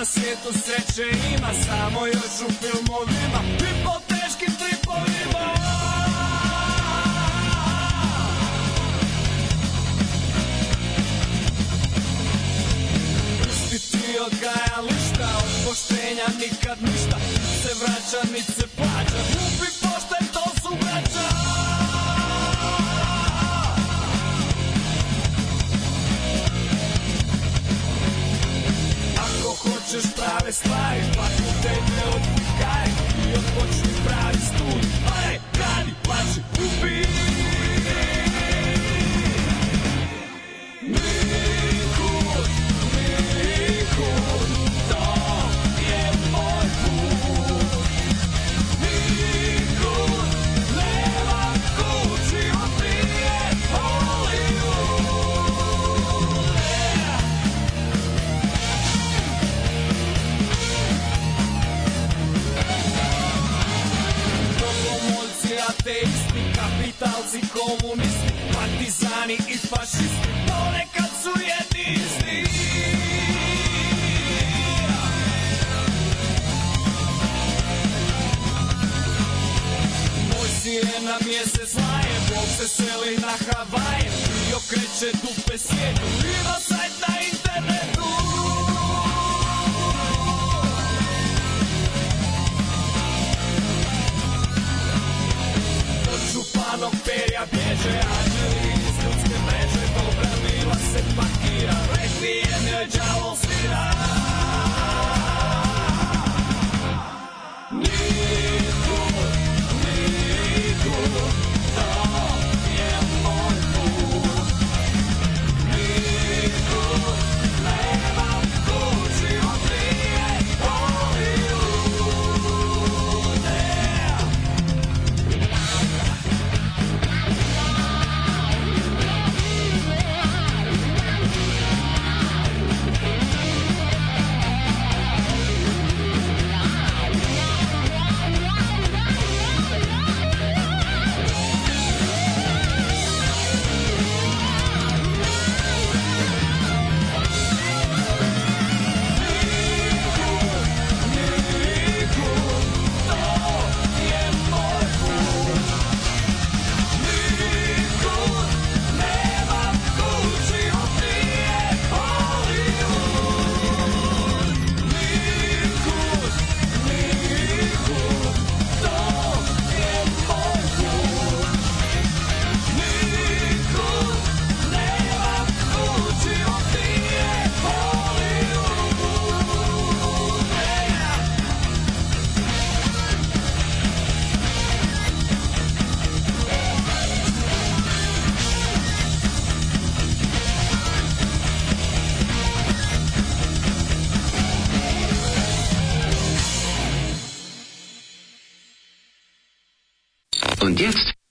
na svijetu sreće ima Samo još u filmovima i po teškim tripovima Ti odgaja lišta, od poštenja nikad ništa Se vraća, nit se plaća, ljubi hoćeš prave stvari Fakultet ne odpukaj i odpočni pravi stud Aj, radi, plači, ubi nazi komunisti, partizani i fašisti, ponekad su jedni isti. Moj na mjesec laje, Bog se seli na Havaje i okreće dupe svijetu, ima sajt na internetu. malog perja bježe Anđeli iz ljudske mreže Dobra mila se pakira Rekvijem joj đavo svira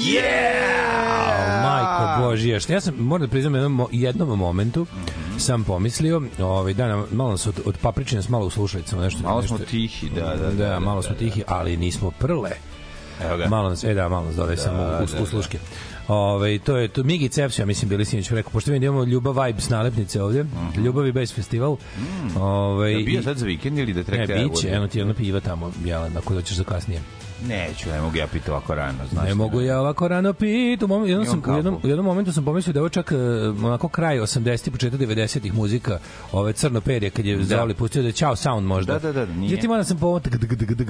Yeah! Majko Božija, što ja sam, moram da priznam, jednom, jednom momentu sam pomislio, ovaj, da, malo se od, od papričine s malo u nešto. Malo nešto, smo tihi, da, da, da, da, malo smo tihi, ali nismo prle. Evo ga. Malo nas, e da, malo nas dodaj da, samo u, u, u sluške. Ove, to je to Migi Cepsija, mislim, bili sinoć rekao, pošto vidim imamo Ljubav Vibes nalepnice ovde, mm -hmm. Ljubavi bez festival. Mm. Ove, da bio sad za vikend ili da treka? Ne, biće, eno ti jedno piva tamo, jelen, ako doćeš za kasnije. Neću, ne mogu ja piti ovako rano, znaš. Ne mogu da ja ovako rano piti. U, jednom sam, u, jednom, u jednom momentu sam pomislio da je ovo čak uh, onako kraj 80-ih, početak 90-ih muzika, ove crno perje, kad je da. Zavoli pustio da je Ćao Sound možda. Da, da, da, da nije. ti onda sam pomotak,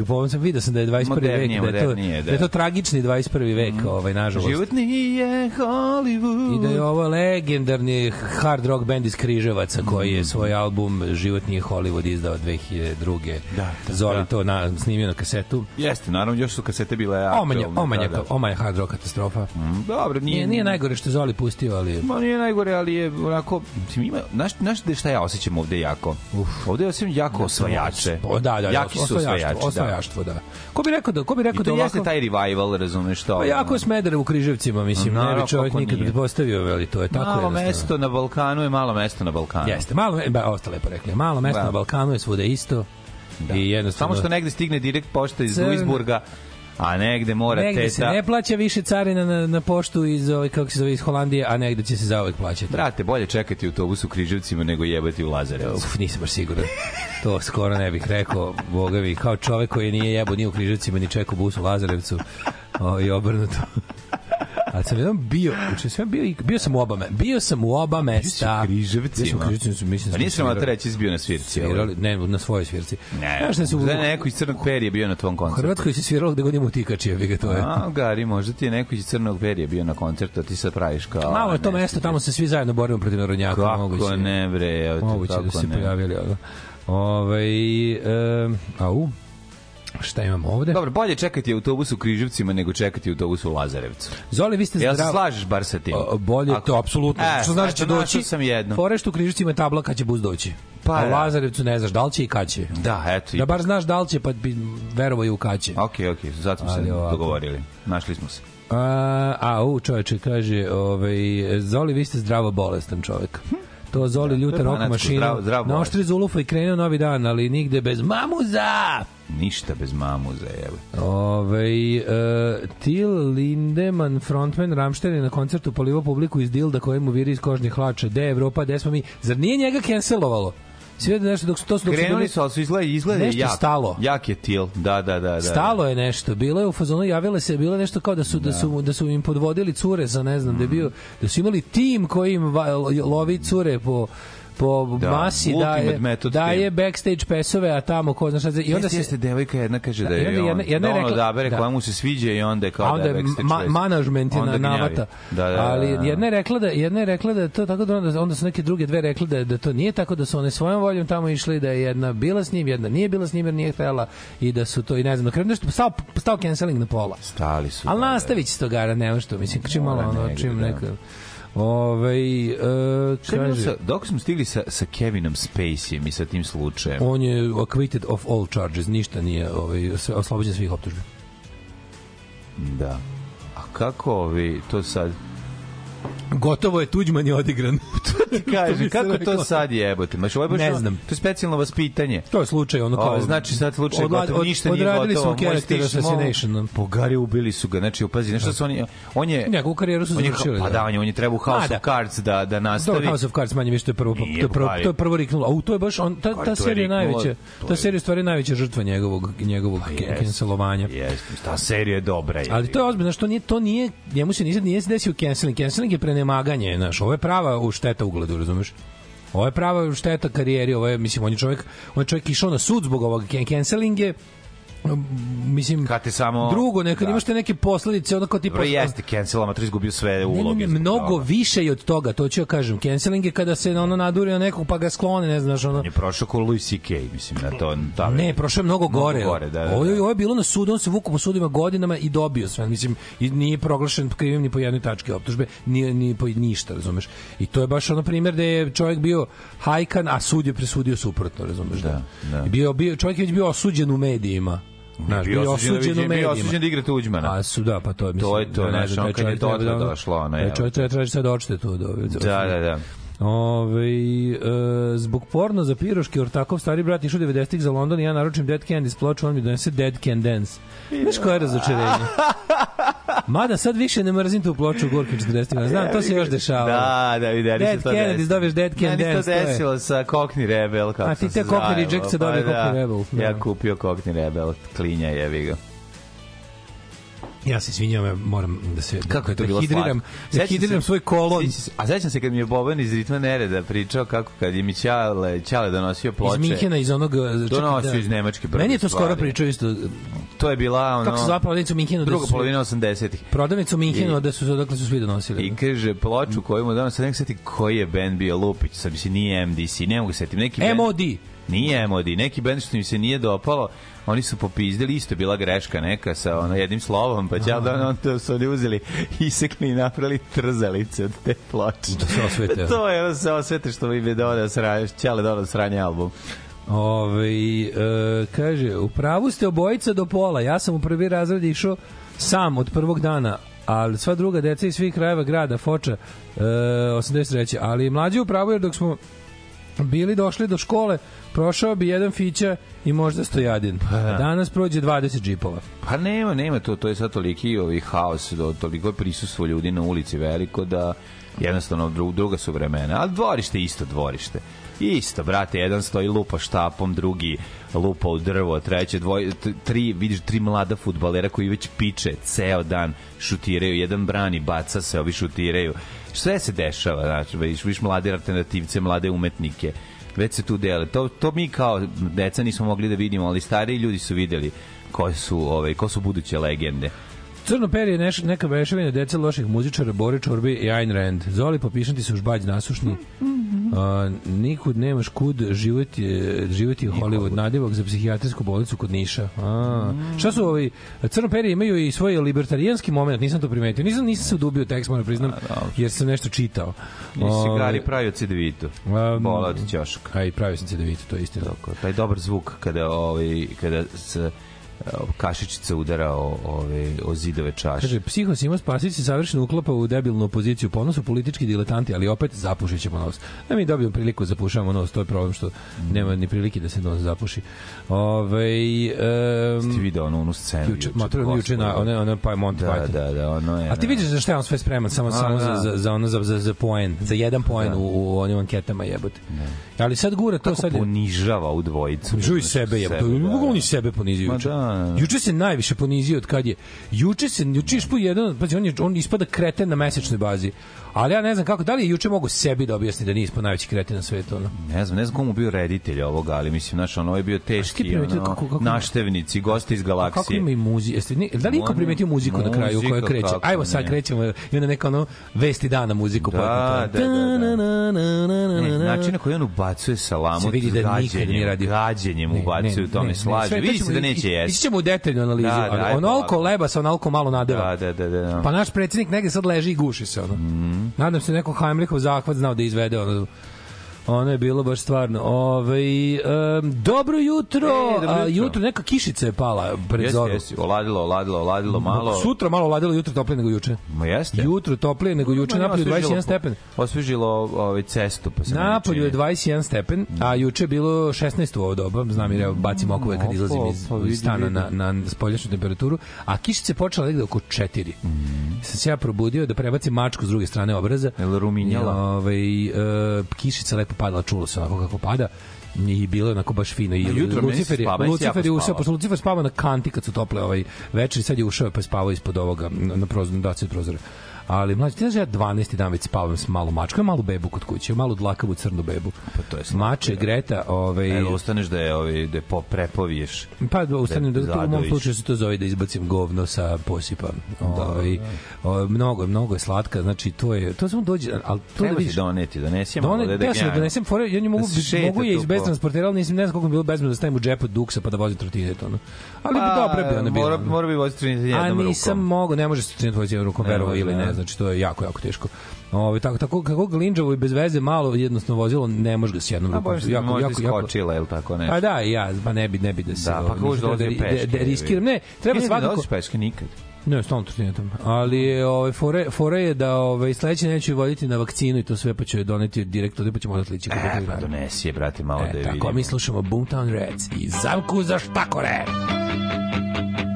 pomotak, sam vidio sam da je 21. vek, da je, to, da, da. je to tragični 21. vek, mm. ovaj, nažalost. Životni je Hollywood. I da je ovo legendarni hard rock band iz Križevaca, koji je mhm. svoj album Životni je Hollywood izdao 2002. Da, da, Zoli da. to na, snimio na kasetu. Jeste, naravno još su kasete bile aktualne. Omanja, omanja, da, da. omanja hard rock katastrofa. Mm, dobro, nije, nije, nije najgore što Zoli pustio, ali... Ma nije najgore, ali je onako... Mislim, ima, znaš, znaš da šta ja osjećam ovde jako? Uf. Ovde osjećam jako osvajače. Da, da, da, Jaki su osvajači, da. osvajaštvo, da. da. Ko bi rekao da... Ko bi rekao I to da jeste taj revival, razumeš to? Pa jako je Smedere u Križevcima, mislim, ne bi čovjek nikad nije. pretpostavio, veli, to je tako Malo mesto na Balkanu je malo mesto na Balkanu. Jeste, malo, ba, ostale lepo rekli, malo mesto da. na Balkanu je svuda isto. Da. I jednostavno... Samo što negde stigne direkt pošta iz Duisburga, a negde mora negde teta... Negde se ne plaća više carina na, na poštu iz, ovaj, kako se zove, iz Holandije, a negde će se zauvek plaćati. Brate, bolje čekati autobus u Križevcima nego jebati u Lazarevu. Uf, nisam baš siguran. To skoro ne bih rekao, bogavi, kao čovek koji nije jebo ni u Križevcima, ni čekao bus u Lazarevcu o, i obrnuto. Ali sam jednom bio, uče znači, sam bio, bio sam u oba, bio sam u oba mesta. Bio u križevcima. Bio križevcima, mislim. Da pa nisam na da treći izbio na svirci. Svirali, ne, na svojoj svirci. Ne, Znaš, da, su, da neko iz Crnog perija bio na tvom koncertu. je se sviralo gde god ima utikači, jebi ga to je. A, Gari, možda ti je neko iz Crnog perija bio na koncertu, a ti sad praviš kao... Malo je to mesto, tamo se svi zajedno borimo protiv narodnjaka. Kako moguće, ne, bre, evo, moguće da se pojavili. Da? Ovaj, e, au, Šta imamo ovde? Dobro, bolje čekati autobus u Križevcima nego čekati autobus u Lazarevcu. Zoli, vi ste zdravi. Ja se slažeš bar sa tim. O, bolje Ako... to, apsolutno. E, što znači će doći? Sam jedno. Forešt u Križevcima je tabla kad će bus doći. Pa, a u da. Lazarevcu ne znaš da li će i kad će. Da, eto. Da bar znaš da li će, pa bi verovo i u kad će. Okej, okay, okej, okay, zato smo se ovako. dogovorili. Našli smo se. A, a u čoveče kaže, ovaj, Zoli, vi ste zdravo bolestan čovek. To Zoli da, ljuta rok mašina. Zdrav, zdrav, na oštri zulufa i krenuo novi dan, ali nigde bez mamuza! Ništa bez mamuza, evo. Ove, uh, e, Till Lindemann, frontman Ramštajn na koncertu polivo publiku iz Dilda koji mu viri iz kožnih hlača. De Evropa, de smo mi? Zar nije njega cancelovalo? sve da nešto dok su to su krenuli su ali su izgleda izgleda nešto jak, stalo jak je til da, da da da stalo je nešto bilo je u fazonu javile se bilo je nešto kao da su da. da su da su im podvodili cure za ne znam mm. da je bio mhm. da su imali tim koji im lovi cure po po da, masi daje, daje backstage pesove, a tamo ko zna znaš... I onda se, jeste, devojka jedna kaže da, da je jedna, jedna da on rekla, odabere da. koja mu se sviđa i onda je kao onda da je backstage ma, management je na navata. Da, da, da Ali da, da, jedna je rekla da, jedna je rekla da to tako da onda, onda su neke druge dve rekle da, da to nije tako da su one svojom voljom tamo išli, da je jedna bila s njim, jedna nije bila s njim jer nije htela i da su to i ne znam, na kraju nešto stao, stao canceling na pola. Stali su. Ali nastavići se to gara, nema što, mislim, čim malo ono, čim neka... Da Ove, e, kaže, sa, dok smo stigli sa, sa Kevinom Spaceyem i sa tim slučajem? On je acquitted of all charges, ništa nije ovaj, oslobođen svih optužbi. Da. A kako ovi, to sad gotovo je Tuđman je odigran. to ti kaže, kako to sad jebote? Maš, ovo je baš, ne znam. To je specijalno vaspitanje. To je slučaj, ono kao... O, znači sad slučaj odlad, gotovo, od, ništa nije gotovo. Odradili smo character assassination. Bogari ubili su ga, znači opazi, nešto su oni... On je... Njegovu karijeru su završili. Pa da. da, on je, on je trebao House Mada. of da. Cards da, da nastavi. Dobro, House of Cards manje više, to je prvo, to je prvo, to je prvo riknulo. A u to je baš, on, ta, pa ta serija je najveća, ta serija je stvari najveća žrtva njegovog, njegovog pa cancelovanja. Jeste, ta serija je dobra. Ali to je ozbiljno, što nije, to nije, njemu se nije, nije desio canceling. Canceling doping je prenemaganje, znaš, ovo je prava šteta ugledu, razumeš? Ovo je prava šteta karijeri, ovo je, mislim, on je čovjek, on je čovjek išao na sud zbog ovog cancelinge, Mm, mislim kad samo drugo nekad da. imaš te neke posledice onako tipa Dobro, jeste cancel amator izgubio sve uloge ne, mnogo da. više i od toga to ću ja kažem canceling je kada se ono naduri nekog pa ga sklone ne znaš ono je prošao kao Louis CK mislim na to da ne prošao je mnogo gore, mnogo gore da, da, da. Ovo, je, da. ovo je bilo na sudu on se vuku po sudima godinama i dobio sve mislim i nije proglašen krivim ni po jednoj tački optužbe ni ni po ništa razumeš i to je baš ono primer da je čovjek bio hajkan a sud je presudio suprotno razumeš da, da. da. bio bio čovjek je već bio osuđen u medijima Znaš, bio, bio osuđen u medijima. Bio osuđen da igra Tuđmana. A pa su, da, pa to je, mislim. To je to, znaš, on kad je dotle došlo, ono da, je. Čovjek treba traži sad očete tu. Da, da, da. Ove, e, zbog porno za piroški ortakov stari brat išao 90-ih za London i ja naručim Dead Candy's ploču, on mi donese Dead Can Dance. Znaš koje je razočarenje? Mada sad više ne mrzim tu ploču u Gorki 40. Znam, to se još dešavalo. Da, da, videli Dead se to Kennedy, dobiješ Dead Can Dance. Meni se to desilo sa Cockney Rebel. Kako A ti te Cockney Reject se dobije pa Cockney da. Rebel. Da. Ja kupio Cockney Rebel, klinja je, vi ga. Ja se izvinjavam, ja moram da se kako je to da bilo hidriram, da hidriram se, svoj kolon. A sećam se kad mi je Boban iz ritma nereda pričao kako kad je mi Ćale, Ćale donosio ploče. Iz Minhena iz onog e, donosio da, iz Nemačke prve. Meni je to stvari. skoro pričao isto. To je bila ono Kako se zvala prodavnica u da Druga da polovina 80-ih. Prodavnicu u da su odakle su svi donosili. I kaže ploču koju mu donosio, nek seti koji je bend bio Lupić, sam se nije MDC, ne mogu setim neki bend. MOD. Nije MOD, neki bend što mi se nije dopalo oni su popizdili, isto bila greška neka sa ono, jednim slovom, pa će da on to su oni uzeli, isekli i napravili trzalice od te ploče. Da se osvete. Pa da. to je, da se osvete što im je donao sranje, ćale donao sranje album. Ove, e, kaže, u pravu ste obojica do pola. Ja sam u prvi razred išao sam od prvog dana, ali sva druga deca iz svih krajeva grada, Foča, e, 83. Ali mlađi u pravu, jer dok smo bili došli do škole, prošao bi jedan Fića i možda stojadin. Pa, da. Danas prođe 20 džipova. Pa nema, nema to, to je sad toliki ovaj haos, toliko prisustvo ljudi na ulici veliko da jednostavno dru, druga su vremena, ali dvorište isto dvorište. Isto, brate, jedan stoji lupa štapom, drugi lupa u drvo, treće, dvoj, tri, vidiš, tri mlada futbalera koji već piče ceo dan, šutiraju, jedan brani, baca se, ovi šutiraju. Sve se dešava, znači, vidiš, vidiš mlade alternativce, mlade umetnike već se tu dele. To, to mi kao deca nismo mogli da vidimo, ali stariji ljudi su videli ko su, ovaj, ko su buduće legende. Crno perje je neš, neka vešavina deca loših muzičara, Bori Čorbi i Ayn Rand. Zoli, popišan ti se už bać nasušni. Mm, -hmm. uh, nikud nemaš kud, život je, život je Hollywood, nadivak za psihijatrijsku bolnicu kod Niša. A, mm. Šta su ovi, crnoperi imaju i svoj libertarijanski moment, nisam to primetio, nisam, nisam se udubio tekst, moram priznam, A, da, jer sam nešto čitao. Nisi ovaj, gari pravio cedevitu, bola od ćoška. A i pravio sam cedevitu, to je istina. taj dobar zvuk kada, ovaj, kada se kašičica udara o, ove, o zidove čaše. Kaže, psiho Simo Spasić se savršeno uklapa u debilnu opoziciju. ponosu politički diletanti, ali opet zapušit ćemo nos. Da mi dobijemo priliku da zapušavamo nos, to je problem što nema ni prilike da se nos zapuši. Ove, um, Ste video ono, onu scenu? Juče, ma, to je juče, na, ono, ono, pa Monty da, Python. Da, da, ono je. A ti da. vidiš za šta je on sve spreman, samo, a, samo da. za, za, ono, za, za, za poen, za jedan poen da. u, u onim anketama jebote. Da. Ali sad gura to Kako sad... Kako ponižava u dvojicu. i sebe, jebote. Mogu oni sebe ponizuju. Ma da, Juče se najviše ponizio od kad je. Juče se juče ispo jedan, pa on je on ispada kreten na mesečnoj bazi. Ali ja ne znam kako, da li juče mogu sebi da objasni da nije ispod najveći kreten na svetu, ono? Ne znam, ne znam komu bio reditelj ovoga, ali mislim, znaš, ono ovaj je bio teški, ono, kako, kako, naštevnici, gosti iz galaksije. Kako ima i muziku? Jeste, ni, da li niko primetio muziku na kraju koja kreće? Ajmo sad krećemo, i onda neka ono vesti dana muziku. Da, da da da. da, da, da. Način na koji on ubacuje salamu, se vidi da nikad nije radio. Gađenjem ubacuje u tome slaže. Vidi se da neće jesti. Ići ćemo u detaljnu analizu. Onolko leba sa onolko malo nadeva. Da, da, da. Pa naš predsednik negde sad leži i guši se, ono. Mm. Nadam se da neko Heimlichov zahvat znao da izvede ono Ono je bilo baš stvarno. Ovaj um, dobro jutro. E, dobro jutro. A, jutro neka kišica je pala pred jeste, zoru. Jeste, oladilo, oladilo, oladilo malo. Sutra malo oladilo, jutro toplije nego juče. Ma jeste. Jutro toplije nego juče, Ma, napolju 21 stepen. Osvežilo ovaj cestu, pa se Napolju je 21 stepen, a juče je bilo 16 u ovo doba, znam jer ja bacim okove kad izlazim iz, iz stana na, na spoljašnju temperaturu, a kišica je počela negde oko 4. Mm. Sam se ja probudio da prebacim mačku s druge strane obraza. Jel ruminjala? Ovaj, e, kišica lepo padala, čulo se onako kako pada i bilo je onako baš fino. I jutro Lucifer, je, spava, Lucifer je ušao, pošto Lucifer spava na kanti kad su tople ovaj večeri, sad je ušao pa je spavao ispod ovoga na prozor, da, prozore. Ali mlađi, ti znaš da ja 12. dan već spavam s malom mačkom, malu bebu kod kuće, malu dlakavu crnu bebu. Pa to je slatko. Mače, da. Greta, ovaj... Evo, da ustaneš da je, ovaj, da je po, prepoviš. Pa da ustanem, da, da, u mom slučaju se to zove da izbacim govno sa posipa. Ovaj, da, da. mnogo, mnogo je slatka, znači to je, to samo dođe, ali to Treba da vidiš. doneti, donesem. Done, da, da, ja sam da donesem fore, ja nju mogu, mogu je iz beztransportera, ali nisam ne znam koliko bi bilo bezbedno da stavim u džep od duksa pa da vozim trotinet, ono. Ali pa, dobro bi ona bila. Mora, mora bi voziti trotinet jednom rukom. A nisam mogu, ne može se trotinet voziti jednom rukom, verovo ili ne znači to je jako, jako teško. Ove, tako, tako, kako glinđavo i bez veze malo jednostavno vozilo, ne može ga da s jednom rukom. Možda, jako, možda jako, iskočila ili tako nešto. A pa da, ja, pa ne bi, ne bi da se... Da, pa ovaj, kako da, da, da, da, da riskiram. Ne, treba ne svakako... Ne dođe peške nikad. Ne, stalno treniram. Ali je, ove, ovaj, fore, fore je da ove, ovaj, sledeće neću voditi na vakcinu i to sve, pa ću je doneti direkt ovde, pa ćemo odati lići. E, pa donesi je, brate, malo e, da je tako, vidimo. Tako, mi slušamo Boomtown Reds i Zamku za štakore! Zamku za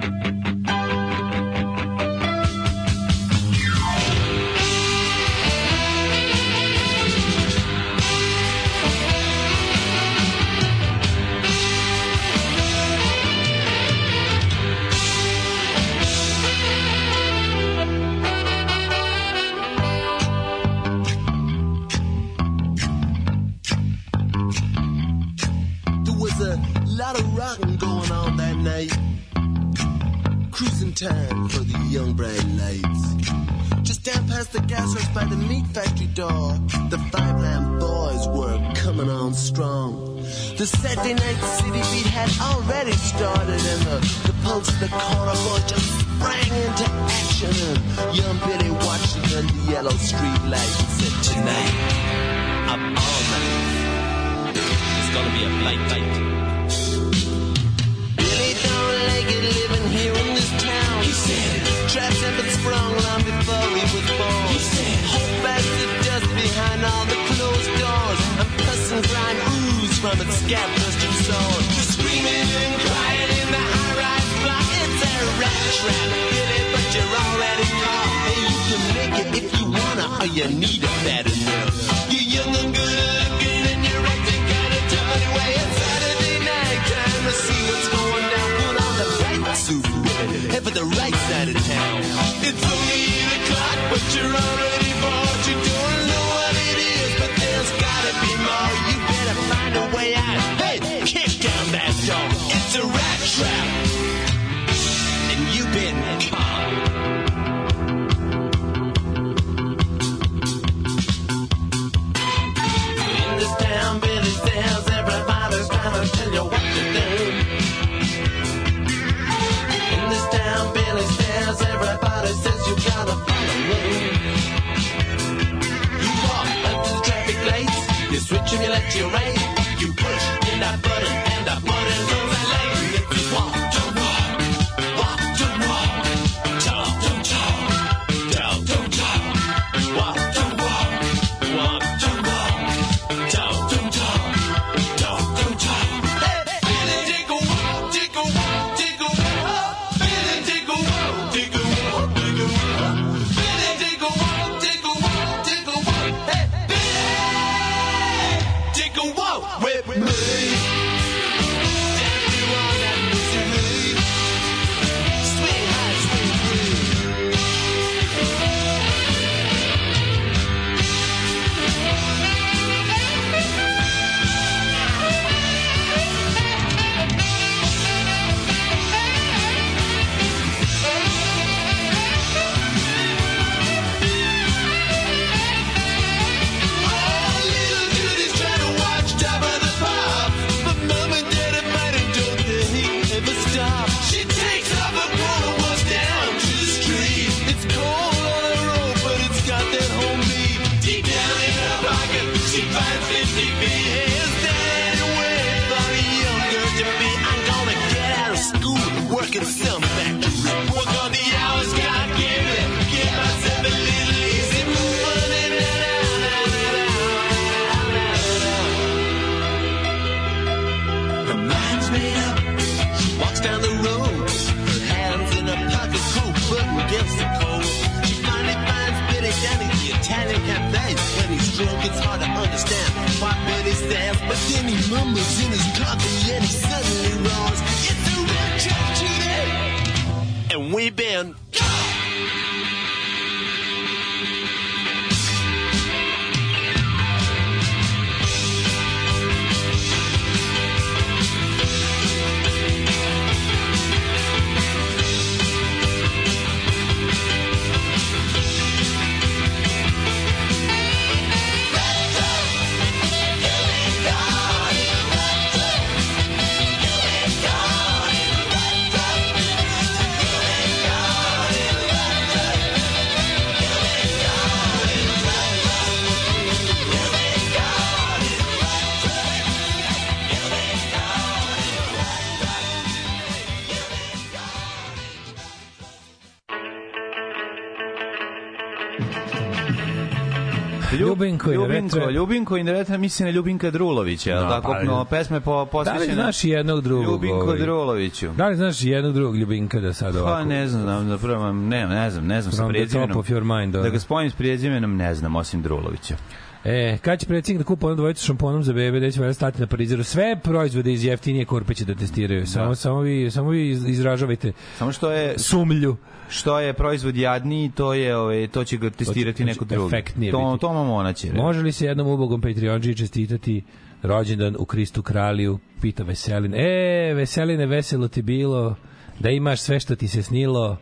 time for the young bright lights. Just down past the gas house by the meat factory door, the five lamp boys were coming on strong. The Saturday night city beat had already started, and the, the pulse of the corner boy just sprang into action. And young Billy watching under the yellow street lights said, Tonight, I'm all night, it's gonna be a blight night. Billy don't like it living here in this town sin. Traps have been sprung long before he was born. He sin. Hold back the dust behind all the closed doors. I'm cussing grind ooze from its scab twisted sword. you screaming and crying in the high rise block. It's a rat trap. Get it, but you're already caught. Hey, you can make it if you wanna, or you need it bad enough. You're young and good looking, and you're acting kinda tough anyway. It's Saturday night time to see what's going on headed, head for the right side of town. It's only 8 o'clock, but you're already bored. You don't know what it is, but there's gotta be more. You better find a way out. Ljubinko, Ljubinko, indirektno misli na Ljubinka Drulovića, no, tako, pa, pesme po, posvećene... Da li znaš jednog drugog? Ljubinko ovaj, Druloviću. Da li znaš jednog drugog Ljubinka da sad pa, ovako... Pa ne znam, da, da prvo, ne, ne znam, ne znam sa prezimenom. da. da ga spojim s prezimenom, ne znam, osim Drulovića. E, kad će predsjednik da kupa onu dvojicu šamponom za bebe, da ćemo stati na parizeru. Sve proizvode iz jeftinije korpe će da testiraju. Da. Samo, da. samo, vi, samo vi izražavajte samo što je, sumlju. Što je proizvod jadniji, to, je, ove, ovaj, to će ga testirati to će, neko drugi. Efektnije to, biti. To mamo ona će. Da. Može li se jednom ubogom Patreonđi čestitati rođendan u Kristu kralju, pita Veselin. E, Veseline, veselo ti bilo, da imaš sve što ti se snilo,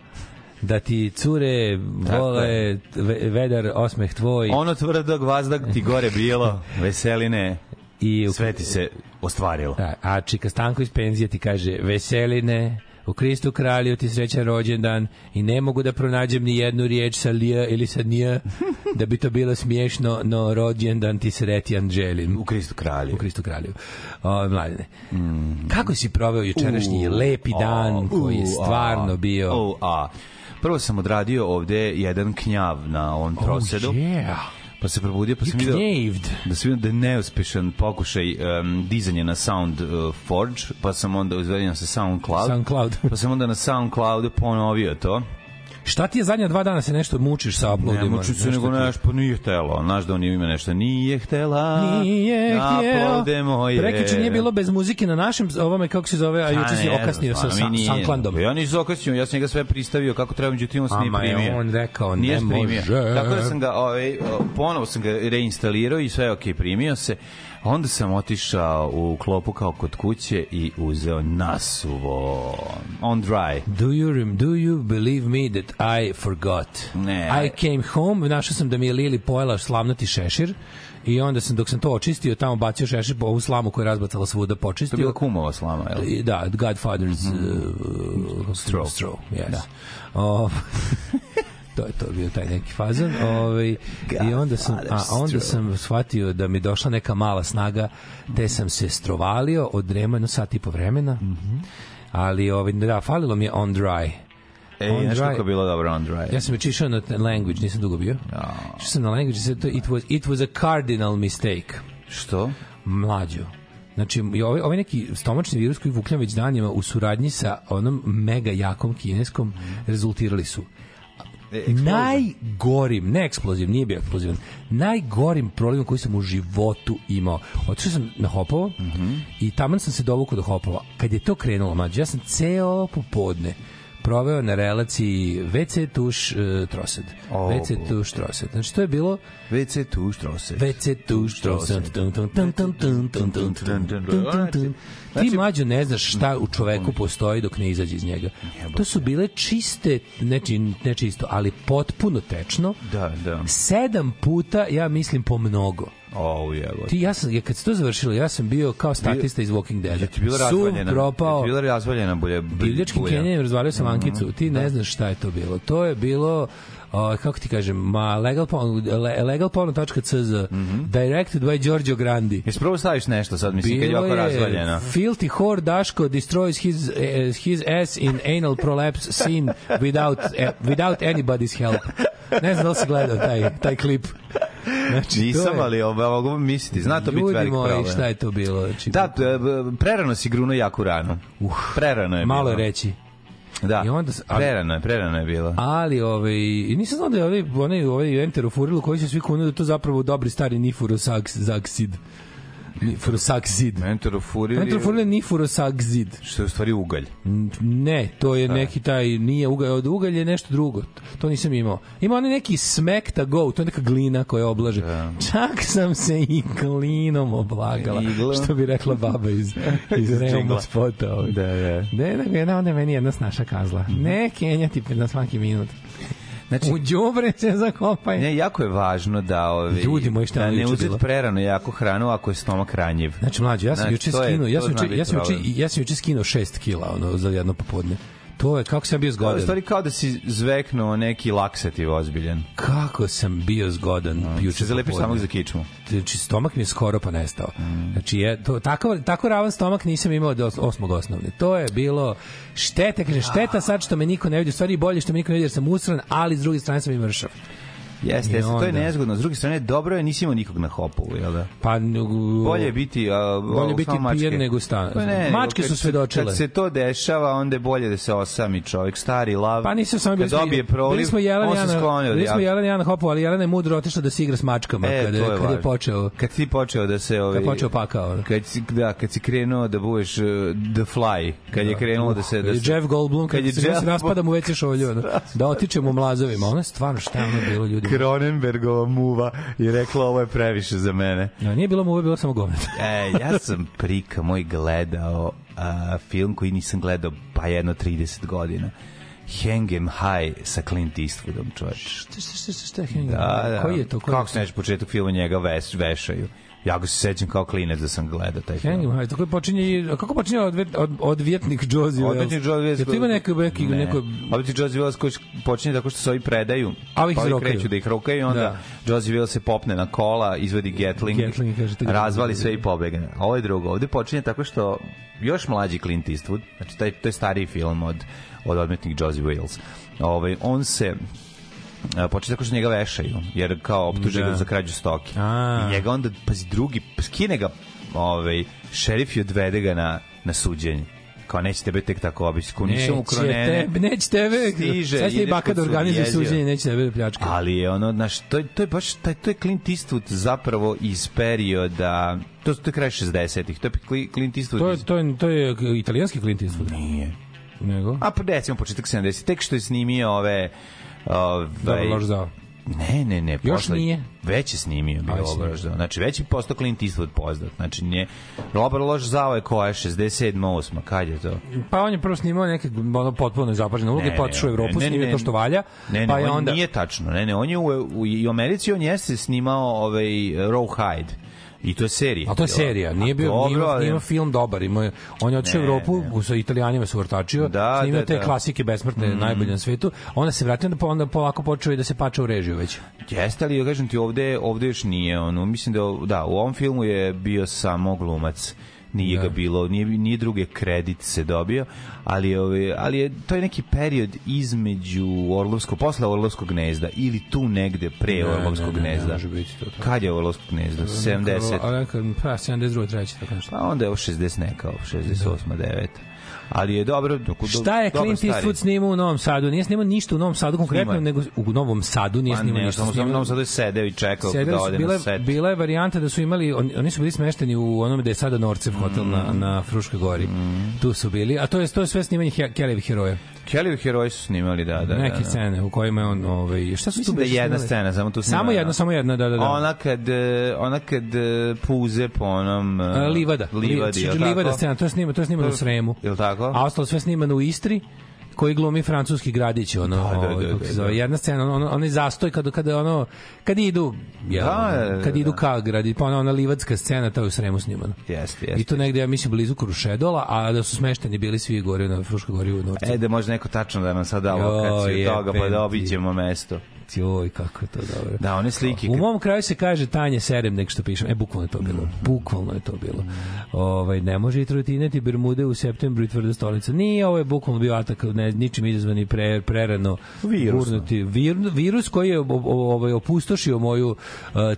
da ti cure vole ve, vedar osmeh tvoj. Ono tvrdog vazdag ti gore bilo, veseline. I u... Sve ti se ostvarilo. Da, a Čika stanko iz penzije ti kaže veseline, u Kristu kralju ti srećan rođendan i ne mogu da pronađem ni jednu riječ sa lija ili sa nija da bi to bilo smiješno, no rođendan ti sretjan želim. U Kristu kralju. U Kristu kralju. O, mladine, mm. kako si proveo jučerašnji u, lepi dan a, koji je stvarno bio... U, a, Prvo sam odradio ovde jedan knjav na ovom oh, trosedu. Oh, yeah pa se probudio pa sam you video da sam video da je neuspešan pokušaj um, dizanja na Sound uh, Forge pa sam onda uzvedio sa SoundCloud, SoundCloud. pa sam onda na SoundCloudu ponovio to Šta ti je zadnja dva dana se nešto mučiš sa uploadima? Ne mučiš se nego naš, pa nije htela. Znaš da on ima nešto. Nije htela. Nije htela. moje. Prekiče nije bilo bez muzike na našem, ovome kako se zove, a pa juče si okasnio sa Sanklandom. Ja nisam okasnio, ja sam njega sve pristavio kako treba, međutim on se nije primio. on rekao, ne može. Tako da sam ga, ovaj, ponovo sam ga reinstalirao i sve je ok, primio se. Onda sam otišao u klopu kao kod kuće i uzeo nasuvo. On dry. Do you, do you believe me that I forgot? Ne. I came home, našao sam da mi je Lili pojela slamnati šešir i onda sam dok sam to očistio tamo bacio šešir po ovu slamu koja je razbacala svuda počistio. To je bila kumova slama, je li? Da, Godfather's mm -hmm. uh, straw. straw yes. da. O, to je to bio taj neki fazon ovaj i onda sam a onda sam shvatio da mi došla neka mala snaga te sam se strovalio od drema jedno sat i po vremena mhm. ali ovaj da falilo mi je on dry E, on kako bilo dobro on dry. Ja sam već išao na language, nisam dugo bio. Oh. Što sam na language, to, it, was, it was a cardinal mistake. Što? Mlađo. Znači, i ovaj, ovaj neki stomačni virus koji vukljam već danima u suradnji sa onom mega jakom kineskom mhm. rezultirali su E, najgorim, ne eksploziv, nije bio eksplozivan, najgorim prolivom koji sam u životu imao. Otišao sam na Hopovo mm -hmm. i taman sam se dovukao do Hopova. Kad je to krenulo, mađe, ja sam ceo popodne proveo na relaciji WC tuš uh, trosed. Oh, WC tuš trosed. Znači, to je bilo... WC tuš trosed. WC tuš trosed. Ti mlađo ne znaš šta u čoveku postoji dok ne izađe iz njega. To su bile čiste, neči, nečisto, ali potpuno tečno. Da, da. Sedam puta, ja mislim, po mnogo. Oh, jevo. Ti ja sam ja kad se to završilo, ja sam bio kao statista iz Walking Dead. Ti bila razvaljena. Su propao. Ti bila razvaljena bolje. Divljački Kenjan razvalio sam mm -hmm. Ankicu. Ti ne da. znaš šta je to bilo. To je bilo uh, kako ti kažem, ma legal porno, legal porno.cz, mm -hmm. directed by Giorgio Grandi. Jesi prvo da staviš nešto sad, mislim, kad je ovako razvaljeno. Filthy whore Daško destroys his, uh, his ass in anal prolapse scene without, uh, without anybody's help. Ne znam da li si gledao taj, taj klip. Znači, Nisam, je... ali ovo, ovo misliti. Zna to biti velik problem. šta je to bilo? Znači, da, e, prerano si gruno jako rano. Uh, prerano je Malo bilo. je reći. Da. I onda ali, prerano je, prerano je bilo. Ali ovaj i nisam znao da je ovaj onaj ovaj Enter u Furilu koji se svi kunu da to zapravo dobri stari Nifuro Sax Zaxid. Nifurosaxid. Mentorofuril. Mentorofuril ni furosaxid. Što je u stvari ugalj. Ne, to je neki taj nije ugalj, od ugalj je nešto drugo. To nisam imao. Ima onaj neki smekta go, to je neka glina koja oblaže. Da. Čak sam se i glinom oblagala, Igla. što bi rekla baba iz iz Renog spota. Da, da. Ne, ne, ne, ne, meni jedna snaša kazla. Ne kenjati na svaki minut. Znači, u đubre se zakopaj. Ne, jako je važno da ovi ljudi moji šta da ne uzet prerano jako hranu ako je stomak ranjiv. Znači mlađi, ja sam znači, juče skinuo, ja sam juče, ja sam juče, ja sam juče skinuo 6 kg ono za jedno popodne. To je, kako sam bio da, zgodan. Stari je stvari kao da si zveknuo neki laksativ ozbiljan. Kako sam bio zgodan. Mm, juče za zalepiš samog za kičmu. Znači, stomak mi je skoro pa nestao. Mm. Znači, je, to, tako, tako ravan stomak nisam imao do osmog osnovne. To je bilo štete, kaže, šteta da. sad što me niko ne vidi, stvari bolje što me niko ne vidi jer sam usran, ali s druge strane sam i mršav. Jeste, jeste, to je nezgodno. S druge strane, dobro je, nisi imao nikog na hopu, jel da? Pa, bolje je biti, a, bolje biti pijen nego stan. Pa ne, mačke su svedočile. Kad se to dešava, onda je bolje da se osami čovjek, stari lav. Pa nisu sam bili, dobije proliv, bili smo Jelan on se sklonio. Bili smo Jelan Jan hopu, ali Jelena je mudro otišla da se igra s mačkama e, kada, je, kada važno. je počeo. Kad si počeo da se... Ovi, kad počeo pakao. Kad si, da, kad si krenuo da budeš uh, The Fly, kad da. je krenuo uh, da se... Da se Jeff Goldblum, kad, kad je Jeff... se raspadam u WC šolju, da, otičemo otičem u mlazovima. Ona stvarno šta ono bilo ljudi Kronenbergova muva i rekla ovo je previše za mene. No, nije bilo muva, bilo samo govnet. e, ja sam prika moj gledao a, film koji nisam gledao pa jedno 30 godina. Hangem High sa Clint Eastwoodom, čoveč. Šta, šta, šta, šta, Hang 'em da, da, Koji je to? Koji Kako se neće početak filma njega veš, vešaju? Ja ga se sećam kao klinec da sam gledao taj film. Hanging High, tako počinje, kako počinje od, od, odvjetnik Josie Wells? Odvjetnik Josie Wells. Jel ima neka, neki, ne. neko... Odvjetnik Josie Wells koji počinje tako što se ovi predaju, a ih pa ovi kreću da ih rokaju i onda da. Josie Wells se popne na kola, izvedi Gatling, Gatling kaže, razvali sve i pobegne. Ovo je drugo. Ovde počinje tako što još mlađi Clint Eastwood, znači taj, to je stariji film od, od odmetnik Josie Wales. Ove, ovaj, on se počne tako što njega vešaju, jer kao optuže da. ga za krađu stoke. A. I njega onda, pazi, drugi, skine ga, ovaj, šerif i odvede ga na, na suđenje kao neće tebe tek tako obići, kuniš mu kronene. Tebe, neće tebe, stiže, sad ste i baka da organizuje suđenje, neće tebe da pljačka. Ali je ono, znaš, to, je, to je baš, taj, to je Clint Eastwood zapravo iz perioda, to, to je kraj 60-ih, to je Clint Eastwood. To, je, to, je, to je italijanski Clint Eastwood. Nije. Nego? A pa decimo početak 70 tek što je snimio ove Ovaj, Dobro, Loždao. Ne, ne, ne. Još posle, nije. Već je snimio bio Robert Loždao. Znači, već je postao Clint Eastwood poznat. Znači, nije, Robert Loždao je koja je 67. 8. Kad je to? Pa on je prvo snimao neke ono, potpuno zapažene uloge, ne, pa otišao u Evropu, ne, snimio ne, to što valja. Ne, ne, pa ne, on onda... nije tačno. Ne, ne, on je u, u, u Americi, on jeste snimao ovaj, Rawhide I to je serija. A to je da. serija, nije bio dobro, nije, nije, nije film dobar, ima on je otišao u Evropu ne. sa Italijanima se vrtačio, da, snimio da, te da. klasike besmrtne mm. najbolje na svetu, onda se vratio onda, onda polako počeo i da se pača u režiju već. Jeste ali ja kažem ti ovde ovde još nije ono, mislim da da, u ovom filmu je bio samo glumac nije da. ga bilo, nije, nije druge kredit se dobio, ali ove, ali je to je neki period između Orlovskog, posle Orlovskog gnezda ili tu negde pre ne, Orlovskog ne, ne, gnezda. Ne, može biti to, to. Kad je Orlovsko gnezdo? 70. Neka, neka, pa, 72, 3. Tako nešto. Pa onda je 60 neka, 68, da. 9 ali je dobro dok do, Šta je Clint Eastwood snimao u Novom Sadu? Nije snimao ništa u Novom Sadu konkretno, nego u Novom Sadu nije pa snimao ništa. Snima. U Novom Sadu je sedeo i čekao sedeo da ode bila, na set. Bila je varijanta da su imali, on, oni su bili smešteni u onom da je sada Norcev hotel mm. na, na Fruškoj gori. Mm. Tu su bili, a to je, to je sve snimanje Kellyvi heroja. Kelly Heroj su snimali, da, da. Neke da, da. scene u kojima je on, ovaj, šta su Mislim tu da je jedna scena, samo tu snimali. Samo jedna, samo jedna, da, da, da. Ona kad, e, ona kad e, puze po onom... Uh, livada. Livadi, Livada, Livada scena, to je snimano, to je snimano u Sremu. Je li tako? A ostalo sve snimano u Istri koji glumi francuski gradić ono da, da, da, ovaj, da kako se da. zove jedna scena ono onaj zastoj kad kada ono kad idu ja da, da, kad idu ka gradi pa ona ona livadska scena ta u Sremu snimana jeste jeste i to negde ja mislim blizu Krušedola a da su smešteni bili svi gore na Fruškoj gori u Norcu e da može neko tačno da nam sad da lokaciju toga pa da obiđemo mesto Joj, kako je to dobro. Da, one slike. U mom kraju se kaže Tanje serem nek što pišem. E, bukvalno je to bilo. Mm. Bukvalno je to bilo. Ovaj, ne može i trotinati Bermude u septembru i tvrda stolica. Nije, ovo je bukvalno bio atak, ne, ničim izazvani pre, prerano. Virus. Da. Vir, virus koji je ovaj, opustošio moju uh,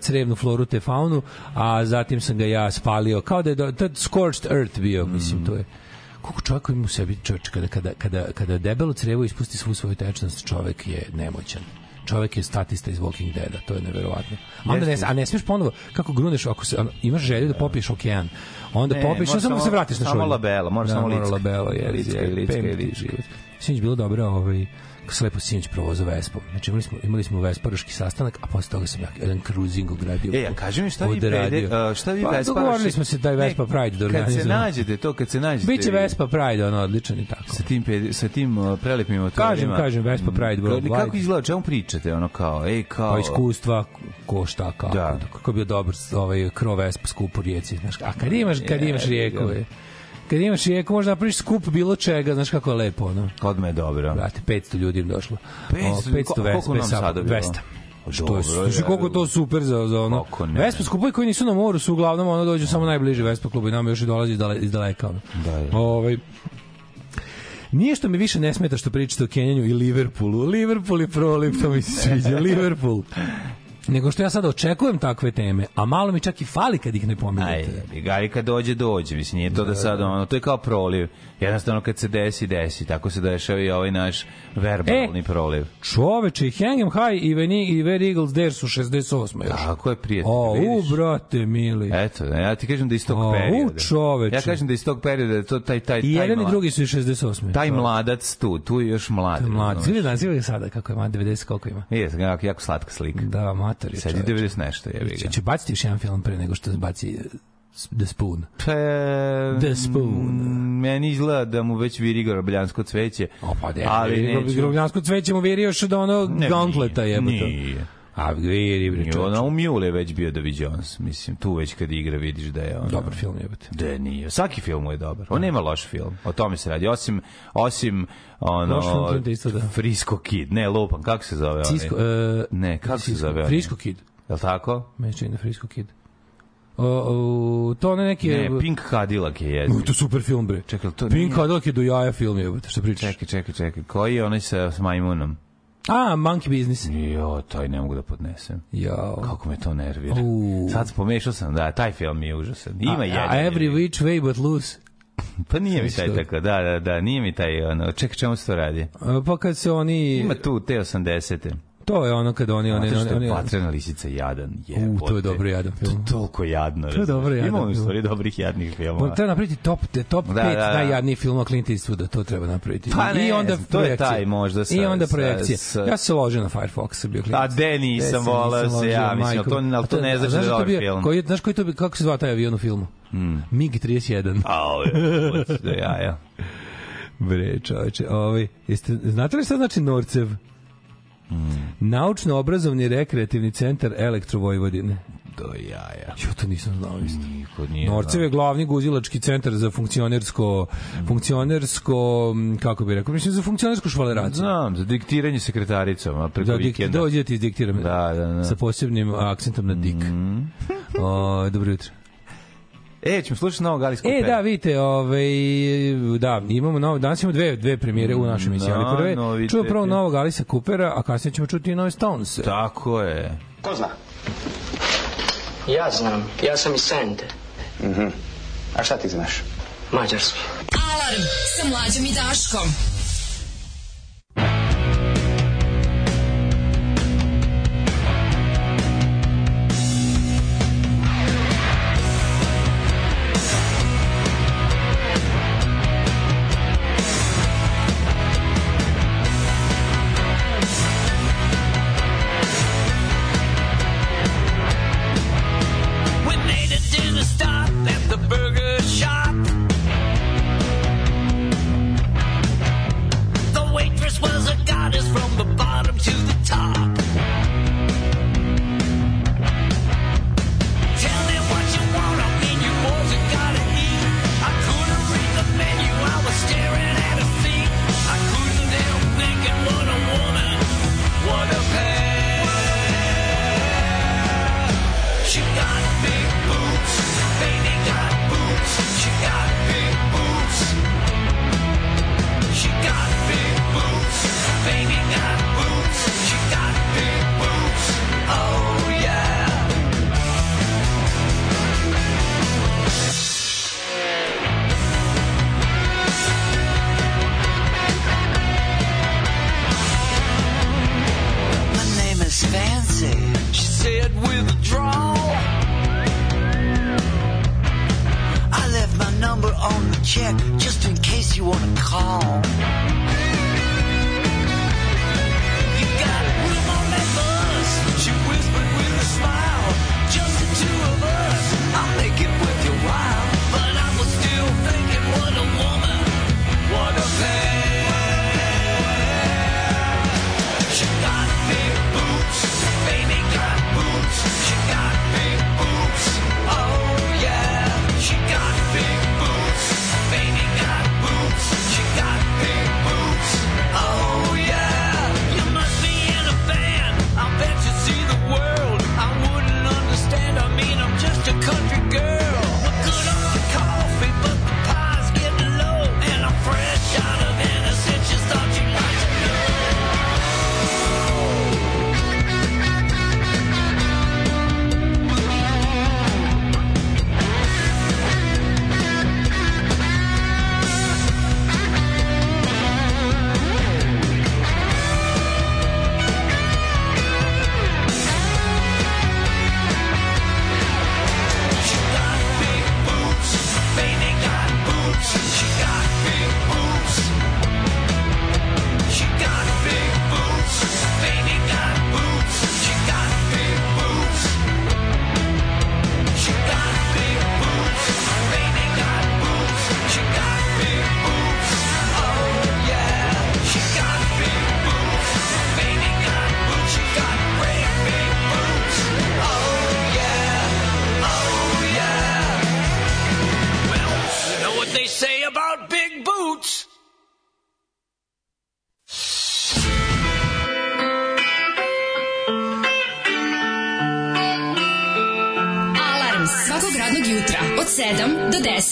crevnu floru te faunu, a zatim sam ga ja spalio. Kao da je do, scorched earth bio, mm. mislim, to je koliko čovjek ima u sebi čovjek kada, kada, kada, kada debelo crevo ispusti svu svoju tečnost, čovjek je nemoćan čovjek je statista iz Walking Deada, to je neverovatno. A onda ne, a ne smiješ ponovo, kako gruneš, ako se, imaš želju da, da popiješ okean, onda ne, popiješ, samo, samo se vratiš na šolju. Samo labela, moraš da, samo licka. Mora labela, je, je, je, je, je, je, je, je, je, sam lepo sinoć provozao Vespom. Znači imali smo, imali smo Vesparoški sastanak, a posle toga sam ja jedan cruising ogradio. E, ja kažem mi šta vi pede, šta vi pa, Vesparoški... dogovorili smo se da je Vespa Pride do organizujemo. Kad se nađete, to kad se nađete... Biće Vespa Pride, ono, odličan i tako. Sa tim, sa tim prelepim motorima. Kažem, kažem, Vespa mm, Pride. Mm, kako izgleda, čemu pričate, ono kao, ej, kao... Pa iskustva, ko šta, kako, da. kako je bio dobar ovaj, krov Vespa skup u rijeci, znaš, a kad imaš, kad imaš rijeku, je, kad imaš jeku, možda napraviš skup bilo čega, znaš kako je lepo, ono. Odme je dobro. Brate, 500 ljudi im došlo. 500, o, 500 Vespa, koliko nam sada bilo? 200. Što je, znači, koliko to super za, za ono. Vespa skupovi koji nisu na moru su uglavnom ono dođu samo najbliže Vespa klubu i nama još i dolazi iz daleka. Da, da. Ovaj, Nije što mi više ne smeta što pričate o Kenjanju i Liverpoolu. Liverpool je prvo, to mi se sviđa. Liverpool nego što ja sad očekujem takve teme, a malo mi čak i fali kad ih ne pominjete. Aj, gari kad dođe, dođe, mislim, nije to da, da sad, da. ono, to je kao proliv. Jednostavno kad se desi, desi, tako se dešava i ovaj naš verbalni e, proliv. Čoveče, Hangem High i, Veni, i Red Eagles Dare su 68. još. Tako je, prijatelj, o, vidiš. U, brate, mili. Eto, ja ti kažem da iz tog o, perioda. U, čoveče. Ja kažem da iz tog perioda, to taj, taj, taj, I jedan i drugi su i 68. Taj mladac tu, tu je još mlad. Mlad, zili da nazivaju sada, kako je, ma, 90 koliko ima. Jes, jako, jako slatka slika. Da, ma, matori. Sedi 90 nešto, je ga. Če, će baciti još jedan film pre nego što baci The Spoon. Pa, e, The Spoon. Meni izgleda da mu već viri grobljansko cveće. O, pa de, ali grobljansko cveće mu viri još od ono ne, gauntleta jebote. Nije. Avguir i bre. Ona u Mule već bio da David Jones, mislim, tu već kad igra vidiš da je on dobar film jebote. Da je nije. Svaki film je dobar. On da. nema loš film. O tome se radi. Osim osim ono film, isto, da. Frisco Kid, ne lupan, kako se zove Cisco, onaj? E, uh, ne, kako Cisco, se zove onaj? Frisco Kid. Je tako? Meni čini da Frisco Kid. O, o, to ne neki... Ne, Pink Cadillac je jezio. To je super film, bre. Čekaj, to Pink nije... Cadillac je do jaja film, jebote, šta pričaš? Čekaj, čekaj, čekaj. Koji je onaj sa, sa majmunom? A, Monkey Business. Jo, taj ne mogu da podnesem. Jo. Kako me to nervira. U. Sad pomešao sam, da, taj film je užasan. Ima a, jedan. A every which way but loose. Pa nije mi taj tako, da, da, da, nije mi taj ono, ček, čemu se to radi? pa kad se oni... Ima tu, te 80. te To je ono kad oni oni oni oni patrena lisica jadan je. U to je dobro jadan film. To toliko jadno. To je dobro jadan. Imamo stvari dobrih jadnih filmova. Treba napraviti top te top 5 da, da, da. najjadnijih filmova Clint Eastwood, to treba napraviti. Pa ne, I onda to je taj možda sa I onda projekcije. Ja se ložio na Firefox bio Clint. Pa A de nisam voleo se ja, mislim to al to ne znači da je dobar film. Koji znaš koji to bi kako se zove taj avion u filmu? Mm. MiG 31. A, ja ja. Bre, čoveče, ovaj, jeste, znate li šta znači Norcev? Mm. Naučno-obrazovni rekreativni centar Elektrovojvodine. Do jaja. Jo, to nisam znao isto. Niko nije Norcev je glavni guzilački centar za funkcionersko, funkcionersko, kako bih rekao, mislim, za funkcionersku švaleraciju. Znam, za diktiranje sekretaricama preko da, vikenda. Da, ti izdiktiram. Da, da, da. Sa posebnim akcentom na dik. Mm. o, ovaj, dobro jutro. E, ćemo slušati novog Alice Cooper. E, da, vidite, ovaj, da, imamo novo, danas imamo dve, dve premijere u našoj da, emisiji, ali prve, no, čuo prvo novog Alice Coopera, a kasnije ćemo čuti i nove Stones. Tako je. Ko zna? Ja znam, ja sam iz Sende. Mhm. Mm a šta ti znaš? Mađarski. Alarm sa mlađom i Daškom.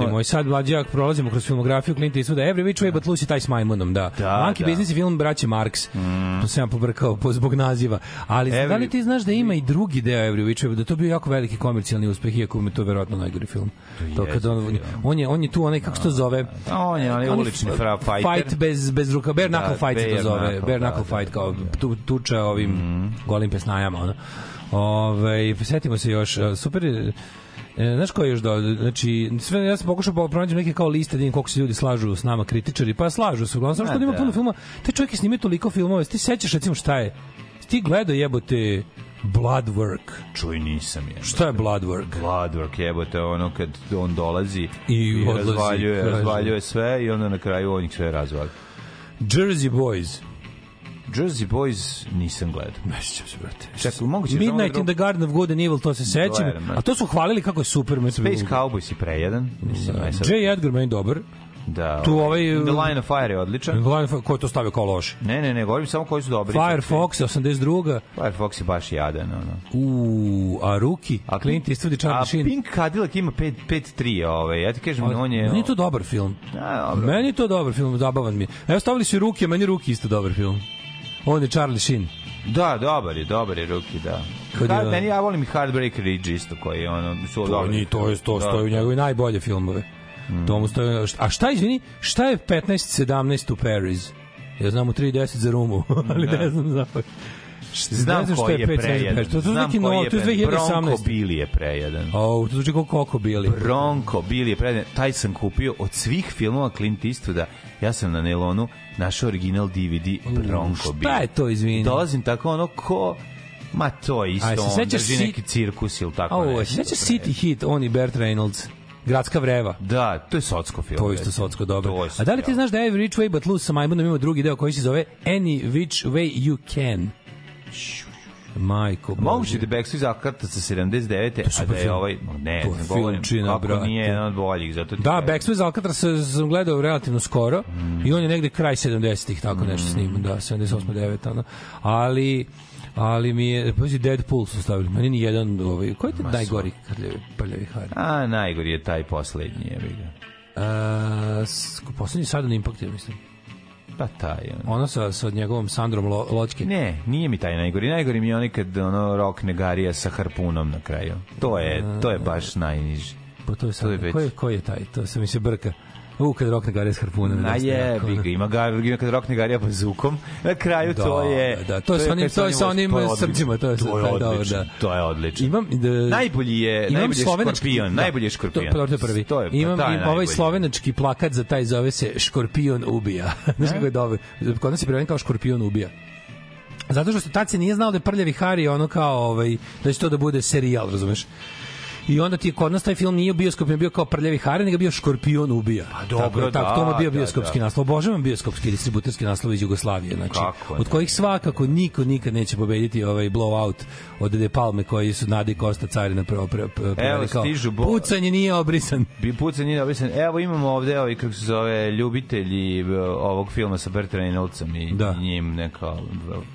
ljudi moji. Sad mlađak prolazimo kroz filmografiju Clint Eastwooda. Every Which Way But Lucy taj s Majmunom, da. da Monkey da. Business je film braće Marx. Mm. To se ja pobrkao po, zbog naziva. Ali Every... da li ti znaš da ima i drugi deo Every Which Way, da to bio jako veliki komercijalni uspeh, iako mi to verovatno najgori film. To, to kad on, da. on, je, on je tu onaj, kako to da. zove? Da, on je onaj ulični fra fighter. Fight bez, bez ruka, bare da, knuckle da, fight se to zove. Bare knuckle fight, kao tu, tuča ovim mm. golim pesnajama. Ono. Ove, ovaj, setimo se još, super E, znaš ko je još do... Znači, sve, ja sam pokušao pronađem neke kao liste, da koliko se ljudi slažu s nama, kritičari, pa slažu se. Uglavnom, samo što da ima puno filma. Te čovjek je snimio toliko filmova. Ti sećaš, recimo, šta je? Ti gledao jebote Bloodwork. Čuj, nisam je. Šta je Bloodwork? Bloodwork, jebote, ono kad on dolazi i, i odlazi, razvaljuje, razvaljuje sve i onda na kraju on ih sve razvali. Jersey Boys. Jersey Boys nisam gledao. Ne sećam se, brate. Čekaj, moguće Midnight in the Garden of Good and Evil, to se sećam. A to su hvalili kako je super. Space Cowboys i prejedan. Mislim, da. Sad... J. Edgar Main dobar. Da. Tu ovaj-, ovaj The Line of Fire je odličan. The Line of Fire, ko je to stavio kao loš? Ne, ne, ne, govorim samo koji su dobri. Firefox 82. Firefox je baš jadan, ono. U, a Ruki, a Clint Eastwood i Charlie Sheen. A Pink Cadillac ima 5 5 3, ovaj. Ja ti kažem, a, on je Meni je to dobar film. Da, dobro. Meni je to dobar film, zabavan mi. Evo stavili su Ruki, a meni Ruki isto dobar film. On je Charlie Sheen. Da, dobar je, dobar je Ruki, da. Kad da, je, meni ja volim i Heartbreak Ridge isto koji je ono su to, ni, to je to da, stoji u njegove najbolje filmove. Mm. Tomu stoji, a šta izvini, šta je 15 17 u Paris? Ja znam u 3.10 za Rumu, ali da. ne znam zapravo. Znam ko je, je prejedan. To, to Znam neki novo, to je 2018. Bronco Billy je prejedan. O, oh, to zvuči kao Coco Billy. Bronco Billy je prejedan. Taj sam kupio od svih filmova Clint Eastwooda. Ja sam na Nelonu našao original DVD Bronko Billy. Šta je to, izvini? Dolazim tako ono ko... Ma to je isto, Aj, on drži si... neki cirkus ili tako o, nešto. Sećaš City Hit, on i Bert Reynolds? Gradska vreva. Da, to je socsko film. To je isto socko, dobro. A da li ti znaš da je Every Which Way But Loose sa Majmunom ima drugi deo koji se zove Any Which Way You Can? Majko. Moguće da Backstreet zakarta sa 79. Pa a da je ovaj... Ne, to ne govorim. Čina, kako brate. nije jedan od boljih. Zato da, Backstreet Alcatraz sam gledao relativno skoro mm. i on je negde kraj 70-ih, tako mm. nešto snimam, da, 78. 9. Ono. Ali ali mi je, pazi, Deadpool su stavili, meni ni jedan, ovaj, koji je Maso. najgori krljevi, prljevi Harry? A, najgori je taj poslednji, je ga. A, poslednji Sudden Impact, ja mislim. Pa taj. Ono, ono sa, sa njegovom Sandrom Lo, Ločke. Ne, nije mi taj najgori. Najgori mi je onaj kad ono, rok negarija sa harpunom na kraju. To je, to je baš najniži. Pa to je sad, ko, je, ko je taj? To se mi se brka. U, kad rokne Garija s harpunom. Na da, da, da, jebi ga, ima, ga, ima kad rokne Garija bazukom. Na kraju da, to je... Da, to, to je sa onim, to je sa onim srđima. To je, to je odlično. Da. To je odlično. Imam, da, najbolji je, imam najbolji je škorpion. Da, najbolji je škorpion. To, to je prvi. To je, imam taj im, ovaj slovenački plakat za taj zove se Škorpion ubija. Znaš kako je dobro? Kod nas je preveden kao Škorpion ubija. Zato što se tad se nije znao da je prljavi Hari ono kao ovaj, da će to da bude serijal, razumeš? I onda ti kod nas taj film nije u bioskopima bio kao Prljavi Hare, nego bio Škorpion ubija. Pa dobro, tako, da, tako, to mu da, bio da, bioskopski da, naslov. Obožavam bioskopski distributerski naslov iz Jugoslavije, znači, Kako od kojih svakako niko nikad neće pobediti ovaj blowout od De Palme koji su Nadi i Kosta Carina prvo prvo pre, kao, stižu bo... pucanje nije obrisan. Bi pucanje nije obrisan. Evo imamo ovde ovi kako se zove ljubitelji e, ovog filma sa Bertrandom i, da. i njim neka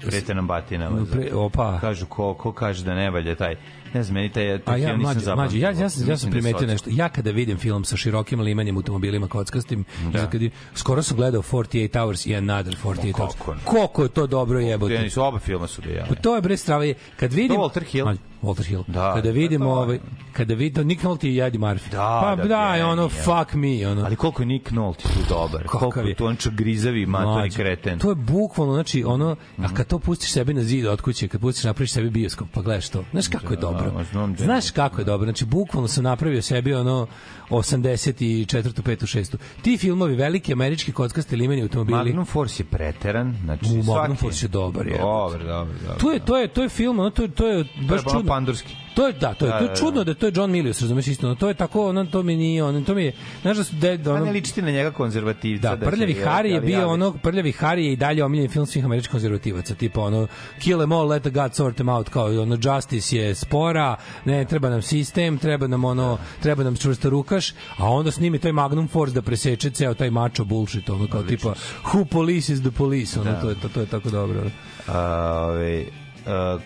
e, prete nam batinama. Pre, opa. Kažu ko, ko kaže da ne valje taj Ne znam, meni taj, taj A ja, film mlađe, nisam mlađe, ja, ja, sam, ja sam da primetio nešto. Ja kada vidim film sa širokim limanjem automobilima kockastim, da. kad, skoro sam gledao 48 Hours i Another 48 Hours. Koliko je to dobro jebote. Ja nisu, oba filma su da ja. Pa to je bre strava. Kad vidim... To Walter Hill. Mlađe, Walter Hill. Da, kada da, vidimo da, da, ovaj kada vidimo Nick Nolte i Eddie Murphy. Da, pa da, da je ono fuck me ono. Ali koliko je Nick Nolte tu dobar. Koliko je to on grizavi, matoni kreten. To je bukvalno znači ono mm -hmm. a mhm. kad to pustiš sebi na zid od kuće, kad pustiš napraviš sebi bioskop, pa gledaš to. Znaš kako je da, da, dobro. Znaš kako je dobro. Znači bukvalno sam napravio sebi ono 84. 5. 6. Ti filmovi veliki američki kockaste limeni automobili. Magnum Force je preteran, znači U, svaki. Force je dobar, je. Dobar, dobar, dobar. To je to je to je film, ono, to je to je baš čudno. Pandurski. To je da, to je, da, to je da, čudno da, da to je John Milius, razumeš isto. to je tako, ono to mi nije, ono to mi je, znaš da su da, da ono, ne ličiti na njega konzervativca. Da, da Prljavi da Harry je bio onog Prljavi Harry je i dalje omiljen film svih američkih konzervativaca, tipa ono Kill em all, let the God sort them out, kao ono Justice je spora, ne treba nam sistem, treba nam ono, treba nam čvrsta ruka, nogometaš, a onda snimi taj Magnum Force da preseče ceo taj mačo bullshit, ono kao Odlično. tipa who police is the police, ono, da. to, je, to, to je tako dobro. A, ove, ovaj, a,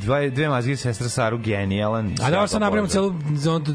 dve, dve mazge sestra Saru genijalan. A da, sad napravimo celu,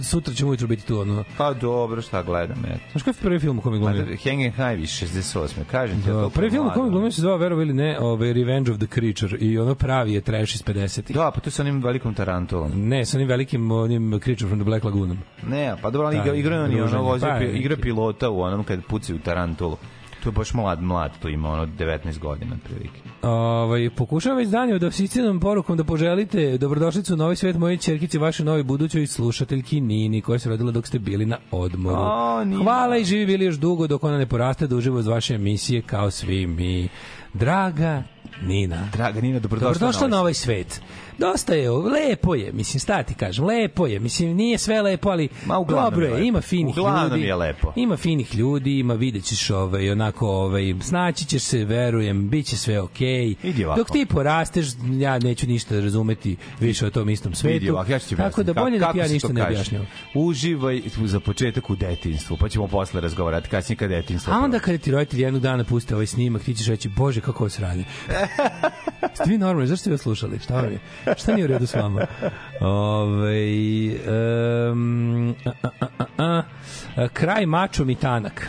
sutra ćemo ujutru biti tu, ono. Pa dobro, šta gledam, eto. Znaš koji je prvi film u kome da, glumio? Hengen Hive iz 68. Kažem ti. Da, prvi film u kome glumio se zvao, verovo ili ne, ovaj, Revenge of the Creature i ono pravi je trash iz 50-ih. Da, pa to sa onim velikom tarantulom. Ne, sa onim velikim onim Creature from the Black Lagoon. Ne, pa dobro, ali igra, da, pa, igra, ono, vozi, igra pilota u onom kad puci u tarantulu tu je baš mlad, mlad, to ima ono 19 godina otprilike. Ovaj pokušava već danima da oficijalnom porukom da poželite dobrodošlicu u novi svet moje ćerkici, vaše nove budućoj slušateljki Nini koja se rodila dok ste bili na odmoru. O, Hvala i živi bili još dugo dok ona ne poraste da uživa uz vaše emisije kao svi mi. Draga Nina. Draga Nina, dobrodošla, dobrodošla na ovaj svet. svet dosta je, lepo je, mislim, šta ti kažem, lepo je, mislim, nije sve lepo, ali Ma, dobro je, lepo. ima finih uglavnom ljudi. je lepo. Ima finih ljudi, ima videćeš ovaj, onako, ovaj, snaći ćeš se, verujem, biće sve okej. Okay. Dok ti porasteš, ja neću ništa razumeti više o tom istom svetu. Ovako, ja ću ti tako da bolje da ti ja ništa ne objašnjavam. Uživaj za početak u detinstvu, pa ćemo posle razgovarati, kasnije kad detinstvo. A onda kada ti roditelj jednog dana puste ovaj snimak, ti ćeš reći, bože, kako ovo sranje. Ste vi normalni, zašto ste ga slušali? Šta vam je? Šta nije u redu s vama? Ove, um, a, a, a, a, a, kraj mačo i tanak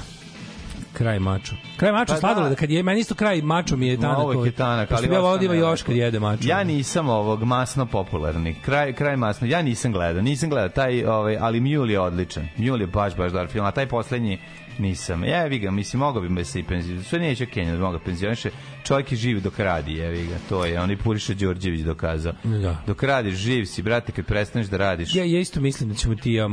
kraj mačo. Kraj mačo pa da. sladoled, da. kad je meni isto kraj mačo mi je tanak. Ovo je ovaj. tanak, ali ja volim da još kad jede mačo. Ja nisam ovog masno popularni. Kraj kraj masno. Ja nisam gledao, nisam gledao taj ovaj, ali Mule je odličan. Mule je baš baš dobar film, a taj poslednji Nisam. Jevi ga, mislim, mogao bi se i penzionirati. Sve neće Kenja da moga penzioniše. Čovjek je živ dok radi, jevi ga. To je. On i Puriša Đorđević dokazao. Da. Dok radiš, živ si, brate, kad prestaneš da radiš. Ja, ja isto mislim da ćemo ti, ja,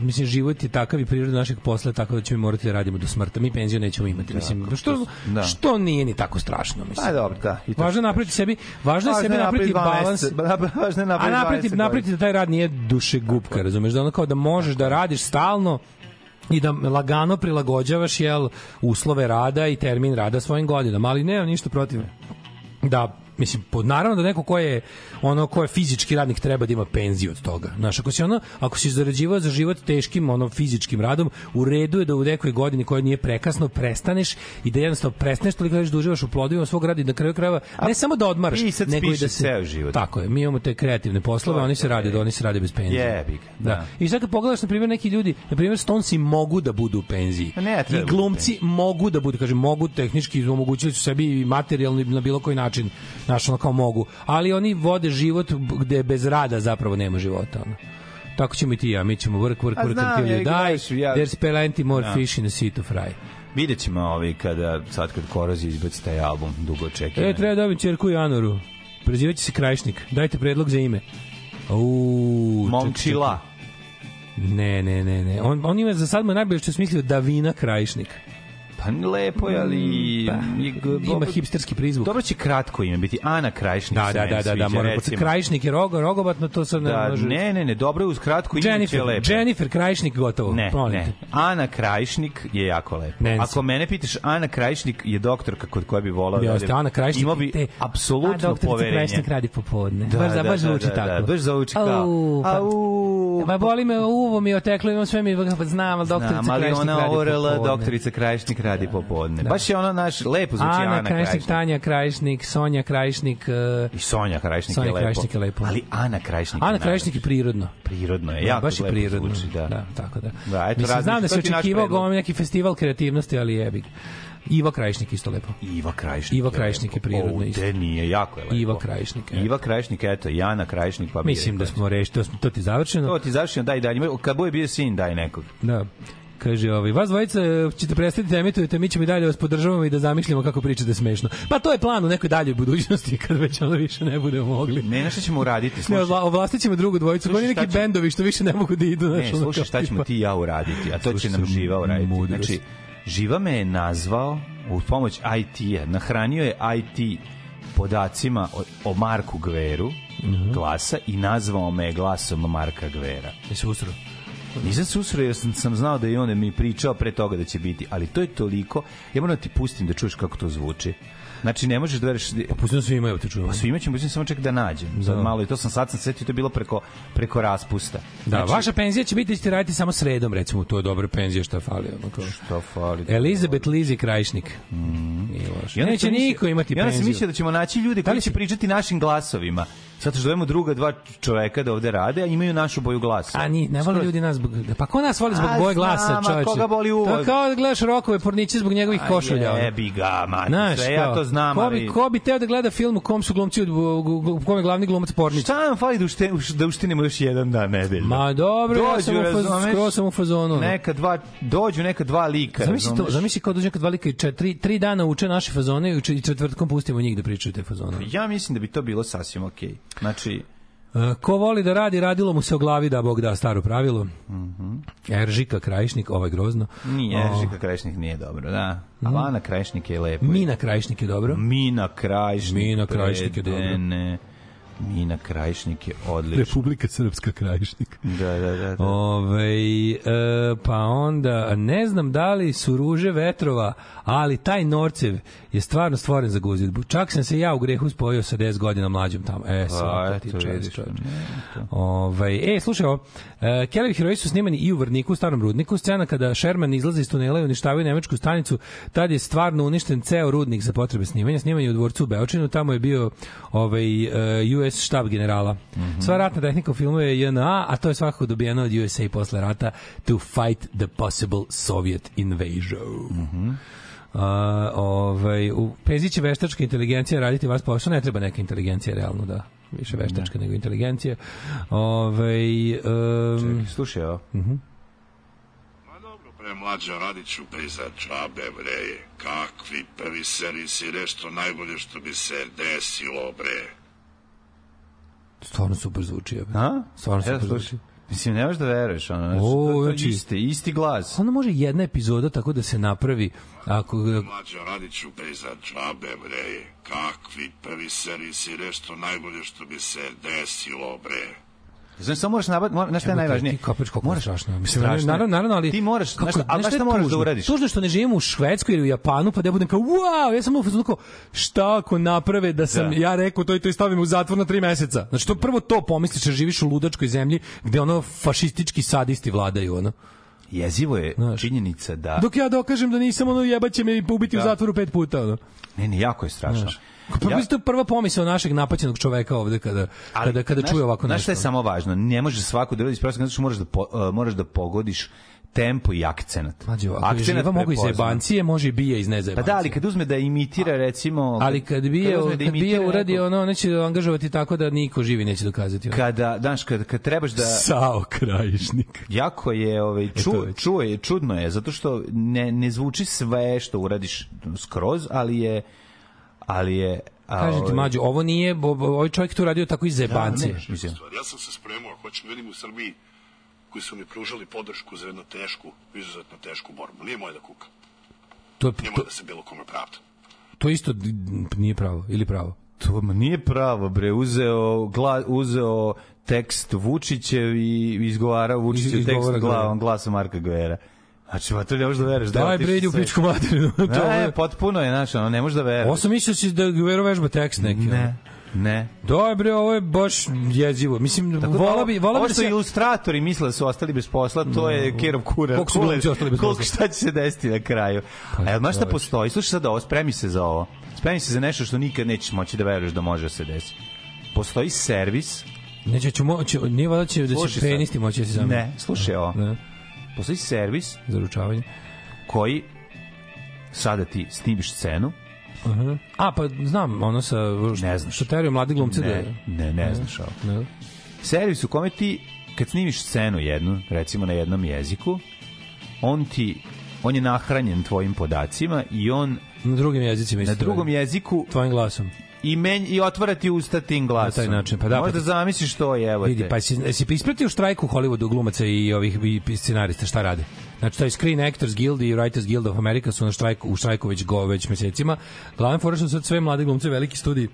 mislim, život je takav i priroda našeg posla tako da ćemo morati da radimo do smrta. Mi penziju nećemo imati. Da, mislim, što, da. što nije ni tako strašno, mislim. A, pa dobro, da. I to važno je napraviti sebi, važno je sebi napraviti balans. Važno je napraviti A napraviti, napraviti da taj rad nije duše gubka, razumeš? Da ono kao da možeš da radiš stalno, i da lagano prilagođavaš jel uslove rada i termin rada svojim godinama, ali nemam ništa protiv da mislim, pod, naravno da neko ko je, ono, ko je fizički radnik treba da ima penziju od toga. Znaš, ako si, ono, ako si zarađivao za život teškim ono, fizičkim radom, u redu je da u nekoj godini koja nije prekasno prestaneš i da jednostavno prestaneš toliko da, da uživaš u plodovima svog rada i na kraju krajeva ne samo da odmaraš, nego i da se... Ceo život. Tako je, mi imamo te kreativne poslove, oni se rade, da oni se rade bez penzije. Jebi da. da. I sad kad pogledaš, na primer neki ljudi, na primjer, stonci mogu da budu u penziji. A ne, da I glumci mogu da budu, kaže, mogu tehnički, omogućili su sebi materijalno i na bilo koji način Znaš, ono kao mogu. Ali oni vode život gde bez rada zapravo nema života. Ono. Tako ćemo i ti ja, mi ćemo work, work, work znam, until you ja. there's plenty more ja. Da. fish in the sea to fry. Vidjet ćemo ovaj kada, sad kad Korozi izbaci taj album, dugo očekaj. E, treba da dobiti čerku Janoru. Prezivaće se Krajišnik. Dajte predlog za ime. Uuu, Momčila. Ček, ček. Ne, ne, ne, ne. On, on ima za sad mu najbolje što smislio Davina Krajišnik. Pa lepo je, ali... Mm, pa, je, ima hipsterski prizvuk. Dobro će kratko ime biti. Ana Krajišnik da, da, da, da, da, moram poći. Krajišnik je rogo, rogobatno, to sam da, ne Ne, ne, ne, dobro je uz kratko ime će lepo. Jennifer Krajišnik gotovo. Ne, Prolim ne. Ana Krajišnik je jako lepo. Nancy. Ako mene pitaš, Ana Krajišnik je doktorka kod koja bi volao da... Jeste, Ana Krajišnik imao bi te, apsolutno poverenje. A doktorica Krajišnik radi popodne. Da, baš, da, baš da, zvuči da, da tako. Da, baš zvuči kao... Au, pa- au, u... Ma boli me uvo mi oteklo, imam sve mi znam, ali doktorica znam, ali ona orala, doktorica Krajišnik radi popodne. Da. Baš je ona naš lepo zvuči Ana, Ana Krajišnik, Krajišnik, Tanja Krajišnik, Sonja Krajišnik. Uh, I Sonja Krajišnik, Sonja je, lepo. Krajišnik je lepo. Ali Ana Krajišnik. Ana Krajišnik je prirodno. Prirodno je, da, jako baš je prirodno, zvuči, da. da. tako da. da eto, Mislim, znam da se očekivao gom neki festival kreativnosti, ali jebi. Iva Krajišnik isto lepo. Iva Krajišnik. Iva Krajišnik je, je prirodno isto. Ovde nije, jako je lepo. Iva Krajišnik. Eto. Iva Krajišnik, eto, Jana Krajišnik. Pa Mislim da smo rešili, to, to ti završeno. To ti završeno, daj dalje. Kad bude bio sin, daj nekog. Da. Kaže, ovaj, vas dvojica eh, ćete prestati da emitujete, mi ćemo i dalje vas podržavamo i da zamišljamo kako pričate smešno. Pa to je plan u nekoj daljoj budućnosti, kad već ono više ne budemo mogli. Ne, nešto ćemo uraditi. Slušaj. Ne, ovlastit ćemo drugu dvojicu, koji neki ćemo... bendovi što više ne mogu da idu. Ne, slušaj, šta ćemo ti i ja uraditi, a to slušaj, će nam živa uraditi. Mudrost. Znači, Živa me je nazvao u pomoć IT-a, nahranio je IT podacima o, o Marku Gveru mm -hmm. glasa i nazvao me glasom Marka Gvera. Jesi usro? Nisam se usro jer sam, sam znao da je on mi pričao pre toga da će biti, ali to je toliko, ja moram da ti pustim da čuješ kako to zvuči. Znači ne možeš da veruješ. Pa sve ima, evo te čujem. Pa svi imaćemo, pustimo samo ček da nađem. Da. Sad malo i to sam sad sam setio, to je bilo preko preko raspusta. Da, znači, vaša penzija će biti da ćete raditi samo sredom, recimo, to je dobra penzija što fali, ono kao. Šta fali? Elizabeth Lizi Krajišnik. Mhm. Mm Neće niko imati penziju. Ja sam mislio da ćemo naći ljude da koji će pričati našim glasovima Zato želimo druga dva čoveka da ovde rade, a imaju našu boju glasa. A ni, ne vole ljudi nas zbog... Pa ko nas voli zbog a, boje glasa, čoveče? koga boli uvod? To kao da gledaš rokove porniće zbog njegovih a, košulja. Ne bi ga, mati, Znaš, sve, ja to znam. Ko bi, ko bi teo da gleda film u kom su glumci, u kom je glavni glumac pornić? Šta nam fali da, ušte, da uštinimo još jedan dan nedeljno? Ma dobro, dođu, ja sam, razumeš, u faz, skoro sam u fazonu. Neka dva, dođu neka dva lika, zamisli to, zamisli kao dođu neka dva lika i četiri, tri dana uče naše fazone i četvrtkom pustimo njih da pričaju te fazone. Ja mislim da bi to bilo sasvim okej. Okay. Znači, e, Ko voli da radi, radilo mu se o glavi, da Bog da, staro pravilo. Mm -hmm. Eržika Krajišnik, ovo ovaj je grozno. Nije, Eržika Krajišnik nije dobro, da. Mm. Alana Krajišnik je lepo. Mina Krajišnik je dobro. Mina Krajišnik. Mina Krajišnik je dobro. Mina Krajišnik je odlična. Republika Srpska Krajišnik. Da, da, da. da. Ove, e, pa onda, ne znam da li su ruže vetrova, ali taj Norcev je stvarno stvoren za guzitbu. Čak sam se ja u grehu spojio sa 10 godina mlađim tamo. E, pa, svaka ti čest. Ove, e, slušaj ovo. E, Kellevi heroji su snimani i u Vrniku, u starom rudniku. Scena kada Sherman izlazi iz tunela i uništavaju nemačku stanicu, tad je stvarno uništen ceo rudnik za potrebe snimanja. Snimanje u dvorcu u Beočinu, tamo je bio ovaj, e, US štab generala. Mm -hmm. Sva ratna tehnika u filmu je JNA, a to je svakako dobijeno od USA posle rata to fight the possible Soviet invasion. Mm -hmm. Uh, ovaj, u Pezi će veštačka inteligencija raditi vas posao, ne treba neka inteligencija realno da više veštačka ne. nego inteligencija. Ovaj, um, Čekaj, slušaj, ovo. Uh mhm. -huh. Ma dobro, pre mlađa radit ću pejza čabe, bre, kakvi periseri si nešto najbolje što bi se desilo, bre. Stvarno super zvuči. A? Stvarno super ja, zvuči. Mislim, ne da veruješ, ono, znači, o, to, to znači, isti, isti glas. Ono može jedna epizoda tako da se napravi, ako... Mlađo, radit ću bez džabe, bre, kakvi prvi serisi, nešto najbolje što bi se desilo, bre. Znaš, samo moraš nabad, moraš, znaš šta je najvažnije? Ti kapač kako moraš strašno. Mislim, strašno. naravno, naravno, ali... Ti moraš, kako, znaš, ali šta moraš da uradiš? Tužno što ne živim u Švedskoj ili u Japanu, pa da ja budem kao, wow, ja sam u fazonu kao, šta ako naprave da sam da. ja rekao to i to i stavim u zatvor na tri meseca? Znači, to prvo to pomisliš, jer živiš u ludačkoj zemlji gde ono fašistički sadisti vladaju, ono jezivo je Znaš. činjenica da... Dok ja dokažem da nisam ono jebaće me ubiti da. u zatvoru pet puta. Ono. Ne, ne, jako je strašno. Znaš. Pa ja, to prva pomisao našeg napaćenog čoveka ovde kada ali, kada kada naš, čuje ovako nešto. Znaš šta je samo važno? Ne može svako da radi ispravno, zato znači što da po, uh, moraš da pogodiš tempo i akcenat. Mađo, ako akcenat je živa, mogu iz jebancije, može i bije iz nezebancije. Pa da, ali kad uzme da imitira, recimo... Ali kad bije, da kad, kad da bije uradi, ono, neće angažovati tako da niko živi neće dokazati. Ono. Kada, znaš, kad, kad trebaš da... Sao krajišnik. Jako je, ovaj, e, ču, e čuje, čudno je, zato što ne, ne zvuči sve što uradiš skroz, ali je ali je A, Kažem ti, ovaj- mlađo, ovo nije, bo, bo, ovaj čovjek to radio tako iz zebancije. Da, ja sam se spremao, hoćem da vidim u Srbiji koji su mi pružali podršku za jednu tešku, izuzetno tešku borbu. Nije moje da kuka. To je, nije moje da se bilo kome pravda. To isto nije pravo, ili pravo? To nije pravo, bre, uzeo, gla, uzeo tekst Vučićev i izgovara Vučićev tekst glavom, glasa Marka Guera. Znači, vatrlja, ne možeš da veruješ. Da Daj, bre, idi u pičku materinu. to ne, je... potpuno je, znači, ono, ne možeš da veruješ. Ovo sam mislio si da vero vežba tekst neki. Ne. Ne. Da, ovo je baš jezivo. Mislim, Tako da, vola bi, vola bi da se... Ovo ilustratori misle da su ostali bez posla, to je kerov kura. Koliko su bez posla? Koliko šta će se desiti na kraju? Pa, A jel znaš šta postoji? Slušaj sad ovo, spremi se za ovo. Spremi se za nešto što nikad nećeš moći da veruješ da može da se desi. Postoji servis Neće ću moći, nije valjda će da će penisti moći da se zameni. Ne, slušaj ovo. Ne postoji servis za ručavanje koji sada ti snimiš scenu Uh mhm. -huh. A, pa znam, ono sa... Ne znaš. Što teraju mladi glumci da ne, da... Ne, ne, ne znaš ovo. Ne. Servis u kome ti, kad snimiš scenu jednu, recimo na jednom jeziku, on ti on je nahranjen tvojim podacima i on na drugim jezicima na drugom jeziku tvojim glasom i menj i otvarati usta tim glasom. Na taj način, pa da. Možda pa, da. zamisliš to je, evo vidi, te. Vidi, pa si, si pa ispratio štrajk u Hollywoodu glumaca i ovih i scenarista, šta rade? Znači, taj Screen Actors Guild i Writers Guild of America su na štrajku, u štrajku već, go, već mesecima. Glavno fora što sve mlade glumce veliki studiji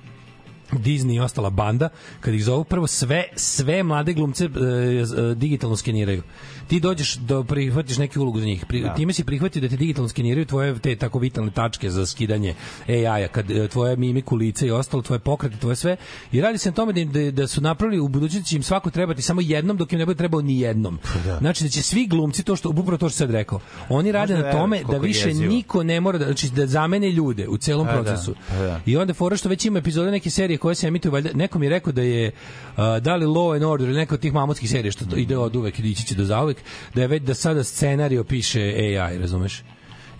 Disney i ostala banda, kad ih zovu prvo sve, sve mlade glumce e, e, digitalno skeniraju. Ti dođeš da prihvatiš neku ulogu za njih. Pri, da. Time si prihvatio da te digitalno skeniraju tvoje te tako vitalne tačke za skidanje AI-a, kad e, tvoje mimiku lice i ostalo, tvoje pokrete, tvoje sve. I radi se na tome da, da, da su napravili u budućnosti da im svako trebati samo jednom dok im ne bude trebao ni jednom. Pa da. Znači da će svi glumci to što upravo to što sad rekao. Oni rade Možda na tome da više jezivo. niko ne mora da znači da zamene ljude u celom a, pa da, procesu. Da, pa a, da. I onda fora što već ima epizode neke serije koje se emituju, valjda, neko mi je rekao da je, uh, da li Law and Order ili neka od tih mamutskih serija što ide od uvek i ići će do zauvek, da je već da sada scenario piše AI, razumeš?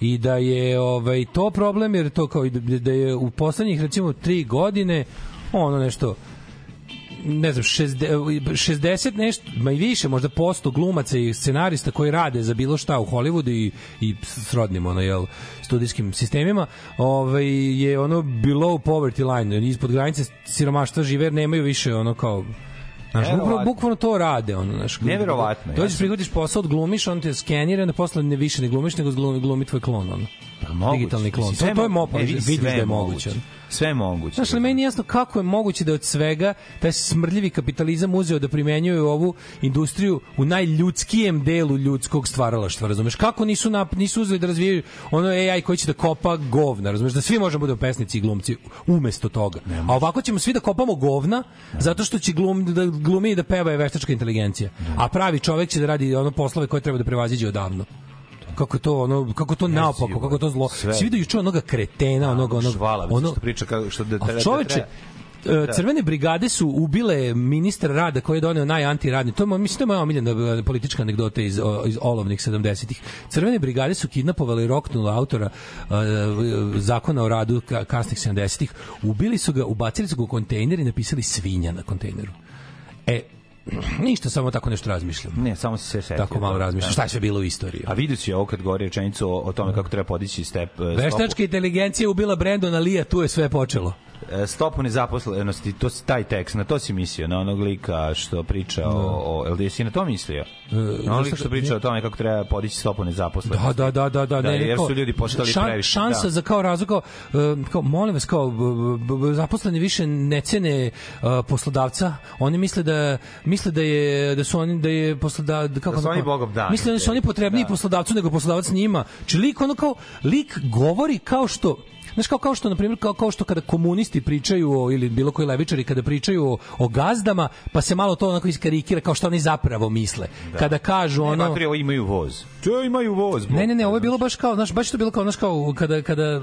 i da je ovaj to problem jer to kao da, da je u poslednjih recimo 3 godine ono nešto ne znam, 60, nešto, ma i više, možda posto glumaca i scenarista koji rade za bilo šta u Hollywoodu i, i srodnim, ono, jel, studijskim sistemima, ovaj, je ono below poverty line, ispod granice siromaštva žive, nemaju više ono kao Znaš, bukvalno, bukvalno to rade, ono, znaš. Neverovatno. Dođeš, prihvatiš posao, odglumiš, on te skenira, onda posle ne više ne glumiš, nego glumi, glumi tvoj klon, ono. Pa moguće. Digitalni klon. Sve to, to je mo, pa, e, vidiš da je moguće. moguće. Sve je moguće. Znaš, ali meni jasno kako je moguće da od svega taj smrdljivi kapitalizam uzeo da primenjuje ovu industriju u najljudskijem delu ljudskog stvaralaštva, razumeš? Kako nisu, nap, nisu uzeli da razvijaju ono AI koji će da kopa govna, razumeš? Da svi možemo budemo da pesnici i glumci umesto toga. A ovako ćemo svi da kopamo govna ne. zato što će glum, da glumi i da peva je veštačka inteligencija. Ne. A pravi čovek će da radi ono poslove koje treba da prevaziđe odavno kako to ono kako to naopako kako to zlo sve. svi vidio juče onoga kretena onog onog švala ono, što priča kako što da, da-, da- čoveče da-, e, da. Crvene brigade su ubile ministra rada koji je doneo najantiradni. To je, mislim, to je moja omiljena e, politička anegdota iz, iz olovnih 70-ih. Crvene brigade su kidnapovali roknula autora uh, zakona o radu kasnih 70-ih. Ubili su ga, ubacili su ga u kontejner i napisali svinja na kontejneru. E, Ništa, samo tako nešto razmišljam. Ne, samo se setio. Tako malo da. razmišljam. Šta je sve bilo u istoriji? A vidio si ovo kad govori rečenicu o, o tome da. kako treba podići step. Eh, Veštačka inteligencija ubila Brendona Lija, tu je sve počelo stopu nezaposlenosti, to taj tekst, na to si mislio, na onog lika što priča no. o, o LDS, na to mislio? E, na onog lika što priča ne... o tome kako treba podići stopu nezaposlenosti. Da, da, da, da, da, ne, jer su ljudi postali šan, previše. Šansa da. za kao razlog, kao, kao, molim vas, kao, zaposleni više ne cene uh, poslodavca, oni misle da misle da je da su oni da je poslodav kako da su oni bogom dani. Misle da su oni potrebni da. poslodavcu nego poslodavac njima. Či lik ono kao lik govori kao što znaš kao, kao što, na primjer, kao, kao što kada komunisti pričaju o, ili bilo koji levičari kada pričaju o, o gazdama, pa se malo to onako iskarikira kao što oni zapravo misle. Da. Kada kažu ono... Ne, matri, ovo imaju voz. To imaju voz. Bo. Ne, ne, ne, ovo je bilo baš kao, znaš, baš to bilo kao, znaš, kao kada, kada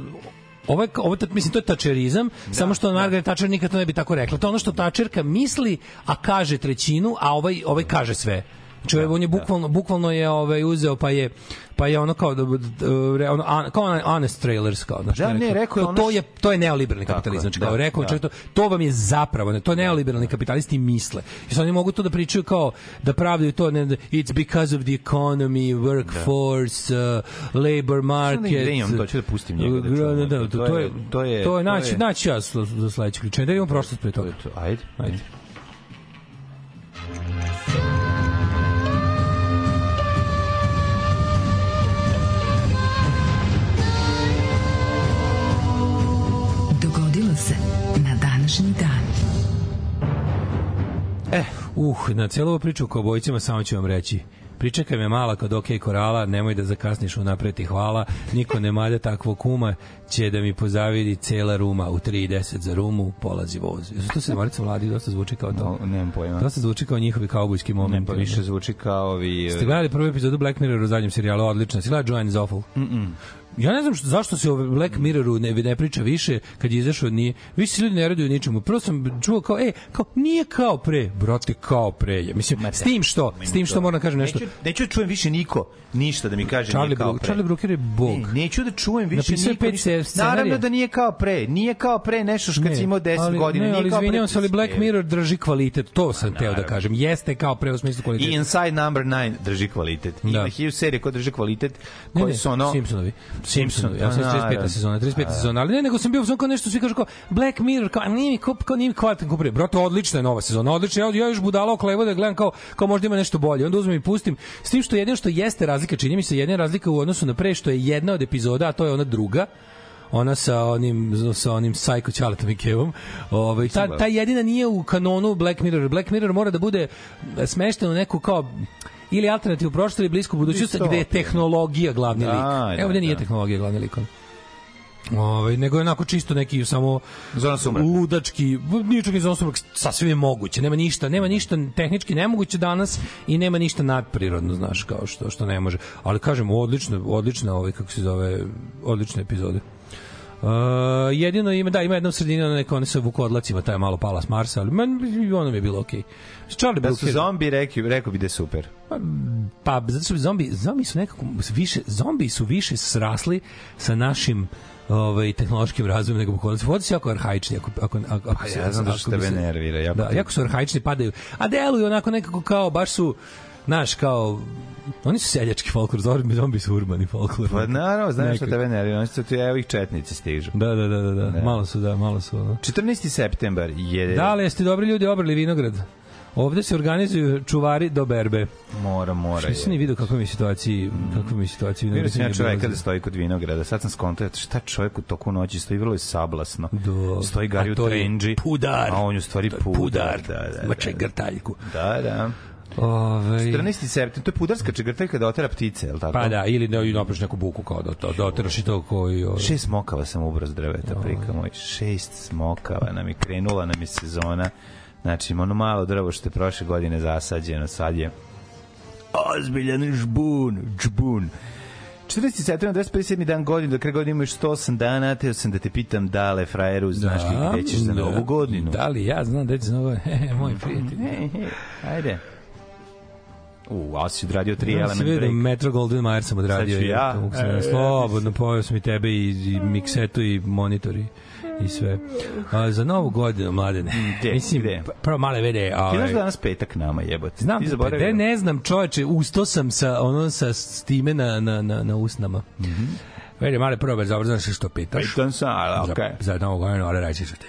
ovo je, ovo je, mislim, to je tačerizam, da, samo što da. Margaret da. Thatcher nikad to ne bi tako rekla. To je ono što tačerka misli, a kaže trećinu, a ovaj, ovaj kaže sve. Čuje, znači, da, on je bukvalno, da. bukvalno je ovaj, uzeo, pa je pa je ono kao da, da ono an, kao on, honest trailers kao znači da, ne, rekao je ono to je to je neoliberalni kapitalizam znači da, kao rekao da. to, to vam je zapravo ne, to da. neoliberalni kapitalisti misle i oni mogu to da pričaju kao da pravdaju to ne, it's because of the economy workforce da. uh, labor market da imam to ću da pustim njega da, da, da, da, to, to, je to je to je naći naći ja za sledeći ključ da imamo prošlost pre toga ajde ajde Thank E, uh, na celu ovu priču o kobojcima samo ću vam reći pričekaj me mala kod OK Korala, nemoj da zakasniš u napreti, hvala, niko ne malja takvog kuma, će da mi pozavidi cela Ruma, u 3.10 za Rumu polazi voz. Jesu to sedmorica Vladi dosta zvuči kao to. No, nemam pojma. Dosta zvuči kao njihovi kaubojski moment. Ne, pa više zvuči kao ovi... Ste gledali prvu epizodu Black Mirror u zadnjem serijalu, odlično. Si gledali Joanne Zoffel? Mm -mm ja ne znam što, zašto se o ovaj Black Mirroru ne, ne priča više kad je izašao nije više se ljudi ne raduju ničemu prvo sam čuo kao e kao nije kao pre brate kao pre ja mislim Mate, da. s tim što s tim što moram da kažem nešto neću, neću da čujem više niko ništa da mi kaže Charlie nije kao pre Charlie Brooker je bog ne, neću da čujem više Napisao niko ništa. naravno da nije kao pre nije kao pre nešto što kad ne, si imao 10 ali, godina ne, ali izvinjam se ali Black Mirror drži kvalitet to sam teo da kažem jeste kao pre u smislu kvaliteta i Inside Number 9 drži kvalitet da. ima da. hiljadu serije koje drži kvalitet koje su ono Simpsonovi Simpson, ja sam 35. sezona, 35. Da. sezona, ali ne, nego sam bio kao nešto, svi kažu kao Black Mirror, kao, nije mi kao, kao, nije mi kvalitetan kuprio, brate, odlična je nova sezona, odlična, ja, ja još budala klevo da gledam kao, kao možda ima nešto bolje, onda uzmem i pustim, s tim što jedino što jeste razlika, čini mi se jedna razlika u odnosu na pre, što je jedna od epizoda, a to je ona druga, ona sa onim sa onim Psycho Charlton Kevom. Ovaj ta ta jedina nije u kanonu Black Mirror. Black Mirror mora da bude smešteno neku kao ili alternativnu prošlost ili blisku budućnost gde je tehnologija glavni da, lik. Da, Evo gde da, nije tehnologija glavni lik. Ovaj nego je onako čisto neki samo zona sumrak. Ludački, ničak iz sumrak sasvim je moguće. Nema ništa, nema ništa tehnički nemoguće danas i nema ništa nadprirodno, znaš, kao što što ne može. Ali kažem, odlično, odlična ovaj kako se zove, odlične epizode. Uh, jedino ima, da, ima jedna sredina, ona neka, ona se vukodlacima, taj malo pala Marsa, ali man, ono mi je bilo okej. Okay. Charlie da su zombi, rekao, rekao bi da je super. Pa, pa, zato što bi zombi, zombi su nekako, više, zombi su više srasli sa našim ovaj tehnološkim razvojem nego Bukovac. Vodi jako arhaični, ako ako ako, ako pa, ja znam da što tebe nervira, jako. Da, jako su arhaični, padaju. A deluju onako nekako kao baš su znaš, kao, oni su seljački folklor, zombi, zombi su urbani folklor. Pa naravno, znaš što tebe nervira, oni su tu, evo ih četnici stižu. Da, da, da, da, da, malo su, da, malo su. Da. 14. septembar je... Da, ali jeste dobri ljudi obrali vinograd? Ovde se organizuju čuvari do berbe. Mora, mora. Što sam ni vidio kakve mi je situaciji, kakve mi situacije. situaciji. Vidio sam ja čoveka da stoji kod vinograda. Sad sam skontao, šta čovek u toku noći stoji vrlo je sablasno. Do. Stoji gari u trenđi. Pudar. A on u stvari pudar. Pudar, da, da, da, da. grtaljku. Da, da. Ove... Ovaj- 14. septembra, to je pudarska čegrtaljka da otera ptice, je li tako? Pa da, ili da ju napraviš neku buku kao da, da oteraš i to koji... Ove... Šest smokava sam ubrao drveta, ove... Ovaj. prika moj. Šest smokava nam je krenula, nam je sezona. Znači, ono malo drvo što je prošle godine zasađeno, sad je ozbiljan žbun, žbun. 14. septembra, 257. dan godine, do kraja godine imaš 108 dana, teo sam da te pitam, da li frajeru, znaš da, li gde ćeš za da, novu godinu? Da li ja znam gde ćeš za novu, moj prijatelj. Ajde. U, ali si odradio tri ja, element break. Metro Golden Mayer sam odradio. Sad ću ja. E, ja e, slobodno, pojao sam i tebe i, i miksetu i monitori i sve. A, za novu godinu, mladene. Mm, gde, Mislim, gde? prvo male vede. Ovaj, Ti znaš da ovaj- danas petak nama jebote. Znam, gde da da- ne znam čoveče, usto sam sa, ono, sa time na, na, na, na usnama. Mm -hmm. Veli, male prvo bez obzira što pitaš. Pitan pa sam, ali okej. Okay. Za, za novu godinu, ali reći ću ti.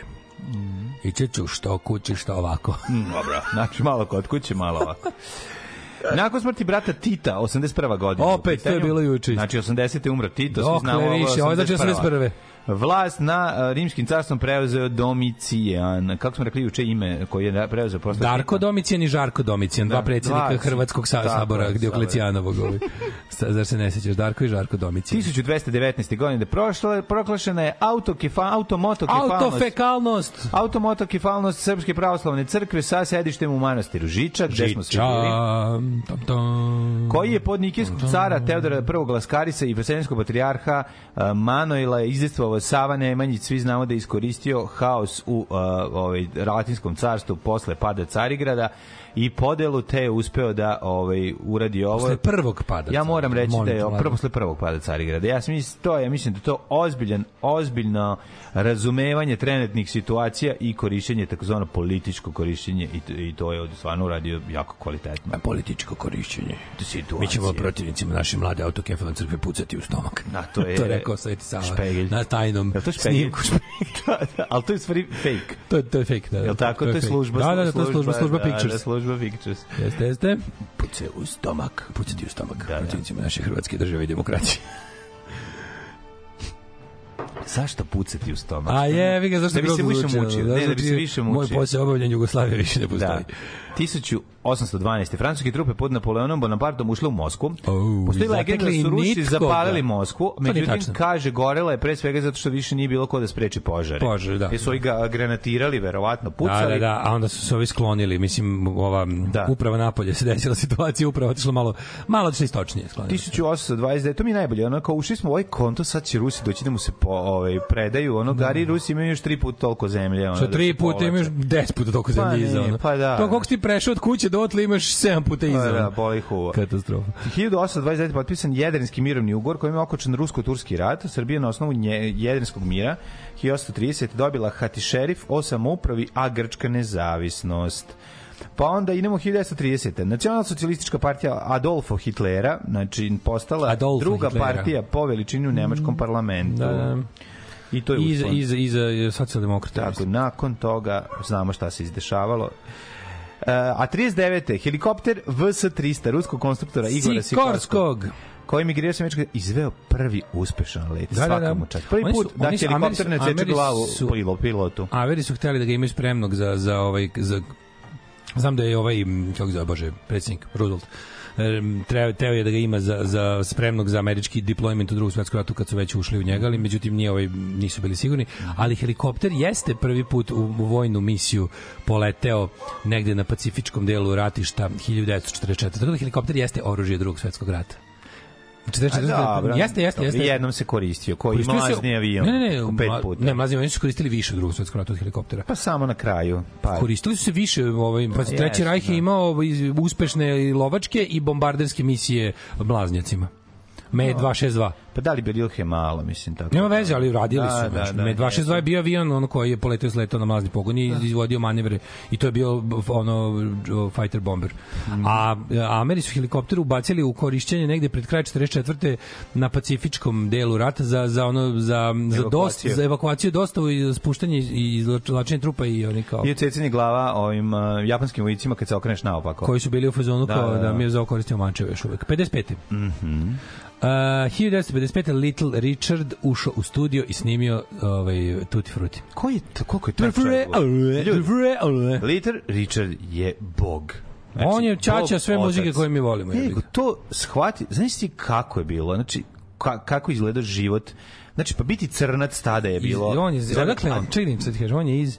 Mm. Ići ću što kući, što ovako. Mm, dobro, znači malo kod kuće, malo ovako. Nakon smrti brata Tita, 81. godina. Opet, to je bilo juče. Znači, 80. umro Tito, svi znamo. Dokle više, ovo je znači 81 vlast na e, rimskim carstvom preuzeo Domicijan. Kako smo rekli juče ime koji je preuzeo posle Darko Domicijan i Žarko Domicijan, da, dva predsednika dva, Hrvatskog sabora Dioklecijanovog. Zar se ne sećaš Darko i Žarko Domicijan? 1219. godine prošle proglašena je autokefa automotokefalnost. Autofekalnost. Automotokefalnost Srpske pravoslavne crkve sa sedištem u manastiru Žiča, gde smo svi bili. Tam, tam, koji je pod Nikijskog cara Teodora I Glaskarisa i Veselinskog patrijarha e, Manojla izdestvao ovo, Sava Nemanjić, svi znamo da je iskoristio haos u uh, ovaj, Latinskom carstvu posle pada Carigrada i podelu te je uspeo da ovaj uradi ovo. Posle prvog pada. Ja moram reći da je prvo posle prvog pada Carigrada. Ja mislim to je, mislim da to ozbiljan ozbiljno razumevanje trenutnih situacija i korišćenje takozvano političko korišćenje i, i to je od stvarno uradio jako kvalitetno. A političko korišćenje. Situacije. Mi ćemo protivnicima naše mlade autokefalne crkve pucati u stomak. Na to je to rekao Sveti Sava. Špegelj. Na tajnom ja, to špegelj? snimku. da, da, ali to je stvari fake. To, to je fake, da. da. Je tako? To je, to je služba, da, da, da, to je služba, služba, služba, služba, da, da, služba, služba, služba, služba, služba, služba, služba, Sigma Pictures. Jeste, jeste. Puce u stomak. Puce ti u stomak. Da, da. Naše hrvatske države i demokracije. Zašto pucati u stomak? A je, vi ga, zašto bi se više mučio. Da, ne, da bi se više mučio. Moj posao obavljanje Jugoslavije više ne postoji. Da. 1812. Francuske trupe pod Napoleonom Bonapartom ušle u Moskvu. Oh, Postoji legenda da su Rusi zapalili Moskvu, međutim, kaže, gorela je pre svega zato što više nije bilo ko da spreči požare. Požar, da. Jer su ovi ga granatirali, verovatno, pucali. Da, da, da, a onda su se ovi sklonili. Mislim, ova da. uprava napolje se desila situacija, uprava otišla malo, malo otišla da istočnije. 1829. To mi je najbolje, onako, ušli smo u ovaj konto, sad će Rusi doći da mu se po, ovaj predaju, ono da, Gari da. Rusi imaju još tri puta toliko zemlje, ono. Sa da tri puta imaš 10 puta toliko pa zemlje pa iza. Ono. Pa da. To kako si prešao od kuće do otle imaš 7 puta pa iza. Pa da, boli huva. Katastrofa. 1829 potpisan Jedrenski mirovni ugovor kojim je okočen rusko-turski rat. Srbija na osnovu nje, Jedrenskog mira 1830 dobila Hatišerif Osam upravi, a Grčka nezavisnost. Pa onda idemo 1930. Nacionalsocijalistička partija Adolfo Hitlera, znači postala Adolfo druga Hitlera. partija po veličini u nemačkom mm, parlamentu. Da, da. I to je iz iz iz socijaldemokrata. Tako, nakon toga znamo šta se izdešavalo. Uh, a 39. helikopter VS-300 ruskog konstruktora Igora Sikorskog koji mi sa Američke izveo prvi uspešan let. Da, Svaka da, da. mu Prvi put da će helikopter ne ceče glavu pilotu. Averi su hteli da ga imaju spremnog za, za, ovaj, za Znam da je ovaj, kako zove, bože, predsjednik Rudolf, treba, treba je da ga ima za, za spremnog za američki deployment u drugom svetskom ratu kad su već ušli u njega, ali međutim nije ovaj, nisu bili sigurni, ali helikopter jeste prvi put u, u vojnu misiju poleteo negde na pacifičkom delu ratišta 1944. Tako da helikopter jeste oružje drugog svetskog rata. 44. Da, bra, jeste, jeste, jeste. Jednom se koristio, koji koristio mlazni se, avion. Ne, ne, ne, pet puta. Ne, mlazni avioni su koristili više u drugom svetskom ratu od helikoptera. Pa samo na kraju. Pa. Koristili su se više, ovaj, pa da, Treći rajh je da. imao ovaj, uspešne lovačke i bombarderske misije mlaznjacima. Me 262. Da. Pa da li Belilh je malo, mislim tako. Nema da. veze, ali radili da, su. Da, znači, da, Med 262 je bio avion on koji je poleteo izletao na mazni pogon i da. izvodio manevre i to je bio ono fighter bomber. Mm. A, a Ameri su helikopter ubacili u korišćenje negde pred kraj 44. na pacifičkom delu rata za za ono za za dost za evakuaciju dostavu i spuštanje i izlačenje trupa i oni kao. I cecini glava ovim uh, japanskim vojnicima kad se okreneš naopako. Koji su bili u fazonu da, kao da, da, da. mi je zaokoristio mančeve još uvek. 55. Mhm. Mm -hmm. uh, 95. Little Richard ušao u studio i snimio ovaj, Tutti Frutti. Ko je, koliko je to Little Richard je bog. Znači, on je čača sve otac. muzike koje mi volimo. Nego, to shvati, znaš ti kako je bilo, znači, ka, kako izgleda život Znači, pa biti crnac tada je bilo... Iz, on je, odakle on, čekaj, sad da kažem, on je iz...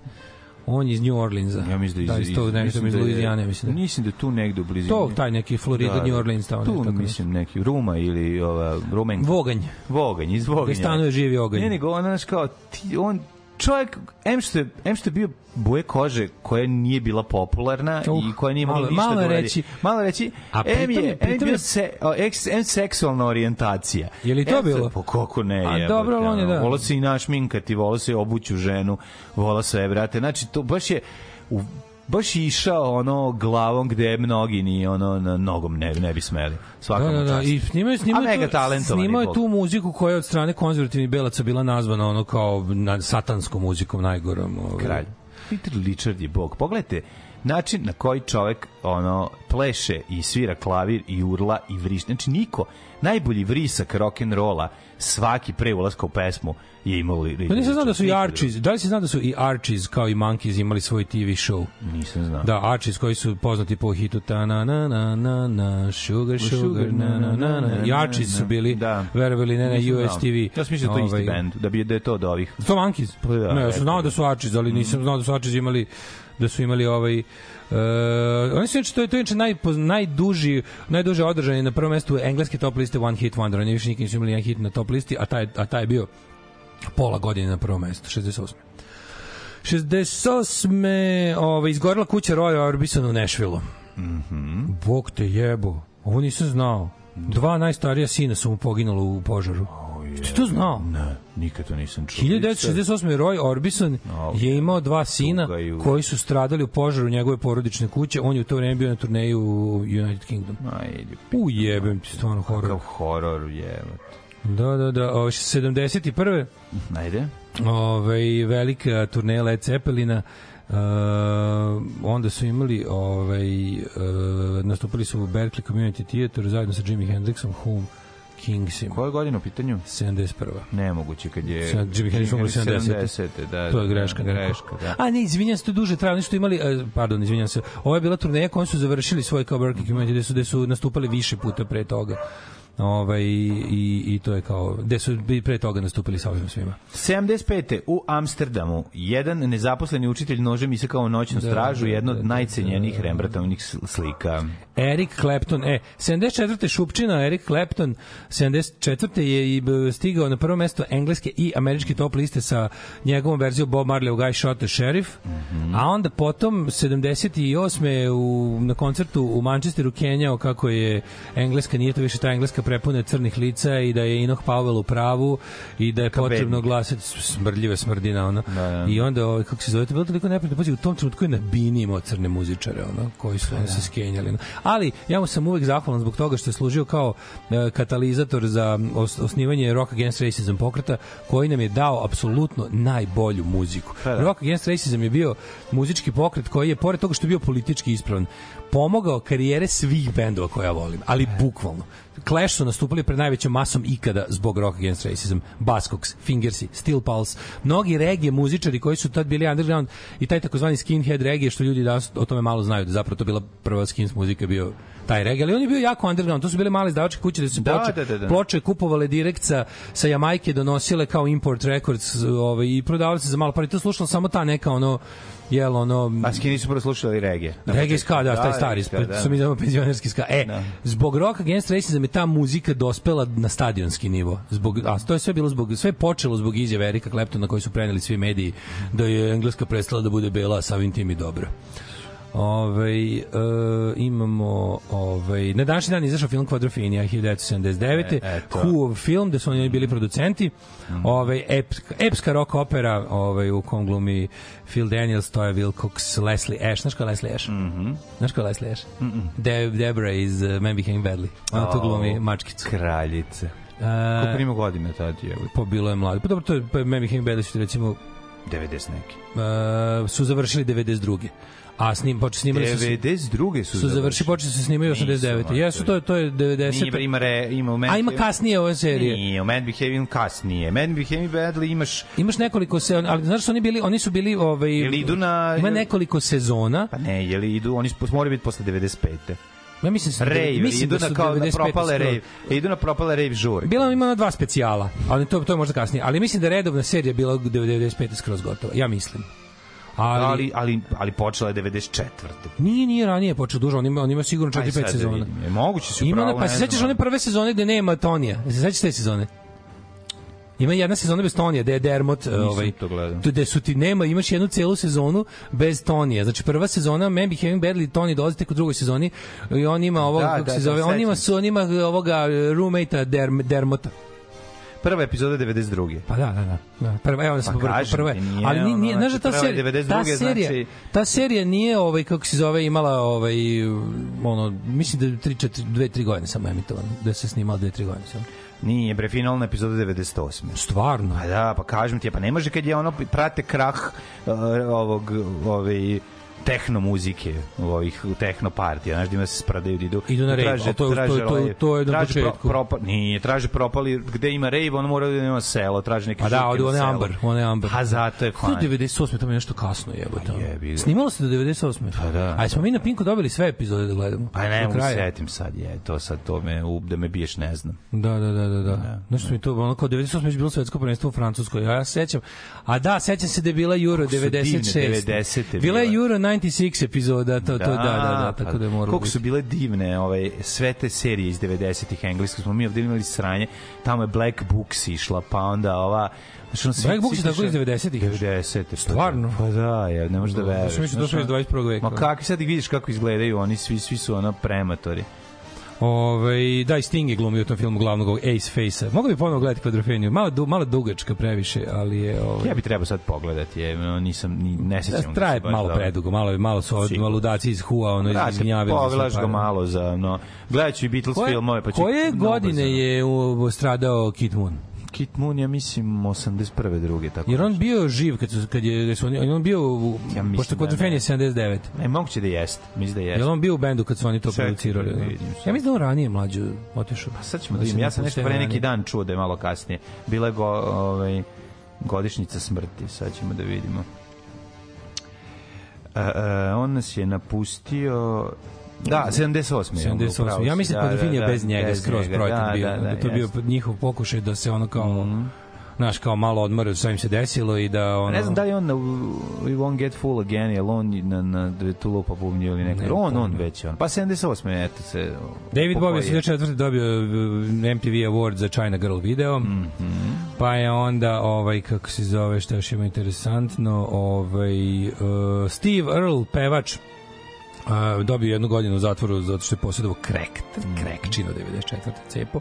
On iz New Orleansa. Ja mislim da iz, da, iz, tog, mislim iz da da Louisiana, mislim. Da. Mislim da tu negde u blizini. To, taj neki Florida, da, New da. Orleans. Tamo, tu, tako mislim, neki Ruma ili ova, Rumenka. Voganj. Voganj, iz Voganja. Gde stanuje živi oganj. Ne, nego, on, znaš, kao, ti, on čovjek, em što je, em što je bio boje kože koja nije bila popularna uh, i koja nije mogla ništa malo da uredi. Reći, malo reći, a em je, em je se, o, eks, em seksualna orijentacija. Je li to em, bilo? Po kako ne A dobro, on je da. Vola se i naš minkati, vola se obuću ženu, vola se, e, brate. Znači, to baš je u baš išao ono glavom gde mnogi ni ono na nogom ne, ne bi smeli. Svaka da, da, da. I snimaju, snimaju, A mega talentovani. Snimaju tu muziku koja je od strane konzervativnih belaca bila nazvana ono kao na, satanskom muzikom najgorom. Ovaj. Kralj. Peter Lichard je bog. Pogledajte, način na koji čovek ono pleše i svira klavir i urla i vrišti. Znači niko najbolji vrisak rock and rolla svaki pre ulaska u pesmu je imao li, Pa nisam znao da su i Archies, da li si znao da su i Archies kao i Monkeys imali svoj TV show? Nisam znao. Da, Archies koji su poznati po hitu ta na na na na na sugar sugar na na na na. I Archies su bili, da. verovali ne na US TV. Ja sam mislio da to isti ovaj. bend, da bi da je to od ovih. To Monkeys? Pa da, ne, ja sam znao da, da su Archies, ali nisam mm. znao da su Archies imali da su imali ovaj Uh, oni su inače, to je, to je inače najpoz, najduži, najduže održani na prvom mestu engleske top liste One Hit Wonder. Oni više nikad nisu imali jedan hit na top listi, a taj, a taj je bio pola godine na prvom mestu, 68. 68. Ove, izgorela kuća Roya Orbisona u Nešvilu. Mm -hmm. Bog te jebo. Ovo nisam znao. Dva najstarija sina su mu poginula u požaru. Ti to znao? Ne, nikad to nisam čuo. 1968. Roy Orbison okay. je imao dva sina Tugaju. koji su stradali u požaru njegove porodične kuće. On je u to vreme bio na turneju u United Kingdom. Ajde, jebem ti stvarno horor. Kao horor, jebate. Da, da, da. O, 71. Ajde. Ove, velika turneja Led Zeppelina. Uh, onda su imali ovaj, uh, nastupili su u Berkeley Community Theater zajedno sa Jimi Hendrixom Home Kingsima. Koje godine u pitanju? 71. Nemoguće kad je... Jimi Hendrix umro 70. Da, to je da, greška. Da, greška da. A ne, izvinjam se, to duže trajalo. Nisu imali, e, pardon, izvinjam se. Ovo je bila turneja koju su završili svoj kao Burger Community, gde su, gde su nastupali više puta pre toga ovaj, i, i to je kao, gde su bi pre toga nastupili sa ovim svima. 75. u Amsterdamu jedan nezaposleni učitelj nožem isekao noćnu da, stražu, da, jedno od da, da najcenjenijih da, Rembrandtovih slika. Eric Clapton, e, 74. Šupčina, Eric Clapton, 74. je i stigao na prvo mesto engleske i američke top liste sa njegovom verzijom Bob Marley u Guy Shot the Sheriff, mm -hmm. a onda potom 78. U, na koncertu u Manchesteru Kenjao kako je engleska, nije to više ta engleska prepuna crnih lica i da je Inoh Powell u pravu i da je Kabednik. potrebno glasati smrdljiva smrdina, ono. Da, da. I onda, ovaj, kako se zove, to bilo toliko neprijatno, pazi, u tom trenutku je na Bini imao crne muzičare, ono, koji su da, da. se skenjali. Ono ali ja mu sam uvek zahvalan zbog toga što je služio kao e, katalizator za os, osnivanje Rock Against Racism pokreta koji nam je dao apsolutno najbolju muziku. Pa, da. Rock Against Racism je bio muzički pokret koji je pored toga što je bio politički ispravan, pomogao karijere svih bendova koje ja volim, ali e. bukvalno. Clash su nastupali pred najvećom masom ikada zbog Rock Against Racism, Buzzcocks, Fingersi, Steel Pulse, mnogi regije muzičari koji su tad bili underground i taj takozvani skinhead regije što ljudi danas o tome malo znaju da zapravo to bila prva skins muzika bio taj regije, ali on je bio jako underground, to su bile male izdavačke kuće da su da, ploče, da, da, da. ploče kupovale direkt sa, sa Jamajke donosile kao import records ovaj, i prodavale se za malo pari, to slušalo samo ta neka ono jel ono... A skini su preslušali regije. Regije ska, da, da, taj stari, da, da. su mi znamo penzionerski ska. E, da. zbog Rock Against Racism je ta muzika dospela na stadionski nivo. Zbog, a to je sve bilo zbog, sve počelo zbog izjave Erika Kleptona koji su preneli svi mediji da je engleska prestala da bude bela, a samim tim i dobro. Ovaj e, imamo ovaj na današnji dan izašao film Kvadrofinija 1979. E, Whoov film gde su oni bili producenti. Mm. Ovaj epska, epska rock opera, ovaj u kom glumi Phil Daniels, to Toya Wilcox, Leslie Ash, znaš ko je Leslie Ash? Mm -hmm. Znaš ko je Leslie Ash? Mm -mm. De Debra iz uh, e, Man Became Badly. Ona oh, tu glumi mačkicu. Kraljice. Uh, e, Koliko ima godina tad je? Pa bilo je mlado. Pa dobro, to je, pa Man Became Badly su recimo 90 neki. Uh, su završili 92. A snim, počeli snimali su... 92. su, su završili. Počeli su snimaju 89. Jesu, to, to je 90. Nije, ima, re, ima, man, A ima kasnije ove serije. Nije, u Man Behaving kasnije. Man Behaving Badly imaš... Imaš nekoliko se, ali znaš su oni bili, oni su bili... Ovaj, jeli idu na... Ima nekoliko sezona. Pa ne, jeli idu, oni moraju biti posle 95. Ja mislim da se rave, mislim idu da na kao na propale rave. E, idu na propale rave žuri. Bila ima na dva specijala, ali to to je možda kasnije, ali mislim da redovna serija bila 95 skroz gotova. Ja mislim. Ali, ali, ali, ali počela je 94. Nije, nije ranije počeo duže, on ima, on ima sigurno 4-5 da sezona. Da vidim. moguće se upravo. Ima, pa se sećaš one prve sezone gde nema Tonija? Se sećaš te sezone? Ima jedna sezona bez Tonija, gde je Dermot, ovaj, to gde su ti nema, imaš jednu celu sezonu bez Tonija. Znači prva sezona Man Be Having Badly Tony dolazi tek u drugoj sezoni i on ima ovog da, kako da, se zove, da, on ima su, on ima ovoga roommatea Derm, Dermota. Prva epizoda 92. Pa da, da, da, da. Prva, evo da sam pa prva, prva. Nije, ali nije, nije, znači, ta serija, ta serija, znači... ta serija nije ovaj kako se zove imala ovaj ono mislim da 3 4 2 3 godine samo emitovana, da se snimala 2 3 godine samo. Nije, bre, finalna epizoda 98. Stvarno? Pa da, pa kažem ti, pa ne može kad je ono prate krah uh, ovog, ovaj, tehno muzike u ovih u tehno partija znači da ima da se spradaju da idu idu na da rave traže, to, traže, to, to, to je na traže početku pro, propa, nije traže propali gde ima rave on mora da ima selo traže neki pa da od one amber one amber a pa zato je klan 98 tamo je nešto kasno jebote pa jebi snimalo se do 98 pa da aj smo mi na Pinku dobili sve epizode da gledamo pa ne mogu setim sad je to sad to me u, da me biješ ne znam da da da da da ja, da, znaš mi to onako 98 je bilo svetsko prvenstvo u Francuskoj a ja sećam a da sećam se da je bila Euro 96 90 bila je Euro 96 epizoda, to, da, to, da, da, da, da tako pa da je moralo Koliko su bile divne ove, sve te serije iz 90-ih engleske, smo mi ovde imali sranje, tamo je Black Books išla, pa onda ova Znači, on Black Books je tako iz 90-ih. 90-ih. Pa da. Stvarno? Pa da, je, ne možeš da veruješ. Znači, mi su došli iz 21. veka. Ma kakvi sad ih vidiš kako izgledaju, oni svi, svi su ono prematori. Ove, ovaj, da, i Sting je glumio u tom filmu glavnog Ace Face-a. Mogu bi ponovo gledati kvadrofeniju. Malo, du, malo dugačka previše, ali je... Ove... Ovaj- ja bi trebao sad pogledati, je, nisam, ni, ne da, sećam. Da, traje da malo dobro. predugo, malo, malo su od ludaci iz Hua, ono, da, iz Gnjavila. Pogledaš ga pa- malo za... No, gledaću i Beatles koje, filmove, pa ću... Koje godine je u, stradao Kid Moon? Kit Moon, ja mislim, 81. druge. Tako Jer on bio živ, kad, su, kad je, da su oni, on bio, u, ja pošto da kod da Fen 79. E, moguće da jeste, mislim da jeste. Jer on bio u bendu kad su oni to Sve, da producirali. Da vidim, ja mislim da on ranije mlađu otišao. Pa sad ćemo da vidim, ja sam nešto pre neki dan čuo da je malo kasnije. Bila je go, ovaj, godišnjica smrti, sad ćemo da vidimo. A, e, a, e, on nas je napustio Da, 78. 78. Ja mislim da, Podrofinija da, da, bez njega bez skroz njega, da, bio. Da, da, da, to je bio njihov pokušaj da se ono kao mm naš kao malo odmora sve im se desilo i da ono... Ne znam da li on We Won't Get Full Again, jel on na, na da Tulo pa bubnju ili neko. Ne, on, on već on. Pa 78. eto se... David Bowie je 74. dobio e, MTV Award za China Girl video. Mm -hmm. Pa je onda, ovaj, kako se zove, šta još ima interesantno, ovaj, uh, Steve Earl, pevač, Uh, dobio jednu godinu u zatvoru zato što je posjedovao krek, krek čino 94. cepo.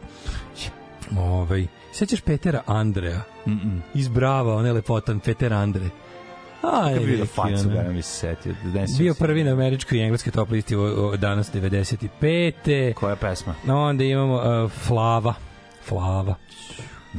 Ovaj, sećaš Petera Andreja? Mm -mm. Iz Brava, on je lepotan Peter Andre. Aj, je bio facu, da mi se setio. Da, bio prvi na američkoj i engleskoj top listi o, o, danas 95. Koja pesma? No, onda imamo uh, Flava. Flava.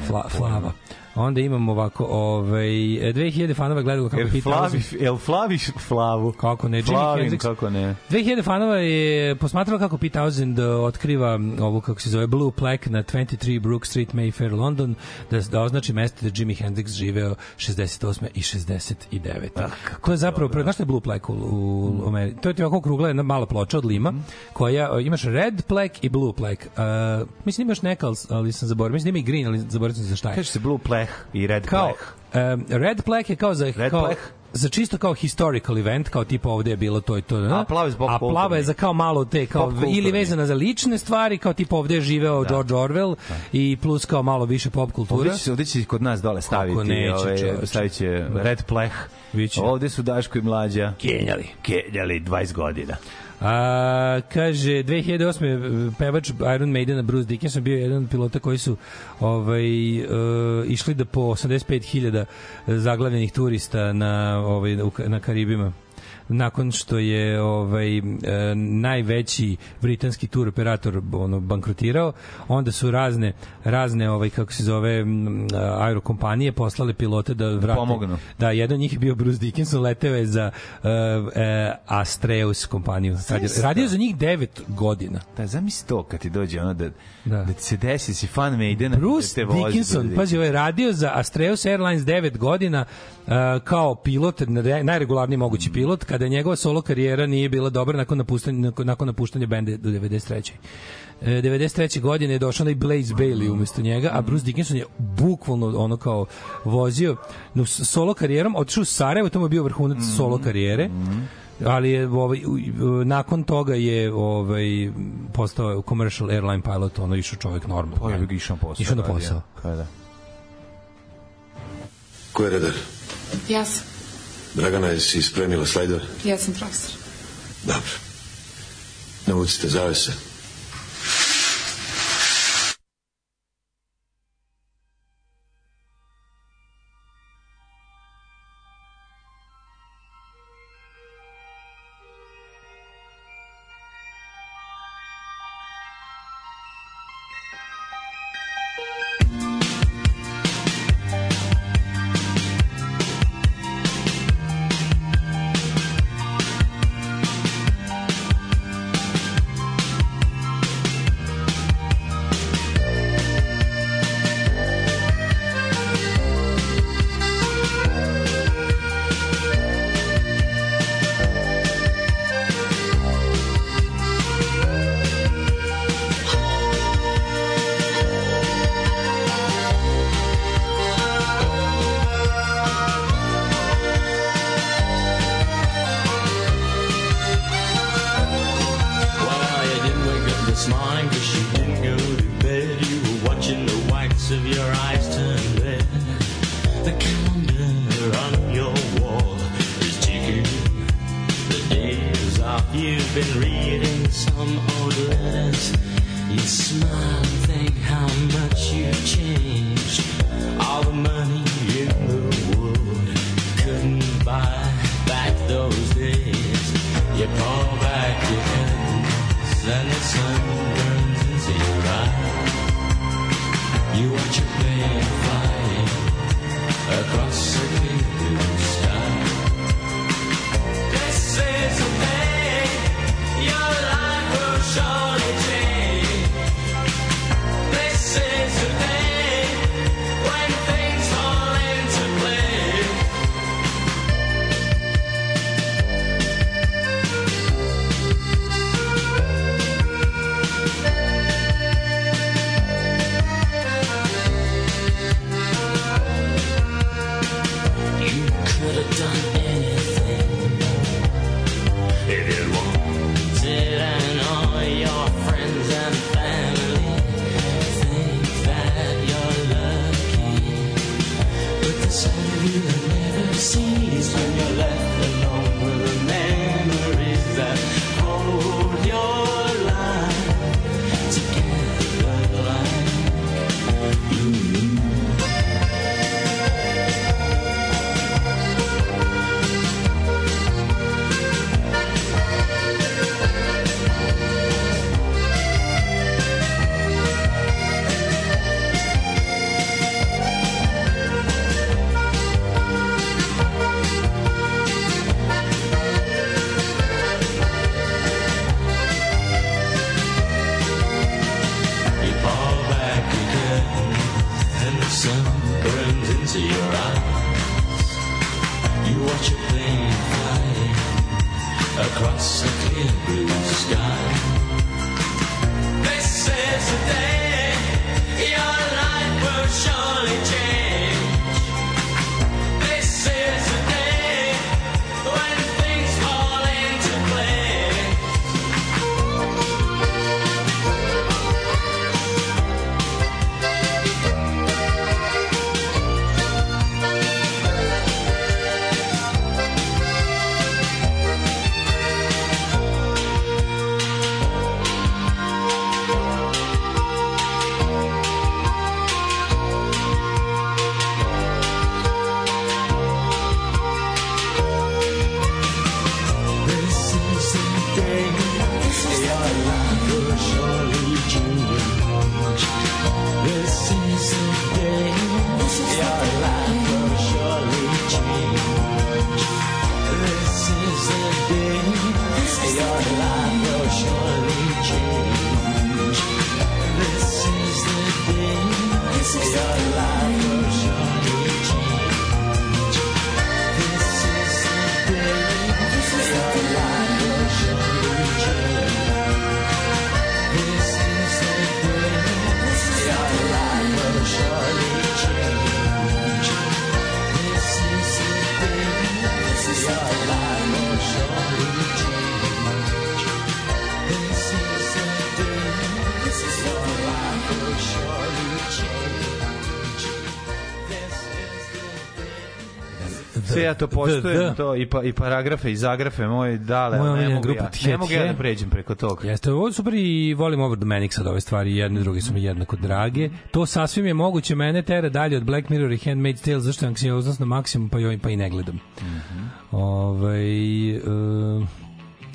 Fla, Flava. Onda imamo ovako, ovaj, 2000 e, fanova gledalo kako Hit Flavi, El Flaviš Flavu. Kako ne, Flavim, Hendrix. kako ne. 2000 fanova je posmatralo kako Pete Townsend da otkriva ovu, kako se zove, Blue Plaque na 23 Brook Street, Mayfair, London, da, da označi mesto da Jimi Hendrix živeo 68. i 69. Ah, to je zapravo, pre, znaš što je Blue Plaque u, u, u Ameri? To je ti ovako krugla jedna mala ploča od lima, mm. koja, imaš Red Plaque i Blue Plaque. Uh, mislim imaš još ali, ali sam zaboravio. Mislim da ima i Green, ali zaboravio sam za šta je. Kaže se Blue Plaque I Red kao, Pleh. Um, Red Pleh je kao za... Red kao, Pleh za čisto kao historical event, kao tipa ovde je bilo to i to. Da? A plava je A plava je za kao malo te, kao, ili vezana za lične stvari, kao tipa ovde je živeo da. George Orwell da. i plus kao malo više pop kultura. Ovde će, ovde će kod nas dole staviti, Kako neće, ovaj, ove, stavit će Red Pleh. Biće. Ovde su Daško i Mlađa. Kenjali. Kenjali 20 godina. A, kaže, 2008. pevač Iron Maidena Bruce Dickinson bio jedan od pilota koji su ovaj, uh, išli da po 85.000 zaglavljenih turista na, ovaj, na Karibima nakon što je ovaj e, najveći britanski tur operator ono bankrotirao, onda su razne razne ovaj kako se zove aerokompanije poslale pilote da vrate. Pomognu. Da, jedan od njih je bio Bruce Dickinson, leteo je za e, e Astreus kompaniju. Radio, radio za njih 9 godina. Da, zamisli to kad ti dođe ono da, da. da ti se desi, si fan me Maidena. Da Bruce da Dickinson, vozi, pazi, ovaj radio za Astreus Airlines 9 godina uh, kao pilot, najregularniji mogući mm. pilot, kad kada njegova solo karijera nije bila dobra nakon napuštanja, nakon napuštanja benda do 93. 93. E, godine je došao onaj Blaze Bailey umesto njega, a Bruce Dickinson je bukvalno ono kao vozio no, solo karijerom, otišao u Sarajevo, tamo je bio vrhunac mm. solo karijere. ali je ovaj nakon toga je ovaj postao commercial airline pilot ono išao čovjek normalno. Pa je išao na posao. Išao na da, posao. Kada? Ko je pa da. redar? Ja sam. Dragana, jesi spremila slajdove? Ja sam profesor. Dobro. Navucite zavese. Yeah. ja to da, poštujem, da, da. to i, pa, i paragrafe i zagrafe moje dale, moja ne mogu ja. Ne mogu ja da pređem preko toga. Jeste, ovo super i volim over Domenik od ove stvari, jedne i druge su mi jednako drage. To sasvim je moguće, mene tera dalje od Black Mirror i Handmaid's Tale, zašto je anksioznost na maksimum, pa joj pa i ne gledam. Mm -hmm. Ove, ovaj, eh,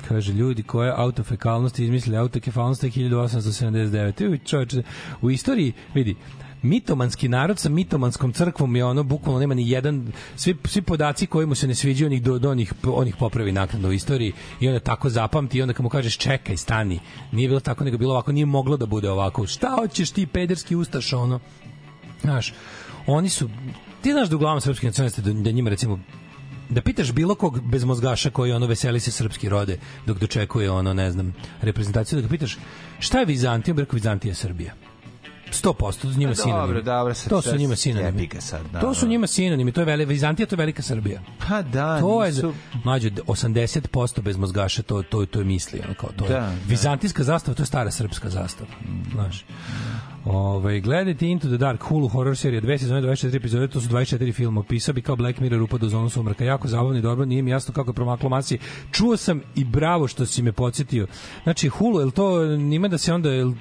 kaže ljudi koje autofekalnosti izmislili autokefalnosti 1879. Čovječe, u istoriji, vidi, mitomanski narod sa mitomanskom crkvom je ono bukvalno nema ni jedan svi svi podaci koji mu se ne sviđaju ni do, do onih onih popravi naknadno u istoriji i onda tako zapamti i onda kad mu kažeš čekaj stani nije bilo tako nego bilo ovako nije moglo da bude ovako šta hoćeš ti pederski ustaš ono znaš oni su ti znaš da uglavnom srpski nacionalisti da, da njima recimo da pitaš bilo kog bezmozgaša koji ono veseli se srpski rode dok dočekuje ono ne znam reprezentaciju da ga pitaš šta je Vizantija, Brko Vizantija Srbija 100% njima pa sinonim. Dobro, dobro, sad, to su njima sinonimi. Sad, da, to su njima sinonimi, to je velika Vizantija, to je velika Srbija. Pa da, to nisu... je mlađe 80% bez mozgaša to to to je misli, ono kao to. Da, je. Da. Vizantijska zastava, to je stara srpska zastava. Mm. Znaš. Ove, ovaj, gledajte Into the Dark, Hulu horror serija, dve sezone, 24 epizode, to su 24 filma. Pisao bi kao Black Mirror upada u zonu sumraka. Jako zabavno i dobro, nije mi jasno kako je promaklo masi. Čuo sam i bravo što si me podsjetio. Znači, Hulu, je to, nima da se onda, je li,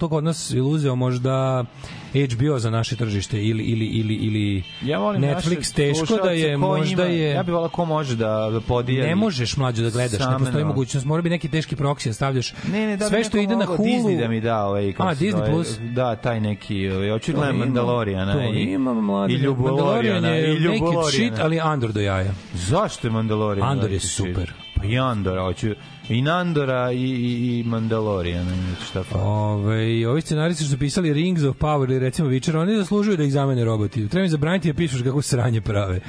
to kod nas iluzeo možda HBO za naše tržište ili, ili, ili, ili ja volim Netflix, teško da je, možda ima, je... Ja bih volao ko može da, da podijeli. Ne možeš mlađo da gledaš, Sameno. ne postoji mogućnost. Mora bi neki teški proksi, da stavljaš ne, ne, da sve što ide na Hulu. Disney da mi da ovaj... A, Disney Plus. Da, da, taj neki, ovaj, očigledno je Mandaloriana. I, ima mladi. I Ljuboloriana. I Ljuboloriana. shit, ali Andor do jaja. Zašto je Mandalorian? Andor je super. Pa i Andor, hoću... I Nandora i, i, i Mandalorian, šta pa. Ove, ovi scenaristi su pisali Rings of Power ili recimo Witcher, oni zaslužuju da ih zamene roboti. Treba im zabraniti da pišuš kako sranje prave.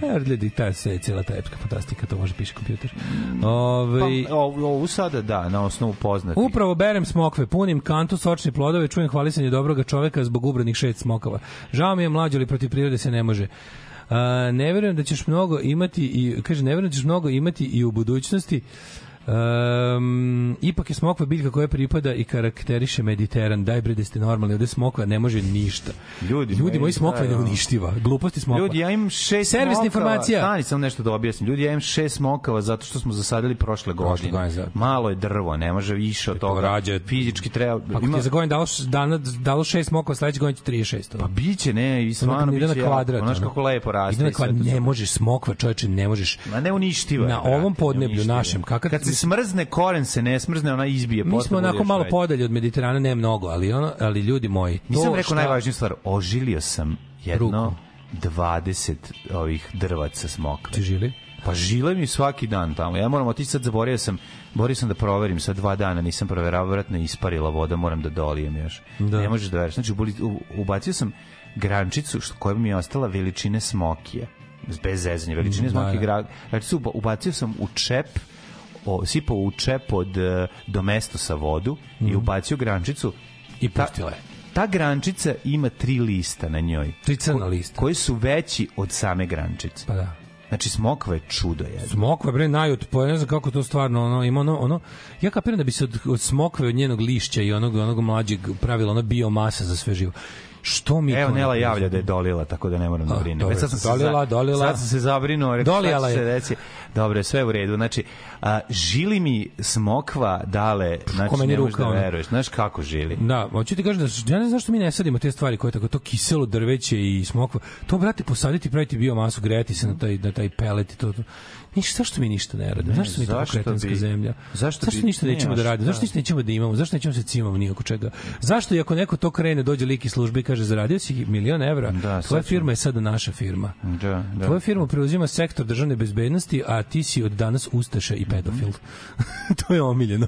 Da. Jer ljudi, ta se cijela ta epska fantastika, to može piše kompjuter. Ove, pa, o, u sada da, na osnovu poznati. Upravo berem smokve, punim kantu, sočne plodove, čujem hvalisanje dobroga čoveka zbog ubranih šest smokava. Žao mi je mlađo, ali protiv prirode se ne može. A, ne verujem da ćeš mnogo imati i kaže ne verujem da ćeš mnogo imati i u budućnosti. Uh, Um, ipak je smokva biljka koja pripada i karakteriše Mediteran. Daj bre da ste normalni, ovde smokva ne može ništa. Ljudi, ljudi moji smokva je da, da. uništiva. Gluposti smokva. Ljudi, ja imam šest Servisna smokava. informacija. Stani, sam nešto da objasnim. Ljudi, ja imam šest smokava zato što smo zasadili prošle godine. Prošle Malo je drvo, ne može više od toga. Rađe. Fizički treba... Pa ako ima... ti za godin dalo, dana, dalo šest smokava, sledeće godine će 36. Pa biće, ne, i stvarno biće. Ide na kvadrat. Znaš kako lepo raste. Ide na kvadrat, ne možeš smokva, čoveče, ne možeš. Ma neuništiva. Na ovom podneblju našem, kakav se znači, smrzne, koren se ne smrzne, ona izbije. Mi smo onako malo podalje od Mediterana, ne mnogo, ali, ono, ali ljudi moji... Nisam rekao šta... najvažniju stvar, ožilio sam jedno... Ruku. 20 ovih drvaca smokve. Ti žili? Pa žile mi svaki dan tamo. Ja moram otići sad, zaborio sam, borio sam da proverim, sad dva dana nisam proveravao, vratno je isparila voda, moram da dolijem još. Da. Ne možeš da veriš. Znači, ubacio sam grančicu što, koja mi je ostala veličine smokije. Bez zezanja, veličine da, mm, smokija. Da, da. Grančicu ubacio sam u čep o, sipao u čep od e, sa vodu mm. i mhm. ubacio grančicu i pustila je ta grančica ima tri lista na njoj. Tri crna lista. Koji su veći od same grančice. Pa da. Znači smokva je čudo jedno. Smokva je bre najotpornija, ne znam kako to stvarno ono ima ono ono ja kapiram da bi se od, od smokve od njenog lišća i onog onog mlađeg pravila ona biomasa za sve živo. Što mi Evo Nela javlja da je dolila, tako da ne moram da brinem. Već sad sam dolila, se za, dolila. Sad sam se zabrinuo, rekao šta se reći. Dobro, sve u redu. Znači, a, žili mi smokva dale, znači ne možeš da veruješ. Znaš kako žili? Da, hoću ti kažem da ja ne znam zašto mi ne sadimo te stvari koje tako to kiselo drveće i smokva. To brate posaditi, praviti biomasu, grejati se na taj na taj pelet i to. to Ništa, zašto mi ništa ne radimo? Zašto mi tako kretenska bi, zemlja? Zašto, zašto bi, ništa nećemo da radimo? Zašto ništa nećemo da imamo? Zašto nećemo da se cimamo ni oko čega? Zašto i ako neko to krene, dođe lik iz službi i kaže zaradio si milion evra, da, tvoja firma je sada naša firma. Da, da. Tvoja firma preuzima sektor državne bezbednosti, a ti si od danas ustaša i mhm. pedofil. Mm -hmm. to je omiljeno.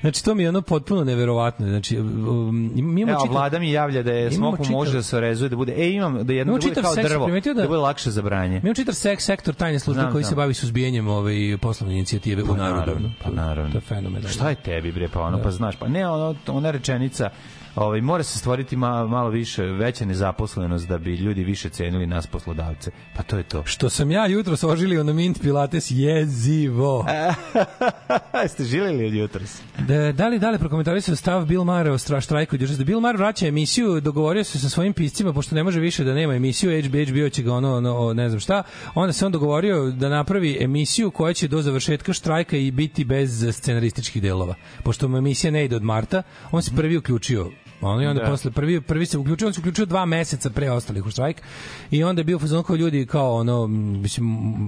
Znači, to mi je ono potpuno neverovatno. Znači, um, imamo Evo, čitav... vlada mi javlja da je smoku čitav... može da se rezuje, da bude, e, imam, da jedno da bude kao drvo, da, da bude lakše za branje. imamo čitav sek, sektor tajne službe koji se bavi suzbijanjem razbijanjem ove ovaj, poslovne inicijative pa, u narodu. Naravno, pa naravno. To je fenomenalno. Šta je tebi bre, pa ono, pa da. pa znaš, pa ne, ono, ona rečenica ovaj, mora se stvoriti malo, malo više, veća nezaposlenost da bi ljudi više cenili nas poslodavce. Pa to je to. Što sam ja jutro sožilio na Mint Pilates jezivo. Jeste žilili od jutros? Da, da li, da li prokomentarisao stav Bill Maher o stra, štrajku jutros? Bill Maher vraća emisiju, dogovorio se sa svojim piscima, pošto ne može više da nema emisiju, HBO, HBO će ga ono, ono, ne znam šta, onda se on dogovorio da napravi emisiju emisiju koja će do završetka štrajka i biti bez scenarističkih delova. Pošto mu emisija ne ide od marta, on se prvi uključio Oni I onda da. posle, prvi, prvi se uključio, on se uključio dva meseca pre ostalih u štrajk i onda je bio fazon kao ljudi kao ono, mislim,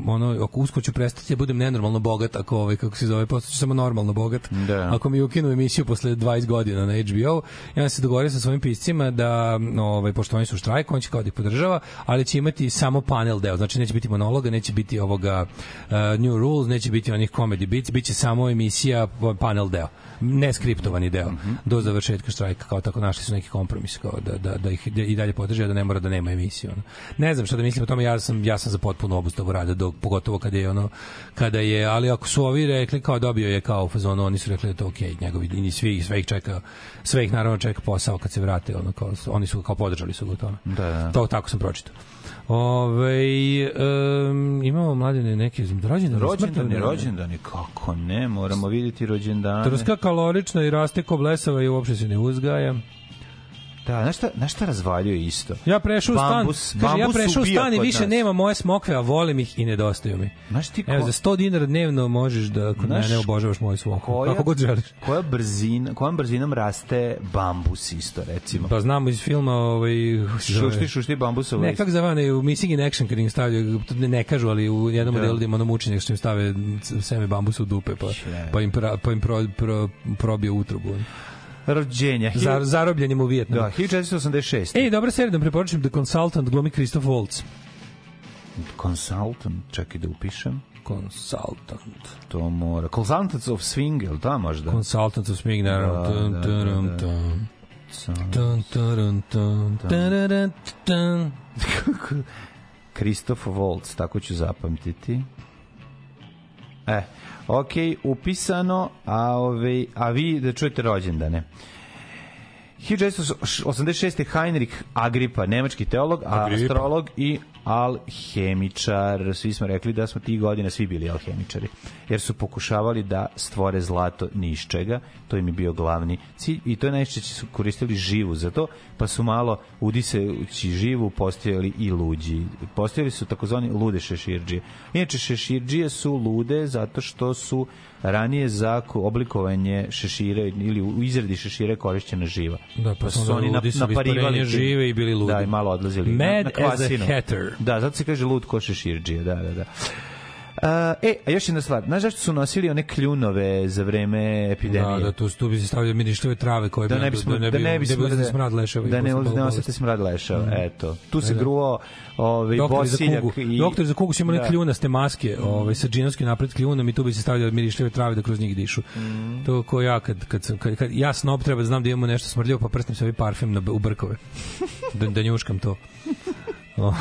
ono, ako usko ću prestati, ja da budem nenormalno bogat, ako ovaj, kako se zove, postaću samo normalno bogat. Da. Ako mi ukinu emisiju posle 20 godina na HBO, ja se dogovorio sa svojim piscima da, ovaj, pošto oni su u štrajku, on će kao da ih podržava, ali će imati samo panel deo, znači neće biti monologa, neće biti ovoga uh, New Rules, neće biti onih comedy bits, biće samo emisija panel deo neskriptovani deo mm -hmm. do završetka štrajka kao tako našli su neki kompromis kao da da da ih da i dalje podrže da ne mora da nema emisije ono. Ne znam šta da mislim o tome ja sam ja sam za potpuno obustavu rada dok pogotovo kada je ono kada je ali ako su ovi rekli kao dobio je kao fazon oni su rekli da to okej okay, njegovi i svi sve ih čeka sve ih naravno čeka posao kad se vrate ono kao oni su kao podržali su ga u Da, da. To tako sam pročitao. Ove, um, imamo mladene neke rođendane. Rođendani, rođendani, kako ne, moramo vidjeti rođendane. Truska kalorična i raste ko blesava i uopšte se ne uzgaja. Da, znaš šta, znaš šta razvaljuje isto? Ja prešao stan, kaže, ja prešao stan i više nas. nema moje smokve, a volim ih i nedostaju mi. Znaš ti ko... Evo, za 100 dinara dnevno možeš da kod znaš, ne obožavaš moju smokvu, kako god želiš. Koja brzina, kojom brzinom raste bambus isto, recimo? Pa znamo iz filma ovaj, šušti, šušti bambusovo. Ne, kako zavane, u Missing in Action kad im stavljaju, ne, ne kažu, ali u jednom da. delu da ima ono mučenje što im stave seme bambusa u dupe, pa, Če. pa im, pra, pa im pro, pro, pro, probije utrobu rođenja. Za, zarobljenjem u Vjetnamu. Da, 1486. Ej, dobra serija, da preporučujem The Consultant, glumi Christoph Waltz. Consultant, čekaj da upišem. Consultant. To mora. Consultants of Swing, je li ta možda? Consultants of Swing, naravno. Da, dun, da, da, da. Dun, dun. Dun, Kristof Volc, tako ću zapamtiti. E, eh. Ok, upisano, a, ove, a vi da čujete rođendane. 1986. Heinrich Agripa, nemački teolog, Agripa. astrolog i alhemičar. Svi smo rekli da smo tih godina svi bili alhemičari, jer su pokušavali da stvore zlato ni iz čega to im je bio glavni cilj i to je najčešće da su koristili živu za to, pa su malo udiseći živu postojali i luđi. Postojali su takozvani lude šeširđije. Inače, šeširđije su lude zato što su ranije za oblikovanje šešira ili u izradi šešira korišćena živa. Da, pa, pa su oni na, naparivali žive i bili da, ludi. Da, i malo odlazili Mad na, na as a hatter. Da, zato se kaže lud ko šeširđije, da, da, da e, a još jedna stvar, znaš zašto su nosili one kljunove za vreme epidemije? Da, da, to su bi se stavljali mirištave trave koje da ne bi da ne da bi da, da-, da ne bi smrad leševa. Da ne bi osete smrad leševa, mhm. eto. Tu se gruo ovaj bosiljak i doktor za kugu su imali kljunaste maske, ovaj sa džinovskim napred kljunom i tu bi se stavljali mirištave trave da kroz njih dišu. Mhm. To ko ja kad kad sam kad, kad ja snob treba da znam da imamo nešto smrdljivo pa prstim se ovaj parfem na u brkove. Da da njuškam to.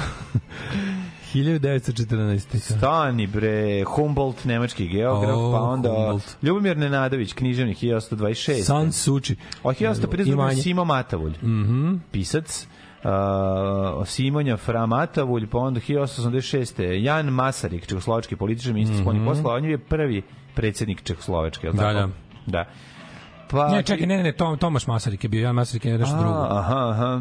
1914. Stani bre, Humboldt, nemački geograf, oh, pa onda Humboldt. Ljubomir Nenadović, književnik 1826. San Suči. O 1852. Simo Matavulj, mm -hmm. pisac uh, Simonja Framatavulj, pa onda 1886. Jan Masarik, čehoslovački političar, ministar mm -hmm. spoljnih poslova, on je prvi predsednik Čehoslovačke, je li da, tako? Da, da pa... Ne, čekaj, ne, ne, Tom, Tomaš Masarik je bio, Jan Masarik je nešto drugo. Aha, aha.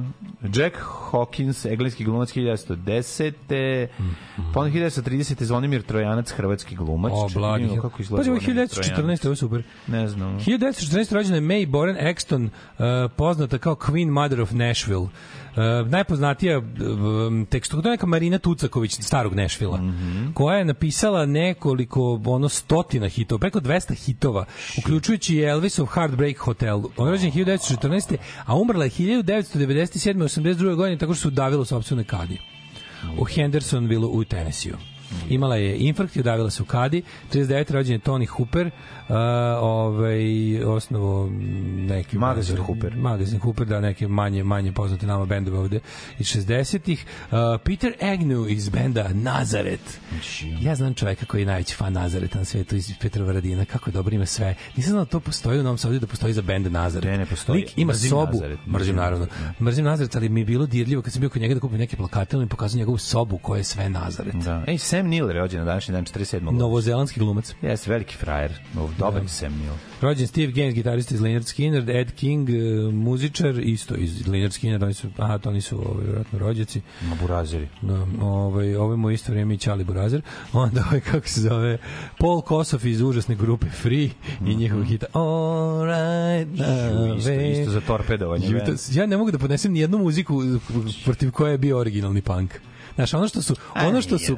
Jack Hawkins, engleski glumac 1910. Mm, mm. Pa onda 1930. Zvonimir Trojanac, hrvatski glumac. O, blagi. Kako izgleda Pazi, 1914. Ovo super. Ne znam. 1914. rođena je May Boren Exton, uh, poznata kao Queen Mother of Nashville. Eh, najpoznatija um, to je neka Marina Tucaković, starog Nešvila, mm -hmm. koja je napisala nekoliko, ono, stotina hitova, preko 200 hitova, uključujući i Elvisov Heartbreak Hotel. On je rođen 1914. a umrla je 1997. 82. godine tako što se udavilo sobstvene kadije u Hendersonville u Tennessee. Imala je infarkt i udavila se u kadi. 39. rođen je Tony Hooper, uh, ovaj, osnovo neki... Magazin Hooper. Magazin Hooper, da, neke manje, manje poznate nama bendove ovde iz 60-ih. Uh, Peter Agnew iz benda Nazaret. Znači, ja znam čoveka koji je najveći fan Nazareta na svetu iz Petra Radina, kako je dobro ima sve. Nisam znao da to postoji u Novom Sadu da postoji za bend Nazaret. Ne, ne postoji. Lik ima mrzim sobu, Nazaret. mrzim naravno. Da. Mrzim Nazaret, ali mi je bilo dirljivo kad sam bio kod njega da kupim neke plakate, on mi pokazao njegovu sobu koja je sve Nazaret. Da. Ej, Sam Neill je rođen na današnji dan 47. Novozelandski glumac. Jes, veliki frajer. Da. Dobar da. Sam Neill. Rođen Steve Gaines, gitarista iz Leonard Skinner, Ed King, e, muzičar, isto iz Leonard Skinner, oni su, aha, to oni su ovaj, vjerojatno rođaci. Na Buraziri. Da, ovaj, ovaj mu isto vrijeme i Čali Burazir. Onda ovaj, kako se zove, Paul Kosov iz užasne grupe Free mm i mhm. njihovog hita All right, now, isto, isto za torpedovanje. Da. Ja ne mogu da podnesem ni jednu muziku protiv koje je bio originalni punk. Znaš, ono što su, ono što su,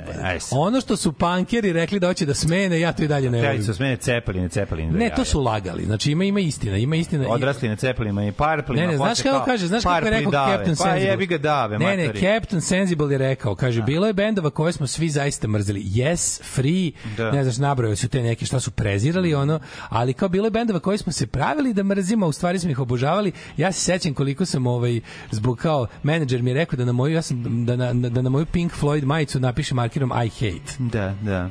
ono što su pankeri rekli da hoće da smene, ja to i dalje ne volim. Da su smene cepeline, cepeline. Ne, to su lagali. Znači, ima, ima istina, ima istina. Odrasli na cepelinima i parplima. Ne, ne, znaš kako kaže, znaš kako je rekao Captain pa Sensible. Pa jebi ga dave, Ne, ne, Captain Sensible je rekao, kaže, da. bilo je bendova koje smo svi zaista mrzeli. Yes, Free, da. ne znaš, nabrojali su te neke šta su prezirali, mm. ono, ali kao bilo je bendova koje smo se pravili da mrzimo, u stvari smo ih obožavali. Ja se sećam koliko sam ovaj, zbog kao menadžer mi je rekao da na moju, ja sam, da na, da na moju Pink Floyd majicu napiše markirom I hate. Da, da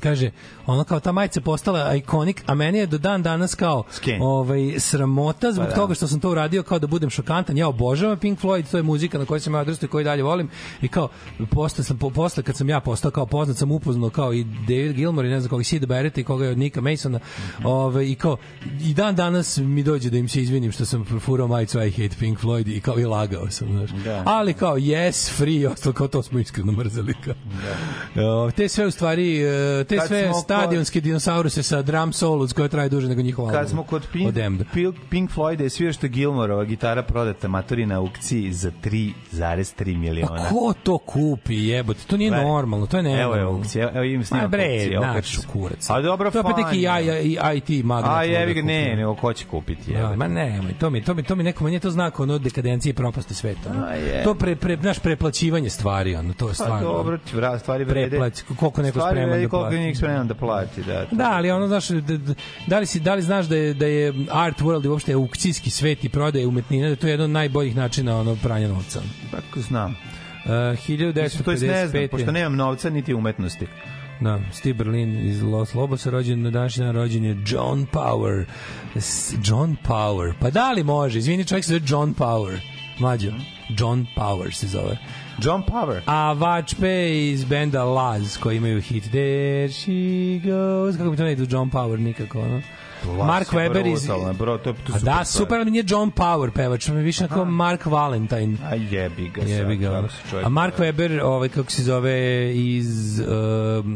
kaže, ono kao ta majica postala ikonik, a meni je do dan danas kao Skin. ovaj, sramota zbog pa, da. toga što sam to uradio kao da budem šokantan. Ja obožavam Pink Floyd, to je muzika na kojoj sam ja odrastao i koju dalje volim. I kao, posle, sam, po, posle kad sam ja postao kao poznat, sam upoznao kao i David Gilmore i ne znam koga, Sid Barrett i koga je od Nika Masona. Mm -hmm. ovaj, I kao, i dan danas mi dođe da im se izvinim što sam furao majicu I hate Pink Floyd i kao i lagao sam, znaš. Da. Ali kao, yes, free, ostalo kao to smo iskreno mrzeli. Kao. Da. O, te sve u stvari e, te kad sve stadionske kod... dinosauruse sa drum solos koje traje duže nego njihova kad smo kod Pink, Pink, Pink Floyda je svira što Gilmorova gitara prodata matori na aukciji za 3,3 miliona pa ko to kupi jebote to nije Vre. normalno to je ne evo je aukcija evo im snimak bre aukcije, kurac a dobro to je opet neki i, IT magnet a da jevi ga ne nego ko će kupiti da, jebote ma ne to mi to mi to mi neko meni to znak ono dekadencije propasti sveta no? to pre, pre, naš preplaćivanje stvari ono to je pa stvarno dobro stvari vrede preplać koliko neko sprema da plati. Nije spreman da plati, da. To. Da, ali ono, znaš, da, da, li, si, da li znaš da je, da je art world i uopšte aukcijski svet i prodaje umetnina, da je to jedan od najboljih načina ono, pranja novca? Tako pa, znam. E, uh, 1955. to je ne znam, pošto nemam novca niti umetnosti. Da, Steve Berlin iz Los Lobos rođen na današnji dan rođen je John Power. John Power. Pa da li može? Izvini, čovjek se zove John Power. Mlađo. Mhm. John Power se zove. John Power. A Vačpe iz benda Laz koji imaju hit There She Goes. Kako bi to ne John Power nikako, ono? Vlas Mark Weber iz... Bro, to, to A da, super, ali nije John Power pevač, mi više kao Mark Valentine. A jebi ga. Jebi ga. A Mark Weber, ovaj, kako se zove, iz uh,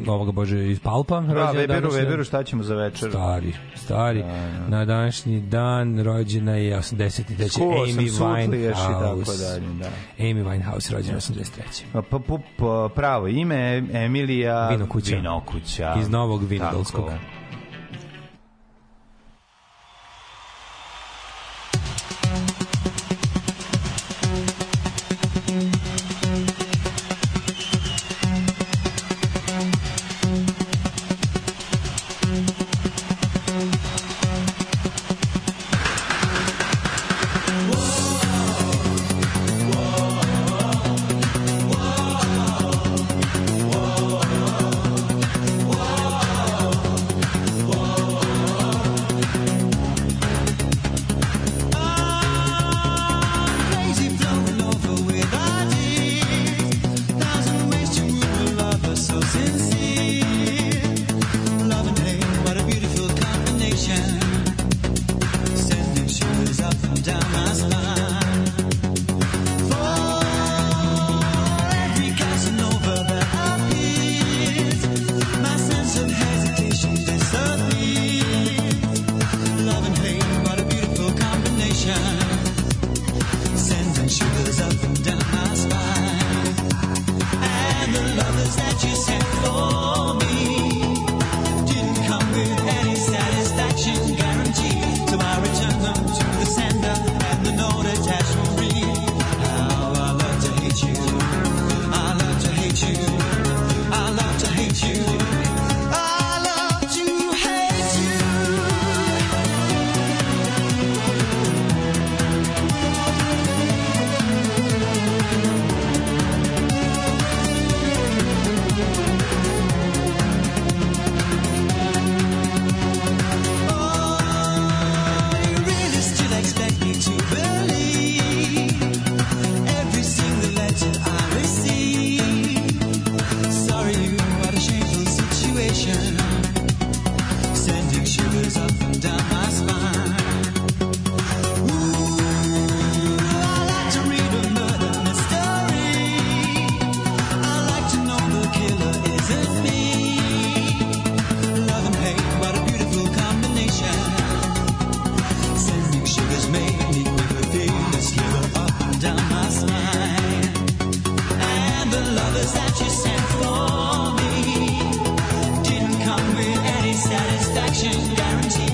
ovoga, bože, iz Palpa. Da, Weberu, Weberu, šta ćemo za večer? Stari, stari. Da, da. Na današnji dan rođena je 83. Skuo Amy Winehouse. Tako dalje, da. Amy Winehouse rođena 83. Pa, pa, pa, pravo ime Emilija Vinokuća. Vinokuća. Iz Novog Vinodolskog. Tako. satisfaction guaranteed.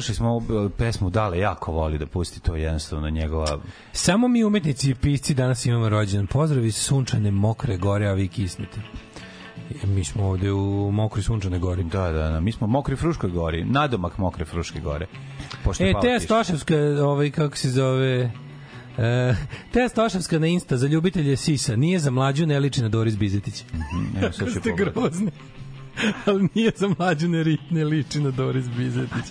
slušali smo pesmu Dale, jako voli da pusti to jednostavno njegova... Samo mi umetnici i pisci danas imamo rođendan. Pozdravi sunčane, mokre gore, a vi kisnite. E, mi smo ovde u mokri sunčane gori. Da, da, da. Mi smo mokri Fruškoj gori. Nadomak mokre Fruške gore. Pošto e, Teja Stoševska, ovaj, kako se zove... E, Teja Stoševska na Insta za ljubitelje Sisa. Nije za mlađu, ne liči na Doris Bizetić. Mm -hmm, Evo, ste grozni ali nije za mlađu ne, ne liči na Doris Bizetić.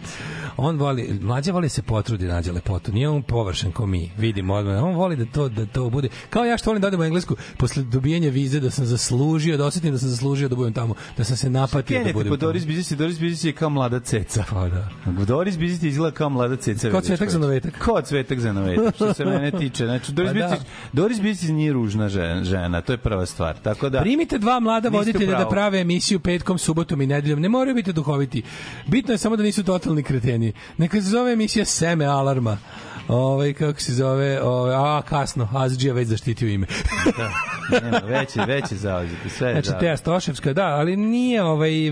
On voli, mlađa voli se potrudi nađe lepotu, nije on površan ko mi, vidimo odmah. On voli da to, da to bude, kao ja što volim da odem u Englesku, posle dobijanja vize da sam zaslužio, da osetim da sam zaslužio da budem tamo, da sam se napatio da budem po Doris Bizetić, Doris Bizetić je kao mlada ceca. Pa da. Doris Bizetić izgleda kao mlada ceca. Kao cvetak za novetak. Kao cvetak za novetak, što se mene tiče. Znači, Doris, pa da. Bizetić, da. Doris Bizetić nije ružna žena, žena, to je prva stvar. Tako da, Primite dva mlada voditelja da prave emisiju petkom petkom, subotom i nedeljom. Ne moraju biti duhoviti. Bitno je samo da nisu totalni kreteni. Neka se zove emisija Seme alarma ovaj, kako se zove, ovaj, a kasno, Azđija već zaštitio ime. da, nema, veći, veći već je sve je Znači, Teja Stoševska, da, ali nije, ovaj,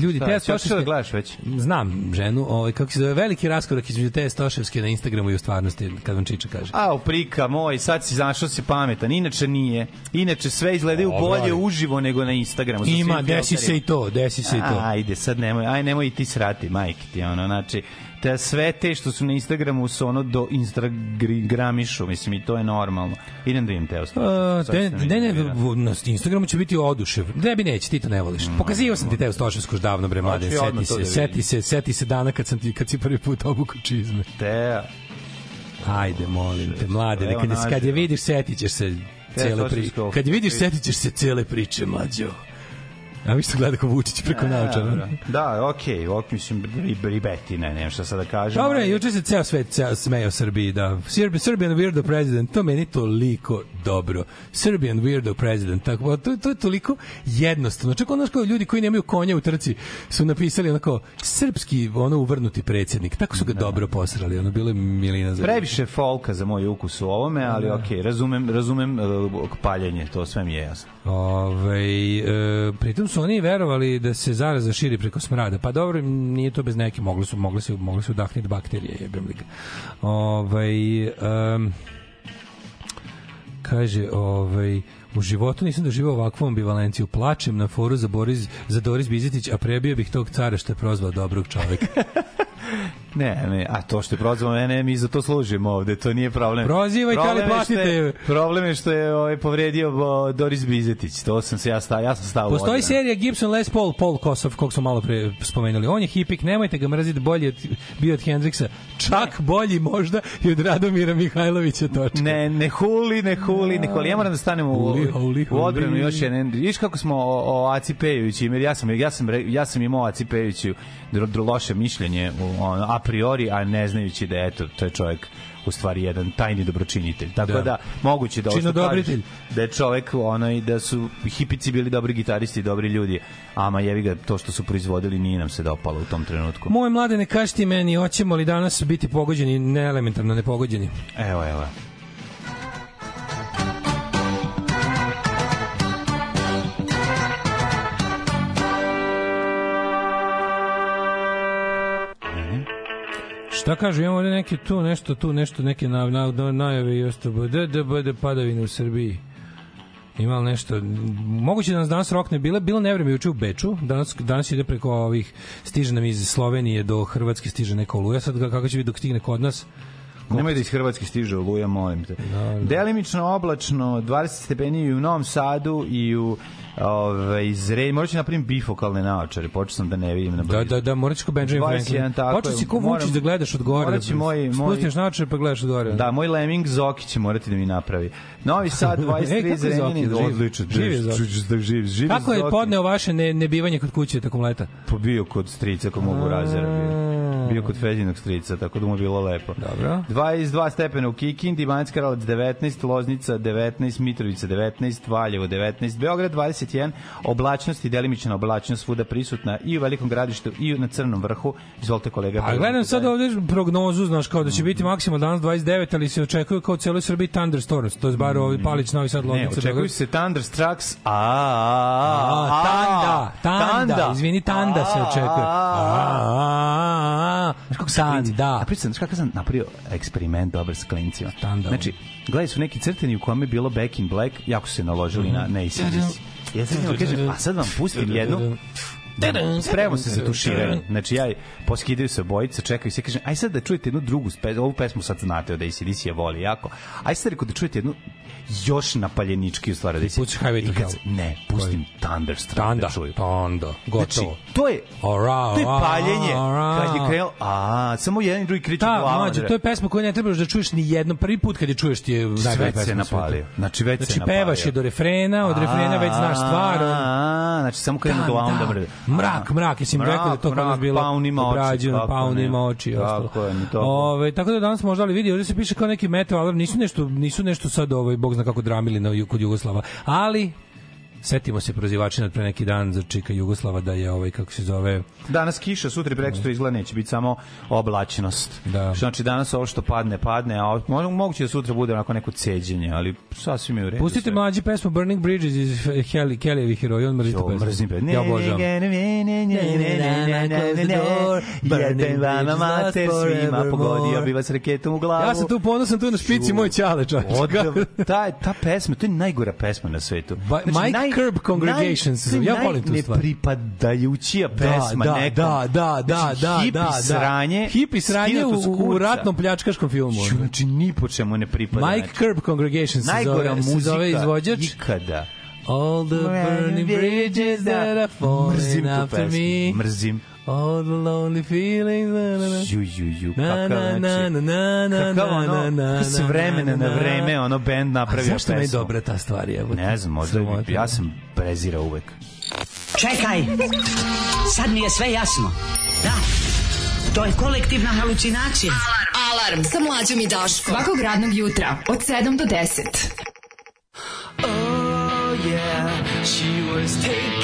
ljudi, Šta, Teja Stoševska... Šta, da gledaš već? Znam ženu, ovaj, kako se zove, veliki raskorak između Teja Stoševske na Instagramu i u stvarnosti, kad vam Čiča kaže. A, prika moj, sad si znašao se pametan, inače nije. Inače sve izgleda bolje uživo nego na Instagramu. Ima, desi se i to, desi se i to. Ajde, sad nemoj, aj nemoj i ti srati, majke ti, ono, znači, da sve te što su na Instagramu su ono do Instagramišu, mislim i to je normalno. Idem da im te ostavim. Da ne, ne, ne, na Instagramu će biti odušev. Ne bi neće, ti to ne voliš. Mm. Pokazivao sam ti Teo Stoševsku davno, bre, mladen, seti da se, seti se, seti se dana kad sam ti, kad si prvi put obuku čizme. Teo. Ajde, molim te, mlade, nekada, kad je vidiš, setićeš se cele priče. Kad je vidiš, setićeš se cele priče, mlađo. A vi ste gledali kako Vučić preko e, naočara. Da, okej, okay, ok, mislim, ribetine, nema šta sad da kažem. Dobro, ali... juče se ceo svet ceo smeo Srbiji, da. Serbian, Weirdo President, to meni toliko dobro. Serbian Weirdo President, tako, pa to, to je toliko jednostavno. Čak ono kao ljudi koji nemaju konja u trci su napisali onako, srpski, ono, uvrnuti predsjednik. Tako su ga da. dobro posrali, ono, bilo je milina za... Previše folka za moj ukus u ovome, ali da. okej, okay, razumem, razumem uh, paljenje, to sve mi je jasno. Ove, ovaj, uh, pritom su oni verovali da se zaraza širi preko smrada. Pa dobro, nije to bez neke, mogli su, mogli su, mogli su udahniti bakterije, jebem li ga. Ovaj, um, kaže, ovaj, U životu nisam doživao ovakvu ambivalenciju. Plačem na foru za, Boris, za Doris Bizetić, a prebio bih tog cara što je prozvao dobrog čoveka. Ne, ne, a to što je prozvao mene, mi za to služimo ovde, to nije problem. Prozivajte, ali platite. Problem je što je ovaj, povredio Doris Bizetić, to sam se ja stavio, ja sam stavio. Postoji odna. serija Gibson Les Paul, Paul Kosov, kog smo malo pre spomenuli. On je hipik, nemojte ga mrziti, bolje od, bio od Hendriksa, čak ne. bolji možda i od Radomira Mihajlovića točka. Ne, ne huli, ne huli, ne huli. Ja moram da stanem u, huli, huli, huli. u odbranu još jedan. Viš kako smo o, o Aci Pejovići, jer ja sam, ja sam, ja sam imao Aci Pejoviću loše mišljenje ono, a priori, a ne znajući da eto, to je čovjek u stvari jedan tajni dobročinitelj. Tako da, da moguće da Čino dobritelj. da je čovjek onaj da su hipici bili dobri gitaristi, i dobri ljudi. Ama jevi ga to što su proizvodili nije nam se dopalo u tom trenutku. Moje mlade ne kažite meni, hoćemo li danas biti pogođeni, ne neelementarno nepogođeni? Evo, evo. Šta kažu, imamo ovde neke tu, nešto tu, nešto, neke na, na, najave i ostalo. DDBD padavine u Srbiji. Ima li nešto? Moguće da nas danas rokne. Bilo, bilo nevreme juče u Beču. Danas, danas ide preko ovih, stiže nam iz Slovenije do Hrvatske, stiže neka oluja. Sad kako će biti dok stigne kod nas? Nemoj da iz Hrvatske stiže oluja, molim te. Da, da. Delimično oblačno, 20 stepeni i u Novom Sadu i u Ove, ovaj, zre, morat ću da napravim bifokalne naočare, počeo sam da ne vidim na blizu. Da, da, da, morat ko Benjamin Franklin. Počeo si ko Vučić da gledaš od gore. da, moj, moj... Spustiš naočare pa gledaš od gore. Da, moj Leming Zoki će morati da mi napravi. Novi Sad, 23, Zrenjanin. Živ, odlično, živ, živ, živ, živ, Kako je podneo vaše ne, nebivanje kod kuće tokom leta? Pobio pa kod strica, ako mogu razjera bio kod Feđinog strica, tako da mu je bilo lepo. Dobro. 22 stepena u Kikindi, Banacka Karalac 19, Loznica 19, Mitrovica 19, Valjevo 19, Beograd 21, oblačnost i delimična oblačnost svuda prisutna i u Velikom gradištu i na Crnom vrhu. Izvolite kolega. A gledam sad ovde prognozu, znaš, kao da će biti maksimum danas 29, ali se očekuje kao u celoj Srbiji thunderstorms, to je bar ovaj Palić Novi Sad Loznica. Ne, očekuju se thunderstrucks, a a tanda, tanda, izvini, tanda se očekuje. A a Da. A, kako stan, da. Napravio sam, kako sam napravio eksperiment dobar s klincima. Znači, gledaj su neki crteni u kome je bilo Back in Black, jako su se naložili mm -hmm. na, na ACDC. Da, da. Ja sam kažem, a sad vam pustim jednu Spremao se za tuširanje. Znači ja poskidaju se bojice, čekaju se, kažem, aj sad da čujete jednu drugu pesmu, ovu pesmu sad znate od ACDC je voli jako. Aj sad rekao da čujete jednu još napaljenički u stvari da se pusti Highway to Hell. Ne, pustim Thunderstruck. Tanda, da tanda, pa gotovo. Znači, to je to je paljenje kad je krenuo, a samo jedan i drugi kriči Da, mlađe, to je pesma koju ne trebaš da čuješ ni jednom. Prvi put kad je čuješ ti je najbolja pesma. napalio. Znači već znači, se napalio. Znači pevaš je do refrena, od refrena već znaš stvar. Znači samo krenu glavom da mrde. Mrak, mrak, jesi mi rekao da to mrak, bilo paun ima obrađeno, oči, paunima oči i ostalo. Tako je, to. Ove, tako da danas možda li vidi, ovde se piše kao neki meteo alarm, nisu nešto, nisu nešto sad ovaj, bog zna kako dramili na, kod Jugoslava, ali setimo se prozivači nad pre neki dan za čika Jugoslava da je ovaj kako se zove danas kiša sutra prekosutra izgleda neće biti samo oblačnost da. znači danas ovo što padne padne a moguće da sutra bude onako neko ceđenje ali sasvim je u redu pustite sve. mlađi pesmu Burning Bridges iz Kelly Kellyevih heroja on mrzite pesmu mrzim pesmu ja obožavam Burning vama mater svima pogodio bi vas reketom u glavu ja sam tu ponosan tu na špici moj čale čovječ ta, ta pesma to je najgora pesma na svetu znači, Curb Congregations. Naj, ja volim tu stvar. Nepripadajućija da, pesma da, da, da, Da, da, da, da, hipi da, da. sranje. Hipi sranje u, u ratnom pljačkaškom filmu. Ču, znači, ni po čemu ne pripada. Mike znači. Curb Congregations se zove, se zove izvođač. Ikada. All the burning bridges da that are falling after me. Mrzim. All the lonely feelings. Na, na, na. Ju, ju, ju. Kakav, znači, na, na, na, na, kakav ono, na, s vremena na vreme ono bend napravio pesmu. Zašto mi je dobra ta stvar? Je, ne znam, možda ja sam prezira uvek. Čekaj! Sad mi je sve jasno. Da, to je kolektivna halucinacija. Alarm, Alarm sa mlađom i Daškom. Svakog radnog jutra od 7 do 10. Oh yeah, she was taking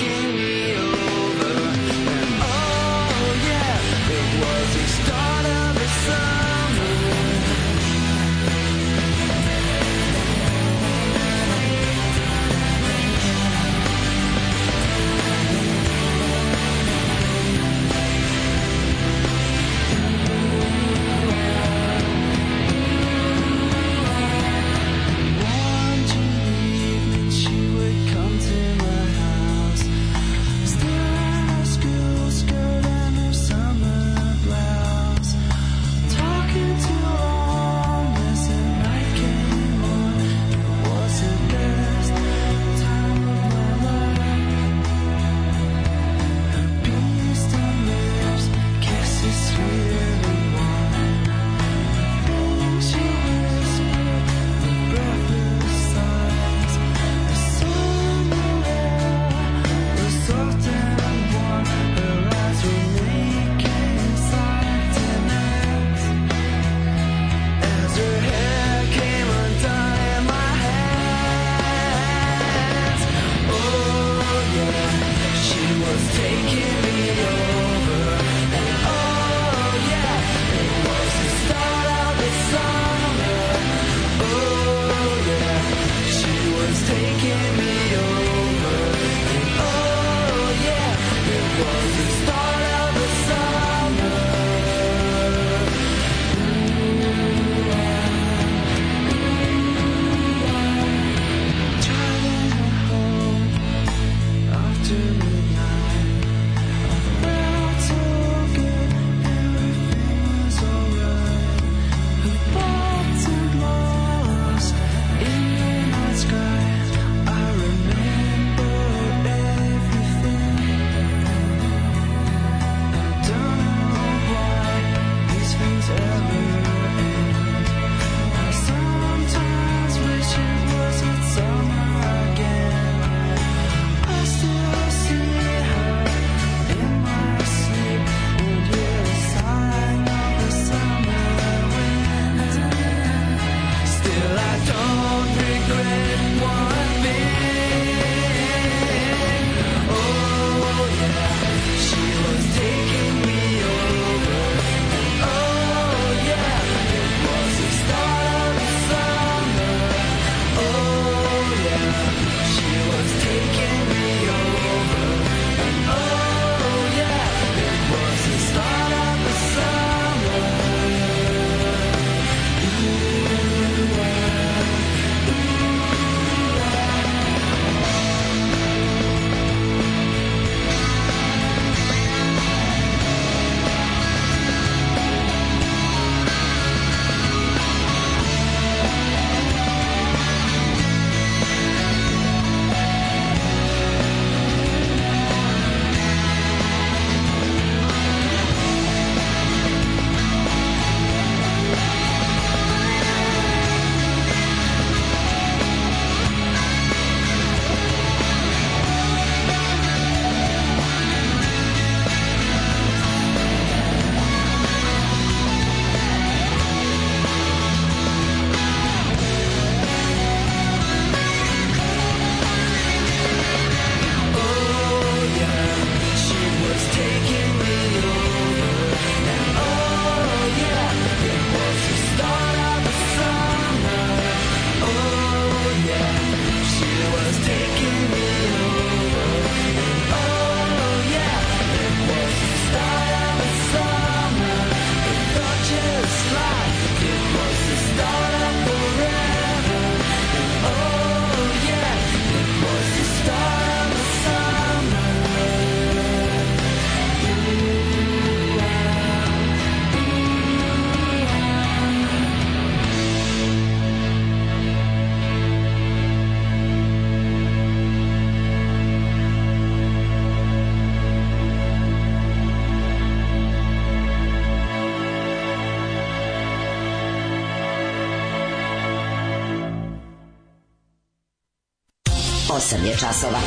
8 je časova.